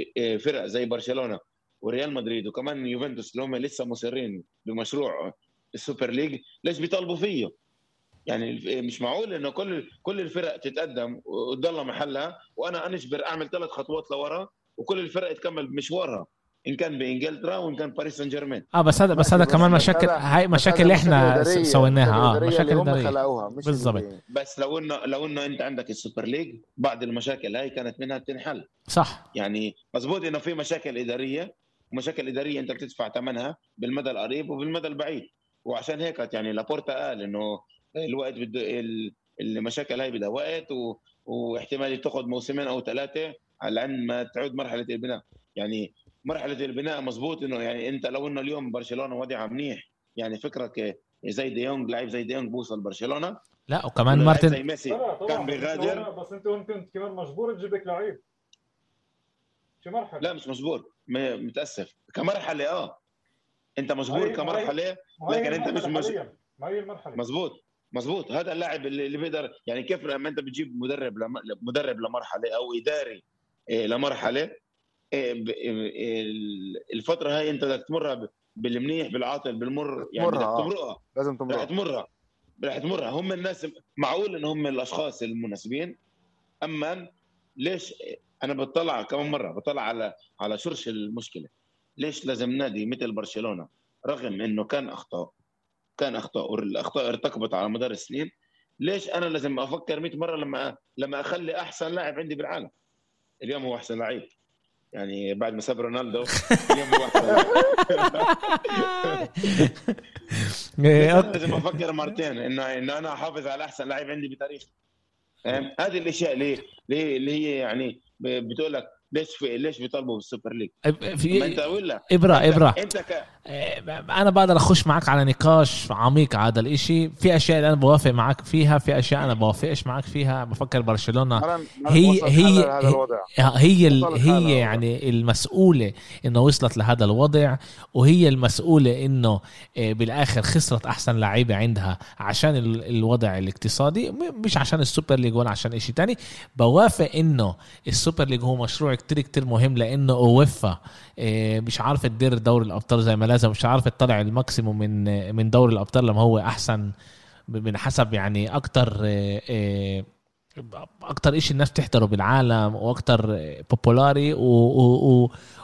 فرق زي برشلونة وريال مدريد وكمان يوفنتوس اللي هم لسه مصرين بمشروع ال Super League ليش بيطالبوا فيه؟ يعني مش معقول إنه كل كل الفرق تتقدم وتضل محلها وأنا أنجبر أعمل ثلاث خطوات لورا وكل الفرق تكمل بمشوارها إن كان بإنجلترا وإن كان باريس سان جيرمان آه بس هذا بس هذا كمان مشاكل هاي مشاكل إحنا مشاكل سويناها. آه مشاكل اللي هم إدارية. بالضبط. بس لو انه لو إنه أنت عندك السوبر ليج بعض المشاكل هاي كانت منها بتنحل. صح. يعني مزبوط إنه في مشاكل إدارية ومشاكل إدارية أنت بتدفع ثمنها بالمدى القريب وبالمدى البعيد. وعشان هيك يعني لابورتا قال إنه الوقت بده ال- المشاكل هاي بدها وقت و... واحتمال تاخذ موسمين أو ثلاثة على عند ما تعود مرحلة البناء. يعني مرحلة البناء مزبوط إنه يعني أنت لو إنه اليوم برشلونة وضعها منيح يعني فكرك زي ديونج لعيب زي ديونج بوصل برشلونة. لا وكمان لعيب زي مارتن ميسي لا طبعا كان بس أنت بيغادر هون- بس أنت كنت كمان مجبور تجيب لك لعيب. شو مرحلة؟ لا مش مجبور. م- متأسف. كمرحلة آه. انت مجبور كمرحلة لكن أنت مش حالياً. ما هي المرحلة. مزبوط مزبوط هذا اللاعب اللي اللي بيقدر يعني كيف لما انت بتجيب مدرب لم... مدرب لمرحلة أو إداري إيه، لمرحلة إيه، ب- إيه، ال- الفترة هاي انت بدك تمرها ب- بالمنيح بالعاطل بالمر يعني تمرها، بدك آه. تمرقها لازم رح تمرق تمرها رح تمرها. هم الناس معقول إن هم الأشخاص المناسبين؟ أما ليش أنا بطلع كمان مرة بطلع على على شرش المشكلة. ليش لازم نادي مثل برشلونة؟ رغم إنه كان أخطاء كان أخطاء والاخطاء ارتكبت على مدار السنين. ليش أنا لازم أفكر 100 مرة لما لما أخلي أحسن لاعب عندي بالعالم؟ اليوم هو أحسن لعيب. يعني بعد ما ساب رونالدو اليوم هو أحسن لاعب. إيه،. لازم أفكر مرتين؟ انه إنه أنا احافظ على أحسن لاعب عندي بتاريخ. فاهم هذه الأشياء اللي اللي اللي هي يعني بتقول لك ليش في ليش بيطالبوا بالسوبر ليج؟ ما أنت في ولا؟ إبرة إبرة. أنت ك... أنا بقدر أخش معك على نقاش عميق على هذا الإشي. في أشياء اللي أنا بوافق معك فيها في أشياء أنا بوافقش معك فيها. بفكر برشلونة هي- هي- هي هي والله. يعني المسؤولة إنه وصلت لهذا الوضع وهي المسؤولة إنه آه، بالآخر خسرت أحسن لعيبة عندها عشان ال- الوضع الاقتصادي. مش عشان السوبر ليج ولا عشان إشي تاني. بوافق إنه السوبر ليج هو مشروع كتير كتير مهم لإنه أويفا آه، مش عارفه تدير دوري الأبطال زي ما لازم مش عارفه تطلع ال maximum من آه، من دوري الأبطال لما هو أحسن من حسب يعني أكتر آه، آه، أكتر إشي الناس تحضره بالعالم وأكتر popular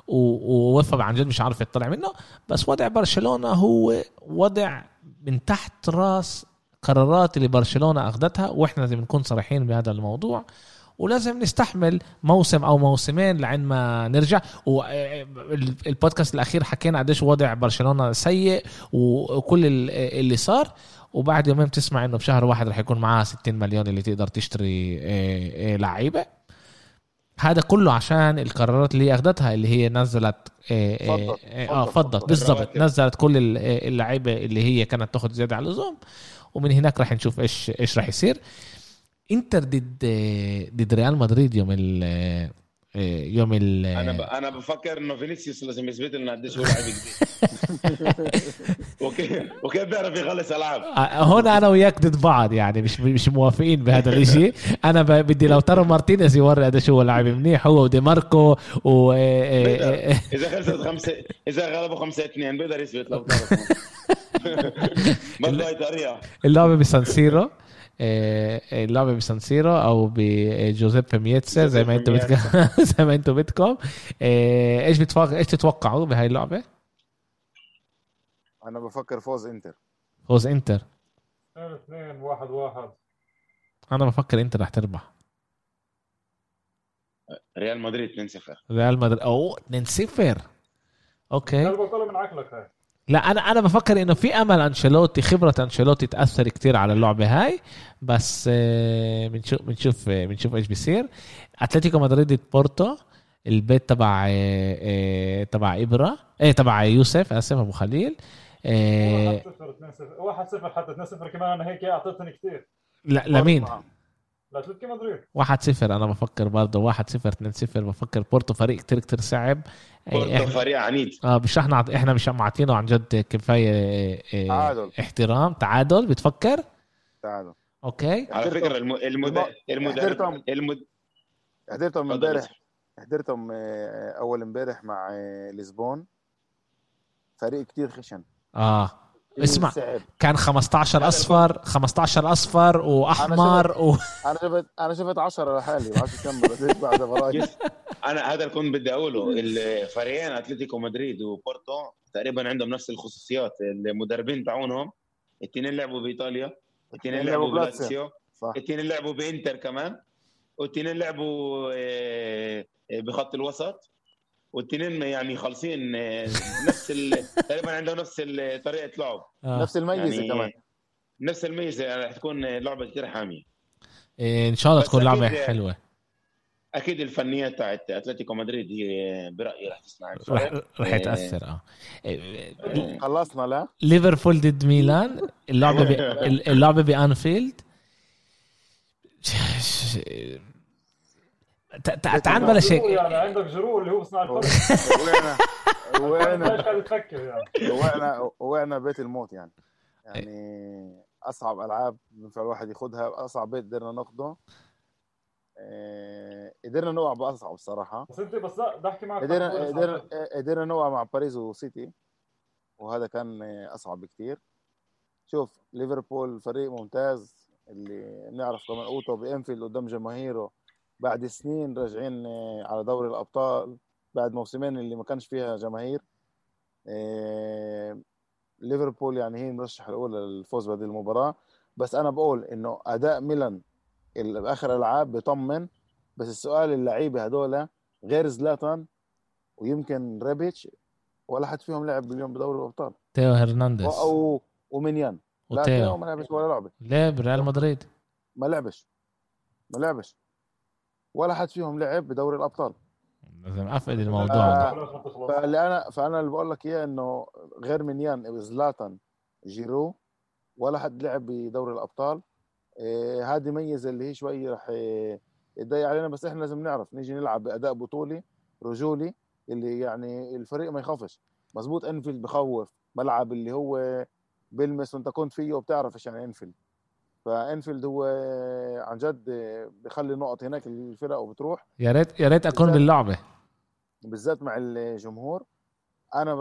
وأويفا عن جد مش عارف يطلع منه. بس وضع برشلونة هو وضع من تحت راس قرارات اللي برشلونة أخذتها وإحنا لازم نكون صريحين بهذا الموضوع. ولازم نستحمل موسم أو موسمين لعند ما نرجع والبودكاست الأخير حكينا قديش وضع برشلونة سيء وكل ال- اللي صار وبعد يومين بتسمع إنه بشهر واحد رح يكون معاه 60 مليون اللي تقدر تشتري آه، آه، لعيبة هذا كله عشان القرارات اللي أخذتها اللي هي نزلت فضت. آه فضت. فضت. بالضبط. نزلت كل ال- اللعيبة اللي هي كانت تاخذ زيادة على اللزوم ومن هناك رح نشوف إيش إيش رح يصير انتر ضد آه، ضد ريال مدريد يوم ال آه، آه، يوم ال أنا ب... أنا بفكر إنه فينيسيوس لازم يثبت لنا قديش هو لاعب جديد. وكيف وكيف بيعرف يخلص ألعاب؟ آه، هون أنا وياك ضد بعض يعني مش مش موافقين بهذا الإشي. أنا ب- بدي لوتارو مارتينيز يوري قديش هو لاعب منيح هو ودي ماركو و آه، آه،. إذا خلصت خمسة إذا غلبوا خمسة اثنين بيقدر يثبت لو هي طريقة. اللعبة بسانسيرو آه، اللعبة بسانسيرو أو بجوزيبي مياتسا زي ما أنتم بدكم زي ما أنتم بدكم. آه، إيش بتفكر إيش تتوقعوا بهاي اللعبة؟ أنا بفكر فوز إنتر. فوز إنتر. اثنين اثنين واحد واحد. أنا بفكر إنتر رح تربح. ريال مدريد 2-0 ريال مدريد أو 2-0 okay. قلبك كله من عقلك هاي. لا أنا أنا بفكر إنه في أمل أنشيلوتي خبرة أنشيلوتي تأثر كتير على اللعبة هاي بس آه، بنشوف بنشوف آه، بنشوف إيش بيصير. أتلتيكو مدريد بورتو البيت تبع آه، تبع إبرة إيه تبع يوسف اسف أبو خليل آه، 1 0 2 0 1 0 حتى 2 0 كمان أنا هيك أعطيتني كثير لا لمين لأتلتيكو مدريد. 1 0 أنا بفكر برضه 1 0 2 0 بفكر بورتو فريق كتير كتير صعب. بورتو إحنا- فريق عنيد. آه مش رح نعط... إحنا مش معطينه عن جد كفاية آه، آه، تعادل. احترام. تعادل. بتفكر؟ تعالوا أوكي. على فكرة الم... المد... المدرب حضرتهم. المد... حضرتهم امبارح. حضرتهم آه، أول امبارح مع لشبون فريق كتير خشن. آه. اسمع. صعب. كان 15 أصفر 15 أصفر وأحمر و... أنا شفت أنا شفت 10 لحالي ما عرفت كم بعد براي أنا هذا اللي كنت بدي أقوله الفريقين أتلتيكو مدريد وبورتو تقريبا عندهم نفس الخصوصيات المدربين تاعونهم الاثنين لعبوا بإيطاليا الاثنين لعبوا لعبوا بلاتسيو. الاثنين لعبوا بإنتر كمان والاثنين لعبوا آه، آه، بخط الوسط والاثنين يعني خالصين آه، نفس ال- تقريبا عندهم نفس طريقة لعب. آه. نفس الميزة يعني كمان. نفس الميزة يعني رح تكون لعبة كثير حامية. إيه إن شاء الله تكون لعبة أكيد- حلوة. أكيد الفنيات تاعت أتلتيكو مدريد هي برأيي رح تصنع رح رح إيه. يتأثر آه. إيه، خلصنا لا؟ ليفربول ضد ميلان اللعبة ب... اللعبة بأنفيلد. تعال بلاش جرو هيك يعني عندك جرو اللي هو صناع الفرق وقعنا يعني. وقعنا وقعنا بيت الموت يعني. يعني أصعب ألعاب ينفع الواحد ياخذها أصعب بيت قدرنا ناخده. آه، قدرنا نوقع بأصعب الصراحه بس انت بس أحكي معك قدرنا قدرنا. قدرنا نوقع مع باريس وسيتي. وهذا كان أصعب بكثير شوف ليفربول فريق ممتاز. اللي بنعرف كمان قوته بأنفيلد قدام جماهيره. بعد سنين راجعين على دوري الأبطال بعد موسمين اللي ما كانش فيها جماهير آه، ليفربول يعني هي المرشح الاولى للفوز بهذه المباراة. بس أنا بقول إنه أداء ميلان بآخر ألعاب بيطمن. بس السؤال اللعيبة هذول غير زلاتان ويمكن ريبيتش ولا حد فيهم لعب اليوم بدوري الأبطال. تيو هرنانديز. أو ومنيان لا تيو ما لعبش ولا لعبة. ليه بريال مدريد. ما لعبش. ما لعبش. ولا حد فيهم لعب بدوري الأبطال. لازم أفقد الموضوع. فاللي انا فأنا اللي بقول لك إياه إنه غير منيان زلاتان جيرو ولا حد لعب بدوري الأبطال. إيه هذه ميزة اللي هي شوي رح إيه، تضيق علينا بس إحنا لازم نعرف. نيجي نلعب بأداء بطولي رجولي اللي يعني الفريق ما يخافش. مزبوط إنفيلد بخوف ملعب اللي هو بلمس وأنت كنت فيه وبتعرف إيش يعني إنفيلد. فإنفيلد هو عن جد بخلي نقط هناك الفرق وبتروح. يا ريت يا ريت أكون باللعبة. بالذات مع الجمهور. أنا ب...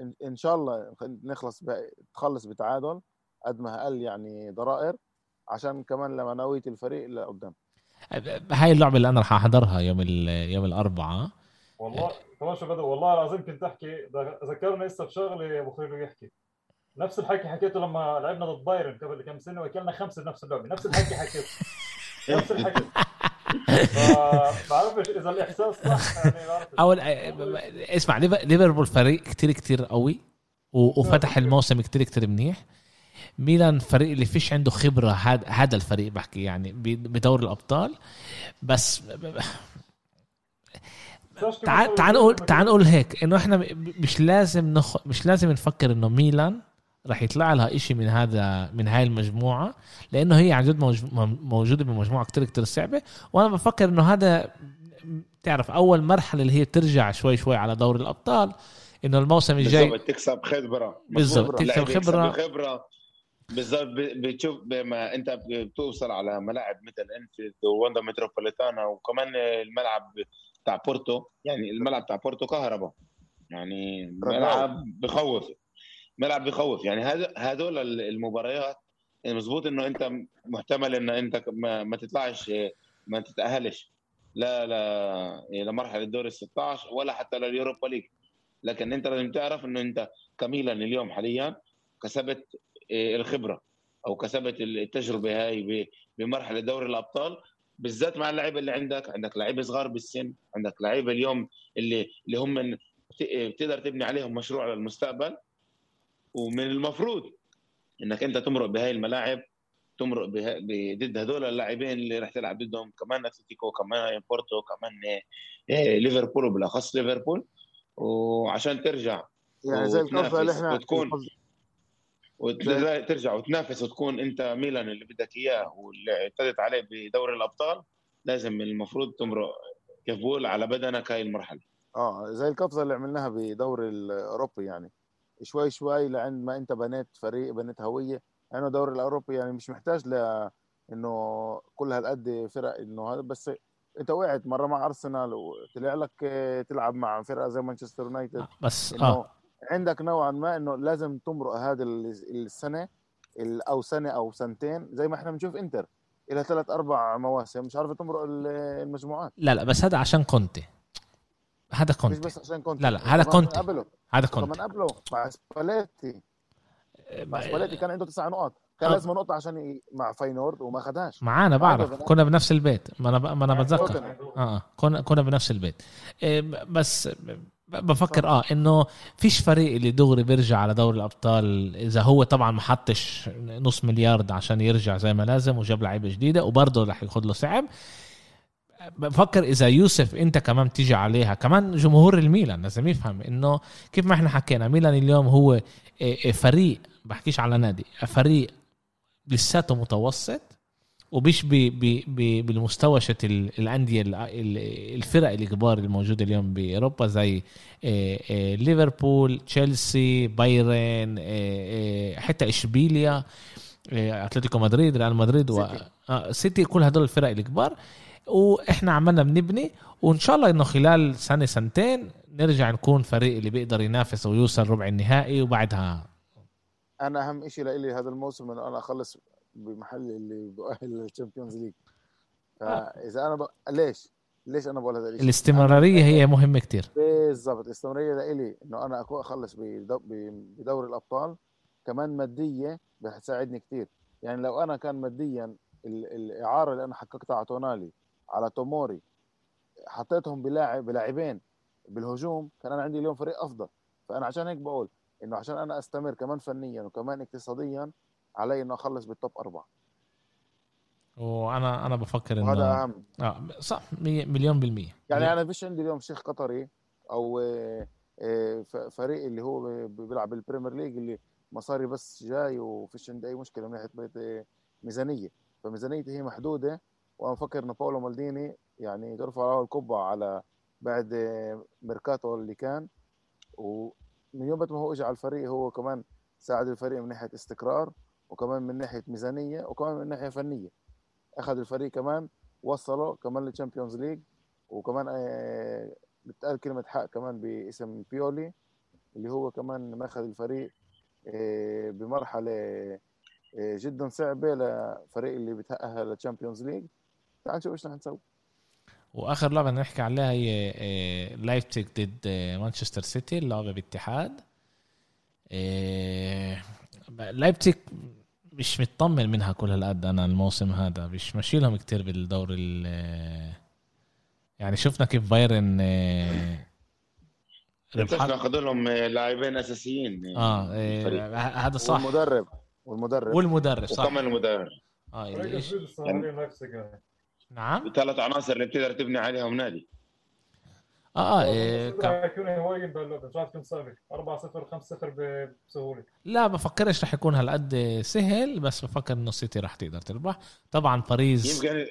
إن- إن شاء الله نخلص ب... تخلص بتعادل قد ما أقل يعني ضرائر عشان كمان لمعنويه الفريق لقدام هاي اللعبة اللي أنا راح أحضرها يوم ال... يوم الأربعاء. والله كمان شو بدو والله العظيم كنت أحكي ذكرني هسه بشغلة أبو خير يحكي. نفس الحكي حكيته لما لعبنا ضد بايرن قبل كم سنة وأكلنا خمسة بنفس اللعبة. نفس الحكي حكيته. نفس الحكي. بعرفش إذا الإحساس صح يعني بعرفش. أول اسمع ليف- ليفربول فريق كتير كتير قوي وفتح الموسم كتير كتير منيح. ميلان فريق اللي فيش عنده خبرة هذا الفريق بحكي يعني بدور الأبطال. بس تعال تعال نقول تعال نقول هيك إنه إحنا مش لازم نخ... مش لازم نفكر إنه ميلان راح يطلع لها إشي من هذا من هاي المجموعة لأنه هي عن جد موج... موجودة بمجموعة كتير كتير صعبة. وأنا بفكر إنه هذا تعرف أول مرحلة اللي هي ترجع شوي شوي على دوري الأبطال إنه الموسم الجاي بالضبط تكسب خبرة. بالضبط. تكسب خبرة. خبره بالضبط ب- بتشوف بما أنت بتوصل على ملاعب مثل إنفيلد ووندا متروبوليتانا وكمان الملعب بتاع بورتو. يعني الملعب بتاع بورتو كهرباء. يعني ملعب بخوف. ملعب بخوف يعني هذول المباريات مظبوط إنه أنت محتمل ان أنت ما, ما تطلعش ما تتأهلش. لا لا لمرحله الدور ال 16 ولا حتى لليوروبا ليج. لكن أنت لازم تعرف إنه أنت كميلان اليوم حاليا كسبت إيه، الخبرة أو كسبت التجربة هاي بمرحلة دوري الأبطال بالذات مع اللعيبة اللي عندك. عندك لعيبة صغار بالسن عندك لعيبة اليوم اللي اللي هم بتقدر تبني عليهم مشروع للمستقبل. ومن المفروض إنك أنت تمرق بهاي الملاعب تمرق ضد هذول اللاعبين اللي رح تلعب ضدهم كمان أتلتيكو كمان بورتو كمان إيه، ليفربول وبالأخص ليفربول. وعشان ترجع يعني زي اللي إحنا وتكون وترجع وتنافس وتكون أنت ميلان اللي بدك إياه واللي اعتدت عليه بدوري الأبطال لازم المفروض تمرق كيف بقول على بدنك هاي المرحلة. آه زي القفزه اللي عملناها بدوري الأوروبي يعني. شوي شوي لعند ما أنت بنيت فريق بنيت هوية. لأنه الدوري الأوروبي يعني مش محتاج ل إنه كل هالقد فرق إنه هذا بس أنت وقعت مرة مع أرسنال وطلع لك آه، تلعب مع فرقة زي مانشستر يونايتد. بس إنه آه. عندك نوعا ما إنه لازم تمرق هذا ال- السنة ال- أو سنة أو سنتين زي ما إحنا بنشوف إنتر لها ثلاث أربع مواسم. مش عارفه تمرق ال- المجموعات. لا لا بس هذا عشان كونتي. هذا مش كونتي بس عشان كنت لا، لا، هذا كونتي. قبله. هذا كمان كونتي قبله. مع سباليتي. مع سباليتي كان عنده تسع نقاط كان آه. لازم نقطة عشان ي... مع فاينورد وما اخذهاش معانا بعرف. كنا بنفس البيت. ما أنا ما أنا بتذكر. توتنهام. آه كنا كنا بنفس البيت. إيه، بس ب- بفكر آه إنه فيش فريق اللي دغري بيرجع على دوري الأبطال. إذا هو طبعا ما حطش نص مليار عشان يرجع زي ما لازم وجاب لعيبة جديدة وبرضه رح ياخذ له صعب. بفكر إذا يوسف أنت كمان تيجي عليها كمان جمهور الميلان لازم يفهم إنه كيف ما إحنا حكينا ميلان اليوم هو إيه، إيه، فريق بحكيش على نادي فريق لساته متوسط ومش ب ب ب بالمستوى شت ال- الأندية ال- ال- الفرق الكبار الموجودة اليوم بأوروبا زي آه، آه، ليفربول تشيلسي بايرن آه، آه، حتى إشبيليا آه، أتلتيكو مدريد ريال مدريد و... سيتي. آه، سيتي كل هدول الفرق الكبار وإحنا عمالنا بنبني وإن شاء الله إنه خلال سنة سنتين نرجع نكون فريق اللي بيقدر ينافس ويوصل ربع النهائي وبعدها. أنا أهم شيء لإلي هذا الموسم إنه أنا أخلص بمحل اللي بؤهل لل Champions League. فإذا أنا ب... ليش؟ ليش أنا بقول هذا الشيء الاستمرارية هي مهمة كتير. بالضبط الاستمرارية لإلي إنه أنا اكون أخلص بدو- بدوري الأبطال كمان مادية بتساعدني كثير يعني لو أنا كان ماديا ال- الإعارة اللي أنا حققتها على تونالي على توموري حطيتهم بلاعب بلاعبين بالهجوم كان أنا عندي اليوم فريق أفضل. فأنا عشان هيك بقول إنه عشان أنا أستمر كمان فنيا وكمان اقتصاديا علي إنه أخلص بالتوب أربعة. وأنا أنا بفكر إنه وهذا أهم. آه صح مليون بالمية. يعني أنا فيش عندي اليوم شيخ قطري أو آه، آه، فريق اللي هو بيلعب بال Premier League اللي مصاري بس جاي وفيش عندي أي مشكلة من ناحية آه، ميزانية. فميزانيتي هي محدودة وأنا بفكر انه باولو مالديني يعني ترفع له القبعه على بعد ميركاتو اللي كان ومن يوم ما هو اجى على الفريق هو كمان ساعد الفريق من ناحية استقرار وكمان من ناحية ميزانية وكمان من ناحية فنية. أخذ الفريق كمان وصله كمان لل Champions League وكمان آه، بتقال كلمة حق كمان باسم بيولي اللي هو كمان مأخذ الفريق آه، بمرحلة آه، جدا صعبة لفريق اللي بتأهل لل Champions League. تعال نشوف إيش رح نسوي. وآخر لعبة نحكي عليها هي آه، لايبتيج ضد آه، مانشستر سيتي اللعبة باتحاد. آه، لايبتيج مش مطمن منها كل هالقد أنا الموسم هذا مش ماشي لهم كتير بالدوري ال- آه، يعني شفنا كيف بايرن آه، اخذوا لهم لاعبين أساسيين آه آه،. هذا صح. والمدرب والمدرب. والمدرب صح. وكمان المدرب. آه نعم. ثلاث عناصر اللي بتقدر تبني عليهم نادي. آه, آه بس كان- مش عارف كم صعبه 4 0 5 0 بسهولة. لا بفكرش رح يكون هالقد سهل بس بفكر إنه السيتي رح تقدر تربح. طبعا باريس يمكن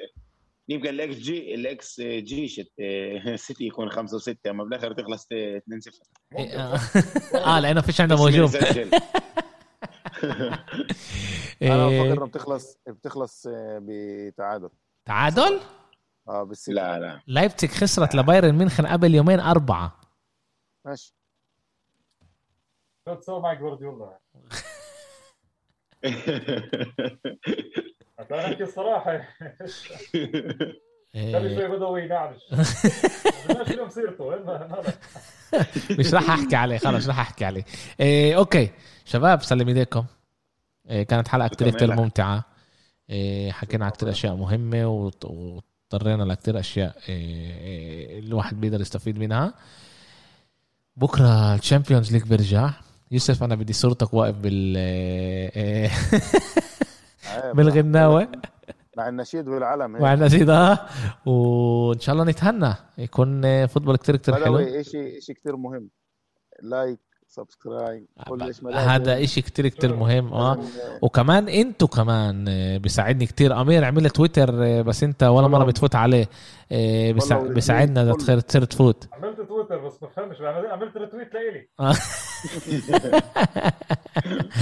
يمكن ال xG ال xG شت سيتي يكون خمسة وستة أما بالآخر تخلص 2 0 إيه، آه. آه، لأنه فيش عنده هجوم أنا إيه، بفكر إنه بتخلص بتخلص آه، بتعادل. تعادل؟ آه بالسيتي. لا لا. لايبتيك خسرت لبايرن ميونخ قبل يومين أربعة. ماشي. شو تسوي معك جوارديولا هتلاقي نحكي الصراحه خلي شوي بدوي مش راح أحكي عليه خلص مش راح أحكي عليه. إيه، okay. شباب سلم إيديكم. إيه، كانت حلقة كتير شكراً كتير لك. ممتعة. إيه، حكينا على كتير أشياء مهمة واتطرقنا لكتير أشياء إيه، إيه، الواحد بيقدر يستفيد منها. بكرة ال Champions League بيرجع. يوسف أنا بدي صورتك واقف بال إيه،. بالغناوه مع النشيد والعلم هيك. مع النشيد آه. وإن شاء الله نتهنى. يكون football كتير كتير حلو. شيء شيء كثير مهم. like subscribe ما. هذا إشي كتير كتير مهم آه. وكمان إنتوا كمان آه، بيساعدني كتير. أمير عمل تويتر آه، بس أنت ولا مرة. بتفوت عليه آه، بيساعدنا إذا تصير تصير تفوت. عملت تويتر بس بفهمش بعمل- عملت retweet لإلي. آه.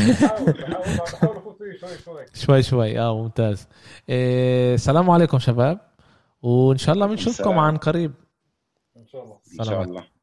بحاول بحاول بحاول أفوت فيه شوي شوي. شوي شوي. آه ممتاز. آه، السلام عليكم شباب وإن شاء الله بنشوفكم. عن قريب. إن شاء الله. إن شاء. الله.